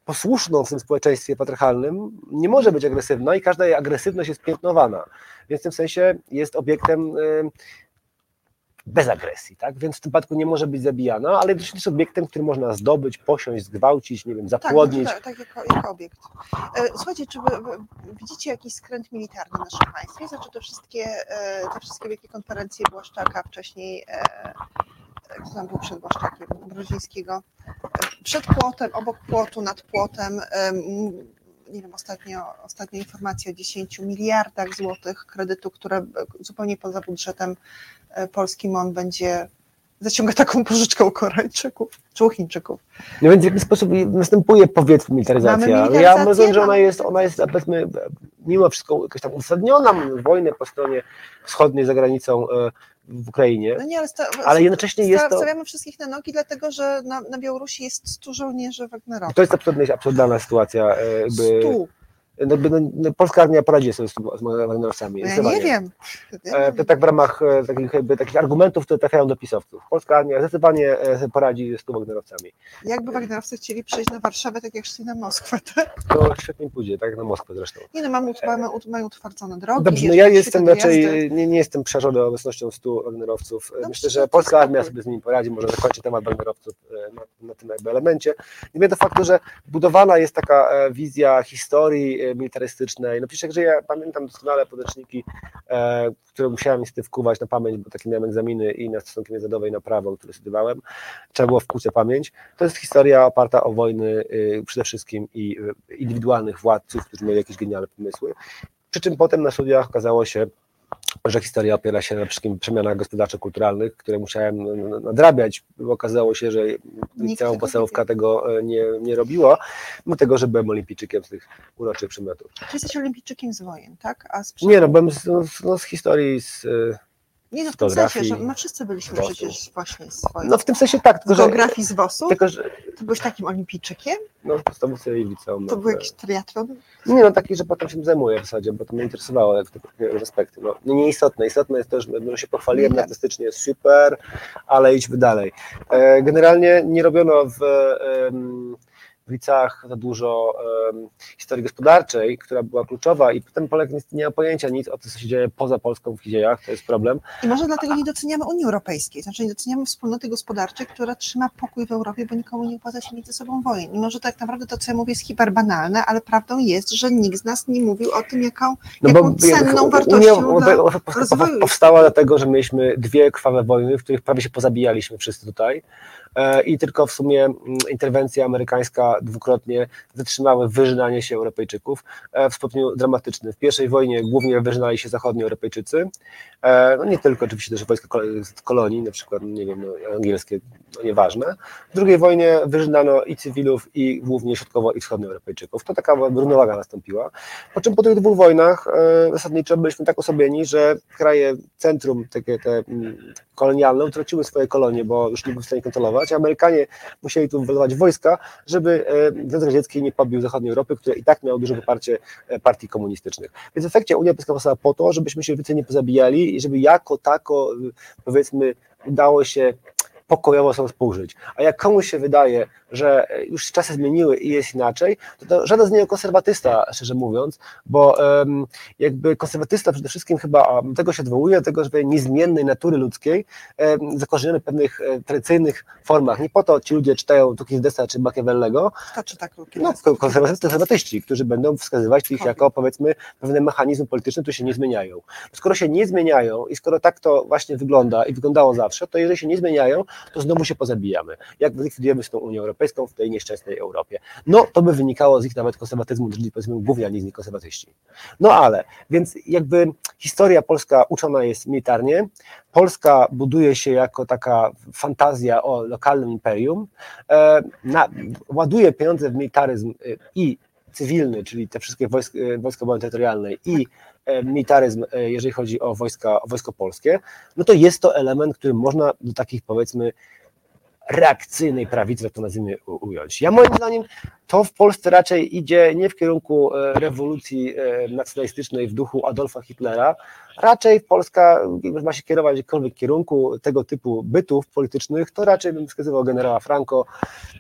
Speaker 2: posłuszną w tym społeczeństwie patriarchalnym, nie może być agresywna i każda jej agresywność jest piętnowana. Więc w tym sensie jest obiektem y, bez agresji, tak? Więc w tym przypadku nie może być zabijana, ale też jest obiektem, który można zdobyć, posiąść, zgwałcić, nie wiem,
Speaker 1: Tak,
Speaker 2: zapłodnić.
Speaker 1: tak, tak jako, jako obiekt. E, Słuchajcie, czy wy, wy widzicie jakiś skręt militarny w naszym państwie? Znaczy te wszystkie, e, te wszystkie wielkie konferencje Błaszczaka, wcześniej e, e, kto tam był przed Błaszczakiem, Brodzińskiego, przed płotem, obok płotu, nad płotem, em, nie wiem, ostatnio, ostatnia informacja o 10 miliardach złotych kredytu, które zupełnie poza budżetem e, polskim on będzie zaciąga taką pożyczkę u Koreańczyków czy u Chińczyków.
Speaker 2: No więc w jaki sposób następuje powiedzmy militaryzacja? Ja rozumiem, że ona jest, ona jest powiedzmy mimo wszystko jakaś tam uzasadniona, mamy wojnę po stronie wschodniej za granicą e, w Ukrainie,
Speaker 1: No nie, ale, sta,
Speaker 2: ale jednocześnie jest to,
Speaker 1: stawiamy wszystkich na nogi, dlatego że na, na Białorusi jest 100 żołnierzy Wagnerowych.
Speaker 2: to jest absurdna, absurdalna sytuacja. e, Jakby,
Speaker 1: 100.
Speaker 2: no, no, no, polska armia poradzi sobie z, z Wagnerowcami.
Speaker 1: No ja nie wiem. Ja nie
Speaker 2: E, To
Speaker 1: wiem.
Speaker 2: tak w ramach e, takich, jakby, takich argumentów, które trafiają do pisowców. Polska armia zdecydowanie e, sobie poradzi z Wagnerowcami.
Speaker 1: Jakby Wagnerowcy chcieli przyjść na Warszawę, tak jak szli na Moskwę. Tak?
Speaker 2: To świetnie pójdzie, tak jak na Moskwę zresztą.
Speaker 1: Nie no, mamy, mamy, mają utwardzone drogi.
Speaker 2: Dobrze, no ja jestem raczej, nie, nie jestem przerażony obecnością 100 Wagnerowców.
Speaker 1: Dobrze,
Speaker 2: Myślę,
Speaker 1: no
Speaker 2: że
Speaker 1: to
Speaker 2: polska armia sobie z nimi poradzi, może zakończę temat Wagnerowców na, na tym jakby elemencie. Nie wiem do faktu, że budowana jest taka wizja historii militarystycznej. No przecież że ja pamiętam doskonale podręczniki, e, które musiałem niestety wkuwać na pamięć, bo takie miałem egzaminy i na stosunki międzynarodowej, na prawo, które studiowałem. Trzeba było wkuć pamięć. To jest historia oparta o wojny e, przede wszystkim i e, indywidualnych władców, którzy mieli jakieś genialne pomysły. Przy czym potem na studiach okazało się, że historia opiera się na wszystkim przemianach gospodarczo-kulturalnych, które musiałem nadrabiać. Bo Okazało się, że całą
Speaker 1: tego
Speaker 2: podstawówka tego e, nie, nie robiła, mimo tego, że byłem olimpijczykiem z tych uroczych przedmiotów.
Speaker 1: Ty jesteś olimpijczykiem z wojen, tak? A z
Speaker 2: Nie no, byłem z, no, z- no, z historii, z, e,
Speaker 1: Nie no, w tym sensie, że my wszyscy byliśmy przecież właśnie swoje.
Speaker 2: no w tym sensie tak, tylko że,
Speaker 1: geografii z WOS-u?
Speaker 2: tylko, że
Speaker 1: Ty byłeś takim olimpijczykiem?
Speaker 2: no, w podstawówce i liceum.
Speaker 1: To
Speaker 2: no,
Speaker 1: był
Speaker 2: e,
Speaker 1: jakiś triatlon?
Speaker 2: Nie no, taki, że potem się zajmuję w zasadzie, bo to mnie interesowało jak te aspekty. No, nie, nieistotne. Istotne jest to, że no, się pochwaliłem
Speaker 1: Nie.
Speaker 2: artystycznie, super, ale idźmy dalej. E, generalnie nie robiono w, em, w liceach za dużo em, historii gospodarczej, która była kluczowa i potem Polak nie, nie ma pojęcia nic o tym, co się dzieje poza Polską w dziejach, to jest problem.
Speaker 1: I może dlatego nie doceniamy Unii Europejskiej, znaczy nie doceniamy wspólnoty gospodarczej, która trzyma pokój w Europie, bo nikomu nie opłaca się mieć ze sobą wojen. I może tak naprawdę to, co ja mówię, jest hiperbanalne, ale prawdą jest, że nikt z nas nie mówił o tym, jaką, jaką cenną
Speaker 2: Unia
Speaker 1: wartością dla
Speaker 2: Europejska
Speaker 1: rozwoju.
Speaker 2: powstała dlatego, że mieliśmy dwie krwawe wojny, w których prawie się pozabijaliśmy wszyscy tutaj. E, I tylko w sumie mm, interwencja amerykańska dwukrotnie zatrzymały wyżynanie się Europejczyków e, w stopniu dramatycznym. W pierwszej wojnie głównie wyżynali się zachodni Europejczycy, e, no nie tylko oczywiście też wojska kolonii, na przykład, nie wiem, no, angielskie, no nieważne. W drugiej wojnie wyżynano i cywilów, i głównie środkowo- i wschodnioeuropejczyków. To taka równowaga nastąpiła. Po czym po tych dwóch wojnach zasadniczo byliśmy tak osobieni, że kraje centrum, takie te mm, kolonialne, utraciły swoje kolonie, bo już nie były w stanie kontrolować. A Amerykanie musieli tu wylować wojska, żeby e, Związek Radziecki nie pobił zachodniej Europy, które i tak miało duże poparcie e, partii komunistycznych. Więc w efekcie Unia Europejska powstała po to, żebyśmy się więcej nie pozabijali i żeby jako tako, y, powiedzmy, udało się pokojowo są współżyć. A jak komuś się wydaje, że już czasy zmieniły i jest inaczej, to, to żaden z niego konserwatysta, szczerze mówiąc, bo um, jakby konserwatysta przede wszystkim chyba tego się odwołuje, do tego, że niezmiennej natury ludzkiej, um, zakorzeniony w pewnych e, tradycyjnych formach. Nie po to ci ludzie czytają Tukidesa czy Machiavellego,
Speaker 3: Kto czyta
Speaker 2: no, konserwatyści, którzy będą wskazywać ich jako powiedzmy pewne mechanizmy polityczne, które się nie zmieniają. Skoro się nie zmieniają i skoro tak to właśnie wygląda i wyglądało zawsze, to jeżeli się nie zmieniają, to znowu się pozabijamy. Jak zlikwidujemy z tą Unią Europejską w tej nieszczęsnej Europie. No, to by wynikało z ich nawet konserwatyzmu, czyli powiedzmy gówniani z nich konserwatyści. No ale, więc jakby historia polska uczona jest militarnie, Polska buduje się jako taka fantazja o lokalnym imperium, e, na, ładuje pieniądze w militaryzm e, i cywilny, czyli te wszystkie wojska, wojska obrony terytorialnej i e, militaryzm, e, jeżeli chodzi o wojska, o wojsko polskie, no to jest to element, który można do takich powiedzmy reakcyjnej prawicy, jak to nazwijmy, ująć. Ja moim zdaniem to w Polsce raczej idzie nie w kierunku e, rewolucji e, nacjonalistycznej w duchu Adolfa Hitlera, raczej Polska ma się kierować w jakimkolwiek kierunku tego typu bytów politycznych, to raczej bym wskazywał generała Franco,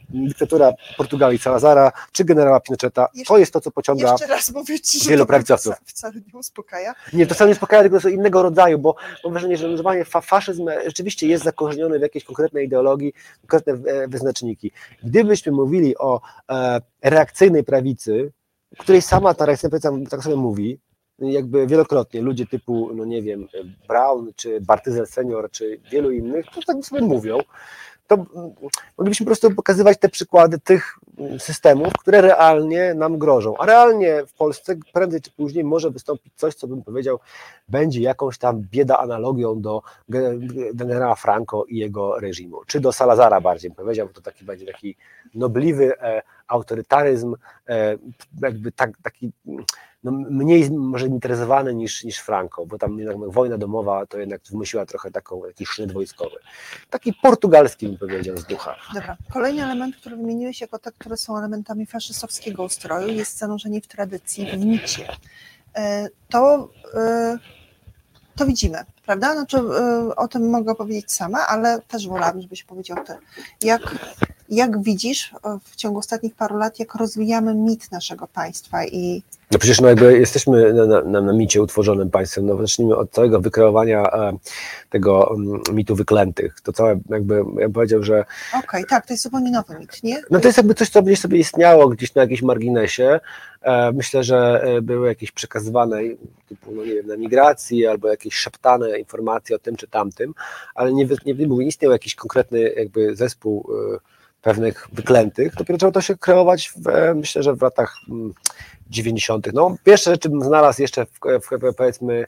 Speaker 2: dyktatura Portugalii Salazara, czy generała Pinocheta. To jest to, co pociąga
Speaker 3: Jeszcze raz mówię ci,
Speaker 2: wielu
Speaker 3: to
Speaker 2: prawicowców.
Speaker 3: wca- wcale nie uspokaja.
Speaker 2: nie, to wcale nie uspokaja, tylko są innego rodzaju, bo mam wrażenie, że używanie fa faszyzm rzeczywiście jest zakorzeniony w jakiejś konkretnej ideologii, konkretne e, wyznaczniki. Gdybyśmy mówili o e, reakcyjnej prawicy, której sama ta reakcyjna prawica tak sobie mówi, jakby wielokrotnie ludzie typu, no nie wiem, Brown, czy Bartyzel Senior, czy wielu innych, to tak sobie mówią, to mm, moglibyśmy po prostu pokazywać te przykłady tych mm, systemów, które realnie nam grożą. A realnie w Polsce prędzej czy później może wystąpić coś, co bym powiedział, będzie jakąś tam bieda analogią do ge- generała Franco i jego reżimu, czy do Salazara bardziej bym powiedział, bo to taki będzie taki nobliwy e, autorytaryzm, e, jakby tak, taki no, mniej może interesowany niż, niż Franco, bo tam jednak wojna domowa to jednak wymyśliła trochę taką, jakiś sznyt wojskowy. Taki portugalski bym powiedział z ducha.
Speaker 3: Dobra. Kolejny element, który wymieniłeś jako te, które są elementami faszystowskiego ustroju, jest zanurzenie w tradycji, w micie. E, To, e, to widzimy, prawda? Znaczy, o tym mogę powiedzieć sama, ale też wolałabym, żebyś powiedział ty. Jak, jak widzisz e, w ciągu ostatnich paru lat, jak rozwijamy mit naszego państwa i
Speaker 2: No przecież no jakby jesteśmy na, na, na, micie utworzonym państwem, no zacznijmy od całego wykreowania e, tego mm, mitu wyklętych. To całe jakby, ja bym powiedział, że
Speaker 3: okej, tak, to jest zupełnie nowy mit, nie?
Speaker 2: No to jest jakby coś, co gdzieś sobie istniało gdzieś na jakimś marginesie. Myślę, że były jakieś przekazywane typu, no nie wiem, na migracji albo jakieś szeptane informacje o tym czy tamtym, ale nie, nie nie istniał jakiś konkretny jakby zespół e, pewnych wyklętych. Dopiero zaczęło to się kreować w, e, myślę, że w latach mm, 90. No pierwsze rzeczy bym znalazł jeszcze w, w, powiedzmy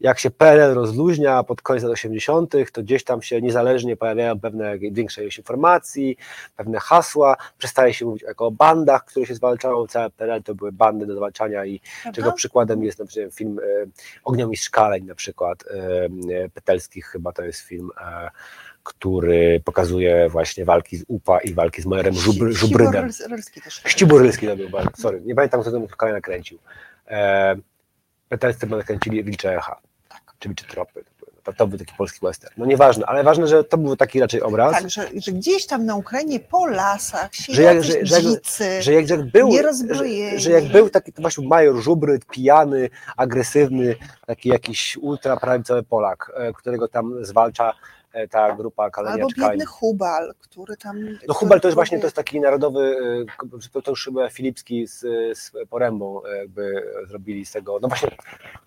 Speaker 2: jak się PRL rozluźnia pod koniec lat 80., to gdzieś tam się niezależnie pojawiają pewne większe ilość informacji, pewne hasła, przestaje się mówić jako o bandach, które się zwalczało, całe PRL to były bandy do zwalczania i czego przykładem jest na przykład film e, Ogniomistrz Szkaleń na przykład, e, e, Petelskich chyba to jest film, e, który pokazuje właśnie walki z UPA i walki z Majerem Żubr, Żubrydem. Ściburylski to był, sorry, nie pamiętam, kto ten kolej nakręcił. E, Petelscy nakręcili Wilcze Echa, Czy Wilcze Tropy. To, był taki polski western. No nieważne, ale ważne, że to był taki raczej obraz,
Speaker 3: Tak, że, że gdzieś tam na Ukrainie po lasach się
Speaker 2: Że jak- że- że jak-
Speaker 3: dzicy,
Speaker 2: że jak, że jak był, że, że jak był taki to właśnie major Żubryd, pijany, agresywny, taki jakiś ultraprawicowy Polak, e, którego tam zwalcza ta grupa Kalenia
Speaker 3: Albo biedny Hubal, który tam...
Speaker 2: No Hubal to jest właśnie, to jest taki narodowy, y, to już chyba Filipski z, z Porębą y, jakby zrobili z tego, no właśnie,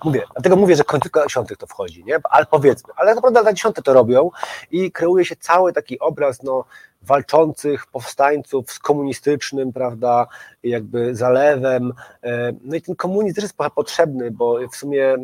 Speaker 2: mówię, dlatego mówię, że końcówka 10 to wchodzi, nie, ale powiedzmy, ale tak naprawdę lata 10 to robią i kreuje się cały taki obraz, no, walczących powstańców z komunistycznym, prawda, jakby zalewem, e, no i ten komunizm też jest potrzebny, bo w sumie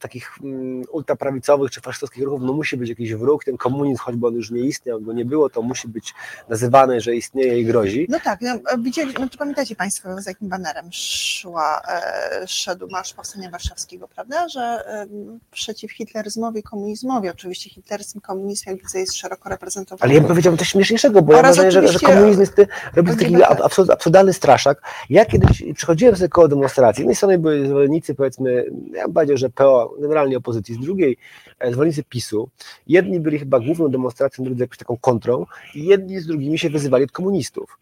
Speaker 2: takich mm, ultraprawicowych czy faszystowskich ruchów, no musi być jakiś wróg, ten komunizm, choćby on już nie istniał, go nie było, to musi być nazywany, że istnieje i grozi.
Speaker 3: No tak, no, widzieli, no to pamiętacie Państwo, z jakim banerem szła, e, szedł Marsz Powstania Warszawskiego, prawda, że e, przeciw hitleryzmowi, komunizmowi, oczywiście hitleryzm, komunizm, jak widzę, jest szeroko reprezentowany.
Speaker 2: Ale ja bym powiedział coś śmieszniejszego, bo ja mam
Speaker 1: Oraz
Speaker 2: wrażenie, że, komunizm jest, robi taki absurd, absurdalny straszak. Ja kiedyś przychodziłem sobie koło demonstracji, z jednej strony byli zwolennicy, powiedzmy, ja bym powiedział, że PO, generalnie opozycji, z drugiej e, zwolennicy PiSu. Jedni byli chyba główną demonstracją, drudzy jakąś taką kontrą i jedni z drugimi się wyzywali od komunistów.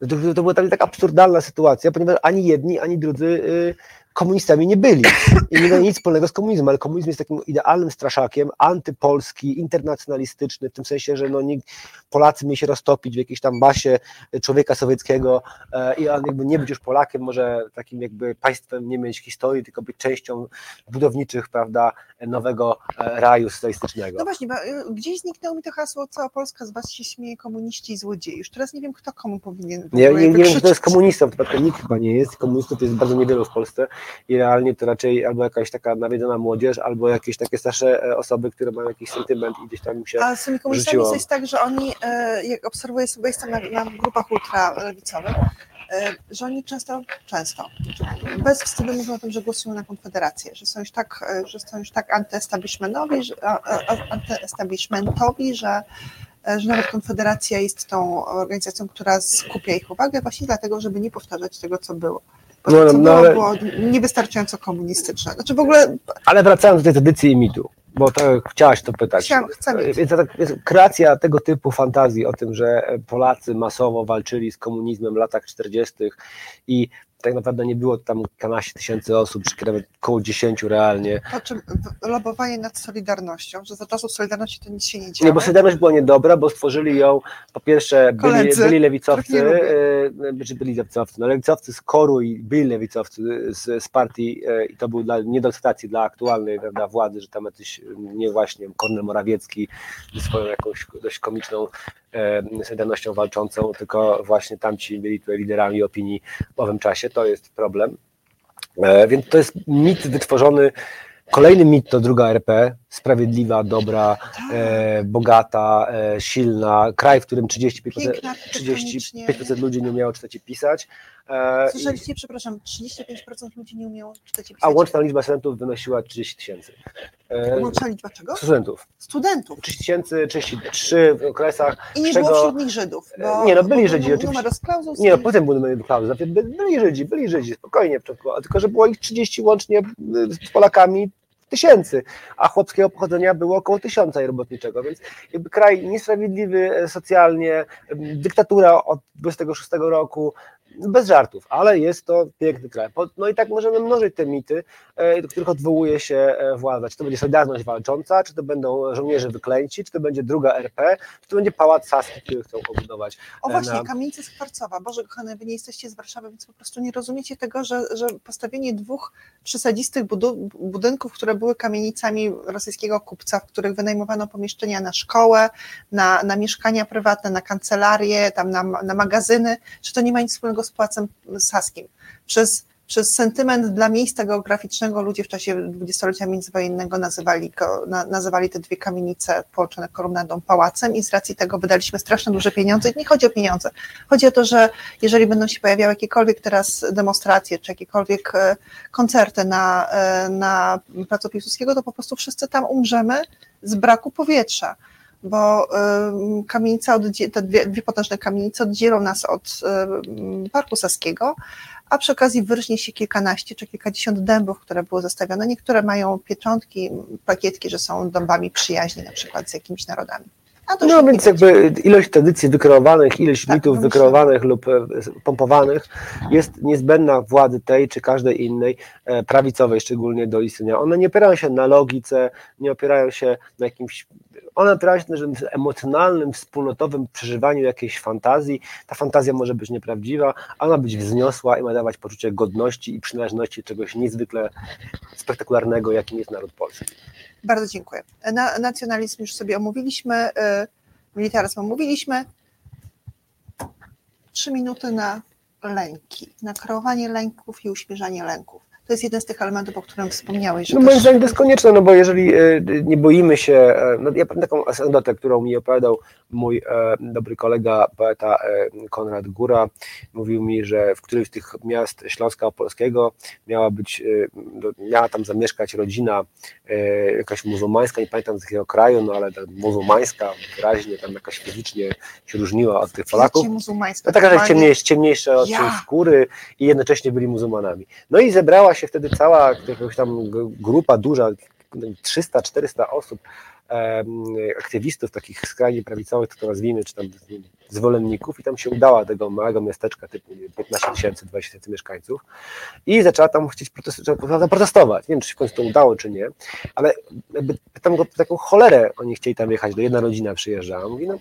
Speaker 2: To, to, była taka, taka absurdalna sytuacja, ponieważ ani jedni, ani drudzy y, komunistami nie byli i nie mieli nic wspólnego z komunizmem, ale komunizm jest takim idealnym straszakiem, antypolski, internacjonalistyczny, w tym sensie, że no, Polacy mieli się roztopić w jakiejś tam basie człowieka sowieckiego e, i on jakby nie być już Polakiem, może takim jakby państwem nie mieć historii, tylko być częścią budowniczych, prawda, nowego e, raju socjalistycznego.
Speaker 1: No właśnie, bo y, gdzieś zniknęło mi to hasło, cała Polska z was się śmieje, komuniści i złodzieje. Już teraz nie wiem, kto komu powinien w
Speaker 2: Nie,
Speaker 1: ogóle
Speaker 2: nie, nie wiem, kto jest komunistą, przypadku nikt chyba nie jest. Komunistów jest bardzo niewielu w Polsce i realnie to raczej albo jakaś taka nawiedzona młodzież, albo jakieś takie starsze e, osoby, które mają jakiś sentyment i gdzieś tam im się...
Speaker 1: A z tymi komunistami jest tak, że oni, e, jak obserwuję sobie, jestem na, na grupach ultralewicowych, e, że oni często, często, bez wstydu mówią o tym, że głosują na Konfederację, że są już tak, że są już tak antyestablishmentowi, że, antyestablishmentowi, że, że nawet Konfederacja jest tą organizacją, która skupia ich uwagę właśnie dlatego, żeby nie powtarzać tego, co było.
Speaker 2: No, no,
Speaker 1: było,
Speaker 2: ale-
Speaker 1: było niewystarczająco komunistyczne. Znaczy w ogóle
Speaker 2: Ale wracając do tej tradycji i mitu, bo to chciałaś to pytać.
Speaker 1: Chciałam- chcę.
Speaker 2: Więc, tak- więc kreacja tego typu fantazji o tym, że Polacy masowo walczyli z komunizmem w latach 40. i tak naprawdę nie było tam kilkanaście tysięcy osób, czy nawet około 10 realnie.
Speaker 1: po czym lobowanie nad Solidarnością, że za czasów Solidarności to nic się nie działo.
Speaker 2: Nie, bo Solidarność była niedobra, bo stworzyli ją, po pierwsze byli, byli lewicowcy,
Speaker 1: lubię.
Speaker 2: e, czy byli lewicowcy, no lewicowcy z koru i byli lewicowcy z, z partii e, i to był dla, nie do akceptacji dla aktualnej prawda, władzy, że tam jacyś, nie właśnie Kornel Morawiecki swoją jakąś dość komiczną e, Solidarnością walczącą, tylko właśnie tamci byli tutaj liderami opinii w owym czasie, to jest problem. E, Więc to jest mit wytworzony, kolejny mit to druga RP, sprawiedliwa, dobra, e, bogata, e, silna, kraj, w którym 35%,
Speaker 1: Piękna,
Speaker 2: 35% ludzi nie umiało czytać i pisać, e, i-
Speaker 1: Słyszeliście, przepraszam, 35% ludzi nie umiało czytać i
Speaker 2: a
Speaker 1: pisać.
Speaker 2: łączna liczba studentów wynosiła 30 tysięcy. E,
Speaker 1: Łączna liczba czego?
Speaker 2: Studentów.
Speaker 1: Studentów.
Speaker 2: 30 tysięcy, 33 w okresach.
Speaker 1: I nie
Speaker 2: czego-
Speaker 1: było wśród nich Żydów. Bo,
Speaker 2: Nie, no, byli Żydzi,
Speaker 1: był
Speaker 2: oczywiście.
Speaker 1: Numer.
Speaker 2: Nie, no potem były numery klauzy, by- byli Żydzi, byli Żydzi, spokojnie, tylko- tylko że było ich 30 łącznie y, z Polakami tysięcy, a chłopskiego pochodzenia było około tysiąca i robotniczego, więc jakby kraj niesprawiedliwy e, socjalnie, dyktatura od 26 roku, bez żartów, ale jest to piękny kraj. No i tak możemy mnożyć te mity, e, do których odwołuje się e, władza. Czy to będzie Solidarność walcząca, czy to będą żołnierze wyklęci, czy to będzie druga RP, czy to będzie Pałac Saski, który chcą obudować.
Speaker 1: O
Speaker 2: e,
Speaker 1: właśnie,
Speaker 2: na-
Speaker 1: kamienica Skwarcowa. Boże kochane, wy nie jesteście z Warszawy, więc po prostu nie rozumiecie tego, że, że postawienie dwóch przesadzistych budynków, które były kamienicami rosyjskiego kupca, w których wynajmowano pomieszczenia na szkołę, na, na mieszkania prywatne, na kancelarię, tam na, na magazyny, że to nie ma nic wspólnego z Pałacem Saskim. Przez przez sentyment dla miejsca geograficznego ludzie w czasie dwudziestolecia międzywojennego nazywali, go, na, nazywali te dwie kamienice połączone kolumnadą pałacem i z racji tego wydaliśmy straszne duże pieniądze. I nie chodzi o pieniądze. Chodzi o to, że jeżeli będą się pojawiały jakiekolwiek teraz demonstracje, czy jakiekolwiek e, koncerty na, e, na placu Piłsudskiego, to po prostu wszyscy tam umrzemy z braku powietrza bo kamienica, te dwie, dwie potężne kamienice oddzielą nas od Parku Saskiego, a przy okazji wyrośnie się kilkanaście czy kilkadziesiąt dębów, które były zostawione. Niektóre mają pieczątki, plakietki, że są dębami przyjaźni na przykład z jakimiś narodami.
Speaker 2: No więc jakby ilość tradycji wykreowanych, ilość
Speaker 1: Tak,
Speaker 2: mitów
Speaker 1: no
Speaker 2: wykreowanych lub e, pompowanych jest niezbędna władzy tej czy każdej innej, e, prawicowej szczególnie do istnienia. One nie opierają się na logice, nie opierają się na jakimś, one opierają się na emocjonalnym, wspólnotowym przeżywaniu jakiejś fantazji. Ta fantazja może być nieprawdziwa, a ma być wzniosła i ma dawać poczucie godności i przynależności czegoś niezwykle spektakularnego, jakim jest naród polski.
Speaker 1: Bardzo dziękuję. Na, nacjonalizm już sobie omówiliśmy, y, militaryzm omówiliśmy. Trzy minuty na lęki, na kreowanie lęków i uśmierzanie lęków. To
Speaker 3: jest jeden z tych elementów, o którym wspomniałeś. Że
Speaker 2: No moim zdaniem to jest konieczne, no bo jeżeli e, nie boimy się, e, no ja pamiętam taką anegdotę, którą mi opowiadał mój e, dobry kolega, poeta Konrad Góra, mówił mi, że w którymś z tych miast Śląska Opolskiego miała być, no, miała tam zamieszkać rodzina jakaś muzułmańska, nie pamiętam z jakiego kraju, no ale ta muzułmańska wyraźnie tam jakaś fizycznie się różniła od tych Polaków. No taka, że ciemniejsze od
Speaker 3: Ja.
Speaker 2: skóry i jednocześnie byli muzułmanami. No i zebrała się wtedy cała jakaś tam grupa duża, 300-400 osób, aktywistów takich skrajnie prawicowych, to nazwijmy, czy tam zwolenników i tam się udała tego małego miasteczka typu nie wiem, 15 tysięcy, 20 tysięcy mieszkańców i zaczęła tam chcieć protestować. Nie wiem, czy się w końcu to udało, czy nie, ale jakby pytam go, taką cholerę oni chcieli tam jechać, do jedna rodzina przyjeżdżała. Mówi, no,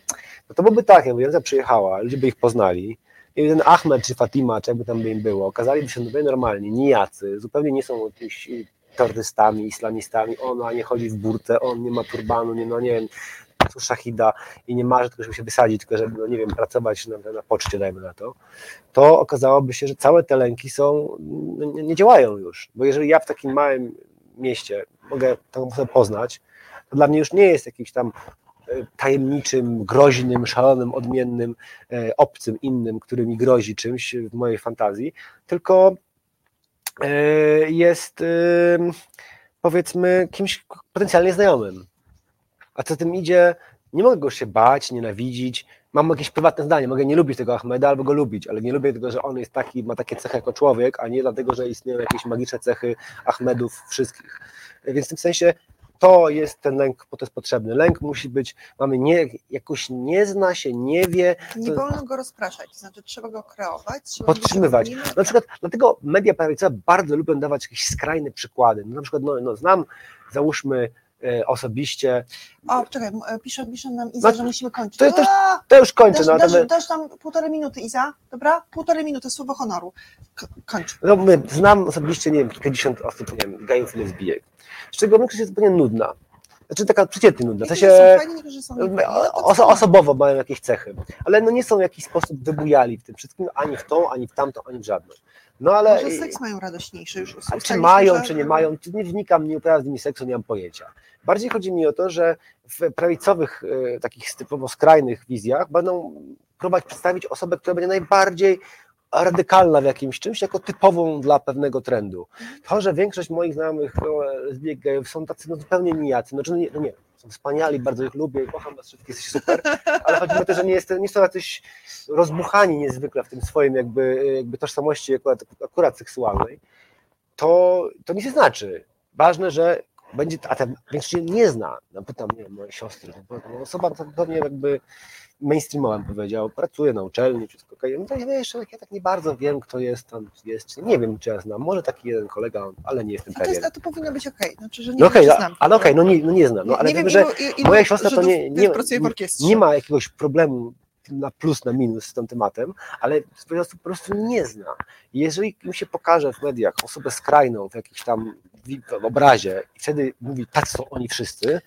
Speaker 2: no to byłoby tak, ja mówię, ona przyjechała, ludzie by ich poznali, ten Ahmed czy Fatima, czy jakby tam by im było, okazaliby się normalni, nijacy, zupełnie nie są jakimiś terrorystami, islamistami, ona nie chodzi w burtę, on nie ma turbanu, nie, no nie wiem, tu szachida i nie marzy tylko, żeby się wysadzić, tylko żeby, no nie wiem, pracować na, na poczcie, dajmy na to, to okazałoby się, że całe te lęki są, no, nie, nie działają już, bo jeżeli ja w takim małym mieście mogę taką osobę poznać, to dla mnie już nie jest jakimś tam tajemniczym, groźnym, szalonym, odmiennym, e, obcym, innym, który mi grozi czymś w mojej fantazji, tylko e, jest e, powiedzmy kimś potencjalnie znajomym. A co tym idzie, nie mogę go się bać, nienawidzić. Mam jakieś prywatne zdanie, mogę nie lubić tego Ahmeda albo go lubić, ale nie lubię tego, że on jest taki, ma takie cechy jako człowiek, a nie dlatego, że istnieją jakieś magiczne cechy Ahmedów wszystkich. Więc w tym sensie to jest ten lęk, bo to jest potrzebny. Lęk musi być, mamy nie, jakoś nie zna się, nie wie,
Speaker 3: Nie wolno go rozpraszać, to znaczy trzeba go kreować. trzeba
Speaker 2: podtrzymywać. Na przykład dlatego media prawicowe bardzo lubią dawać jakieś skrajne przykłady. No, na przykład no, no, znam, załóżmy e, osobiście,
Speaker 3: O, czekaj, pisze, pisze nam Iza,
Speaker 2: No,
Speaker 3: że musimy kończyć.
Speaker 2: to jest też- to już kończę,
Speaker 3: dasz,
Speaker 2: no,
Speaker 3: dasz,
Speaker 2: my,
Speaker 3: dasz nam półtorej minuty, Iza, dobra? Półtorej minuty, słowo honoru. Kończ.
Speaker 2: no, my, znam osobiście, nie wiem, kilkadziesiąt osób, nie wiem, gejów lesbijek, z czego większość jest zupełnie nudna. Znaczy taka przeciętnie nudna, w sensie
Speaker 3: są fajni, niektórzy są. No
Speaker 2: oso, osobowo mają jakieś cechy, ale no nie są w jakiś sposób wybujali w tym wszystkim, ani w tą, ani w tamtą, ani w żadną. No ale...
Speaker 3: Może seks mają radośniejszy już.
Speaker 2: A czy mają,
Speaker 3: że-
Speaker 2: czy nie mają, czy nie wnikam, nie uprawiam z nimi seksu, nie mam pojęcia. Bardziej chodzi mi o to, że w prawicowych, e, takich typowo skrajnych wizjach będą próbować przedstawić osobę, która będzie najbardziej radykalna w jakimś czymś, jako typową dla pewnego trendu. To, że większość moich znajomych no, lesbijek, gejów są tacy no, zupełnie nijacy, no, czy no, nie, no nie, są wspaniali, bardzo ich lubię, kocham was wszystkich, jesteście super, ale chodzi o to, że nie, jest, nie są jacyś rozbuchani niezwykle w tym swoim jakby, jakby tożsamości akurat, akurat seksualnej, to, to nic nie znaczy. Ważne, że będzie, a ten większość nie zna. No, pytam, nie moje siostry, no, no, osoba to pewnie jakby mainstreamowa bym powiedział, pracuje na uczelni, wszystko okej. No to ja wiesz, ja tak nie bardzo wiem, kto jest tam, jest, czy nie wiem, czy ja znam, może taki jeden kolega, ale nie jestem
Speaker 3: A to,
Speaker 2: pewien.
Speaker 3: to powinno być okej. Znaczy, że nie
Speaker 2: No okej,
Speaker 3: wiem,
Speaker 2: no,
Speaker 3: znam.
Speaker 2: ale okej, no nie, no nie znam, no, ale
Speaker 3: nie
Speaker 2: wiem, że
Speaker 3: ilu,
Speaker 2: moja siostra to nie, nie, nie ma jakiegoś problemu na plus, na minus z tym tematem, ale po prostu, po prostu nie zna. Jeżeli im się pokaże w mediach osobę skrajną w jakimś tam obrazie i wtedy mówi, tak są oni wszyscy,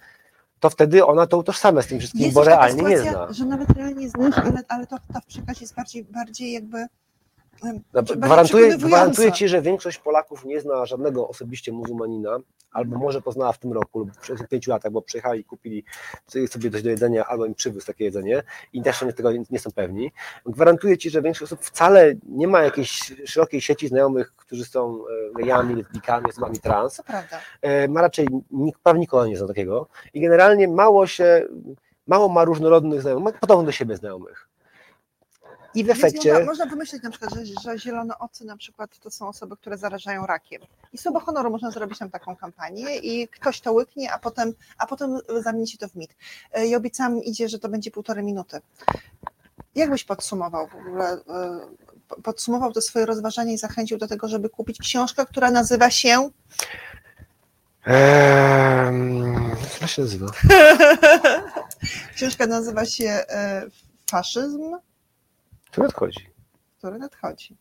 Speaker 2: to wtedy ona to utożsamia z tym wszystkim,
Speaker 3: Jest
Speaker 2: bo realnie nie
Speaker 3: sytuacja,
Speaker 2: zna.
Speaker 3: że nawet realnie znasz, ale, ale to, ta w przekazie jest bardziej, bardziej jakby
Speaker 2: Gwarantuję, gwarantuję ci, że większość Polaków nie zna żadnego osobiście muzułmanina, albo może poznała w tym roku lub w pięciu latach, bo przyjechali i kupili sobie coś do jedzenia, albo im przywiózł takie jedzenie i też oni tego nie- są pewni. Gwarantuję ci, że większość osób wcale nie ma jakiejś szerokiej sieci znajomych, którzy są e, gejami, lesbijkami, osobami trans.
Speaker 3: To prawda.
Speaker 2: E, Ma raczej nikt, prawie nikogo nie zna takiego i generalnie mało się, mało ma różnorodnych znajomych, ma podobnych do siebie znajomych. I w efekcie...
Speaker 3: Można, można wymyślić na przykład, że, że zielone ocy na przykład to są osoby, które zarażają rakiem. I słowo honoru można zrobić tam taką kampanię i ktoś to łyknie, a potem, a potem zamieni się to w mit. E, I obiecam idzie, że to będzie półtorej minuty. Jak byś podsumował w ogóle, e, po- podsumował to swoje rozważanie i zachęcił do tego, żeby kupić książkę, która nazywa się
Speaker 2: co się nazywa?
Speaker 3: Książka nazywa się e, Faszyzm,
Speaker 2: Tu nadchodzi.
Speaker 3: który nadchodzi.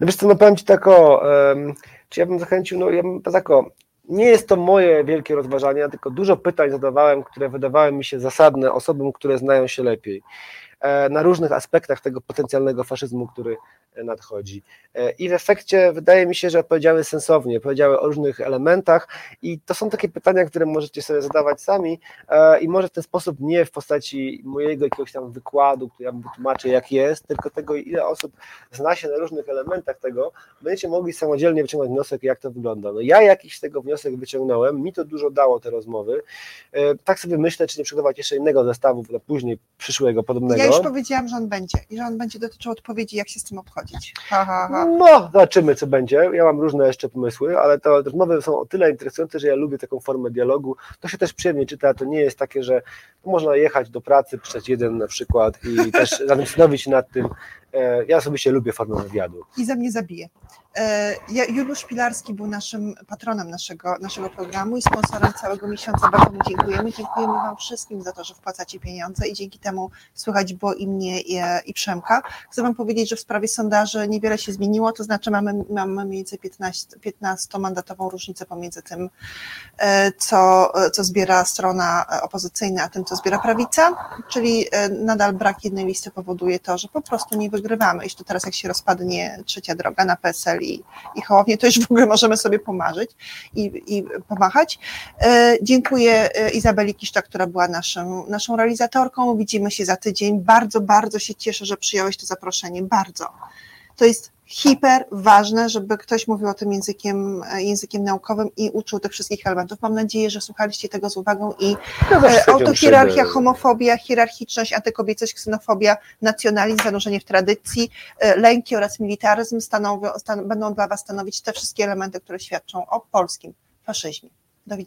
Speaker 2: No wiesz co, no powiem Ci tak o, em, czy ja bym zachęcił, no ja bym tak o, nie jest to moje wielkie rozważanie, tylko dużo pytań zadawałem, które wydawały mi się zasadne osobom, które znają się lepiej. E, na różnych aspektach tego potencjalnego faszyzmu, który e, nadchodzi. E, I w efekcie wydaje mi się, że odpowiedziały sensownie, powiedziały o różnych elementach i to są takie pytania, które możecie sobie zadawać sami i może w ten sposób nie w postaci mojego jakiegoś tam wykładu, który ja bym wytłumaczę jak jest, tylko tego ile osób zna się na różnych elementach tego, będziecie mogli samodzielnie wyciągnąć wniosek jak to wygląda. No ja jakiś z tego wniosek wyciągnąłem, mi to dużo dało te rozmowy, tak sobie myślę, czy nie przygotować jeszcze innego zestawu na później przyszłego, podobnego.
Speaker 1: Ja już powiedziałam, że on będzie i że on będzie dotyczył odpowiedzi, jak się z tym obchodzić. Ha, ha, ha.
Speaker 2: No, zobaczymy, co będzie. Ja mam różne jeszcze pomysły, ale te rozmowy są o tyle interesujące, że ja lubię taką formę dialogu. To się też przyjemnie czyta, to nie jest takie, że można jechać do pracy, przeczytać jeden na przykład i też zastanowić się nad tym. E, Ja osobiście lubię formę wywiadu.
Speaker 1: i ze mnie zabije. E, Juliusz Pilarski był naszym patronem naszego, naszego programu i sponsorem całego miesiąca. Bardzo mu dziękujemy. Dziękujemy Wam wszystkim za to, że wpłacacie pieniądze i dzięki temu słychać było i mnie, i, i Przemka. Chcę Wam powiedzieć, że w sprawie sondaży niewiele się zmieniło, to znaczy mamy, mamy mniej więcej 15, 15-mandatową różnicę pomiędzy tym, e, co, co zbiera strona opozycyjna, a tym, co zbiera prawica, czyli e, nadal brak jednej listy powoduje to, że po prostu nie wygrywamy. To teraz jak się rozpadnie trzecia droga na PSL i, i Hołownię, to już w ogóle możemy sobie pomarzyć i, i pomachać. E, Dziękuję e, Izabeli Kiszczak, która była naszą, naszą realizatorką. Widzimy się za tydzień. Bardzo, bardzo się cieszę, że przyjąłeś to zaproszenie. Bardzo. To jest hiper ważne, żeby ktoś mówił o tym językiem, e, językiem naukowym i uczył tych wszystkich elementów. Mam nadzieję, że słuchaliście tego z uwagą i
Speaker 2: zawsze
Speaker 1: E, Autohierarchia, homofobia, hierarchiczność, antykobiecość, ksenofobia, nacjonalizm, zanurzenie w tradycji, e, lęki oraz militaryzm stanowią, stan, będą dla Was stanowić te wszystkie elementy, które świadczą o polskim faszyzmie. Do widzenia.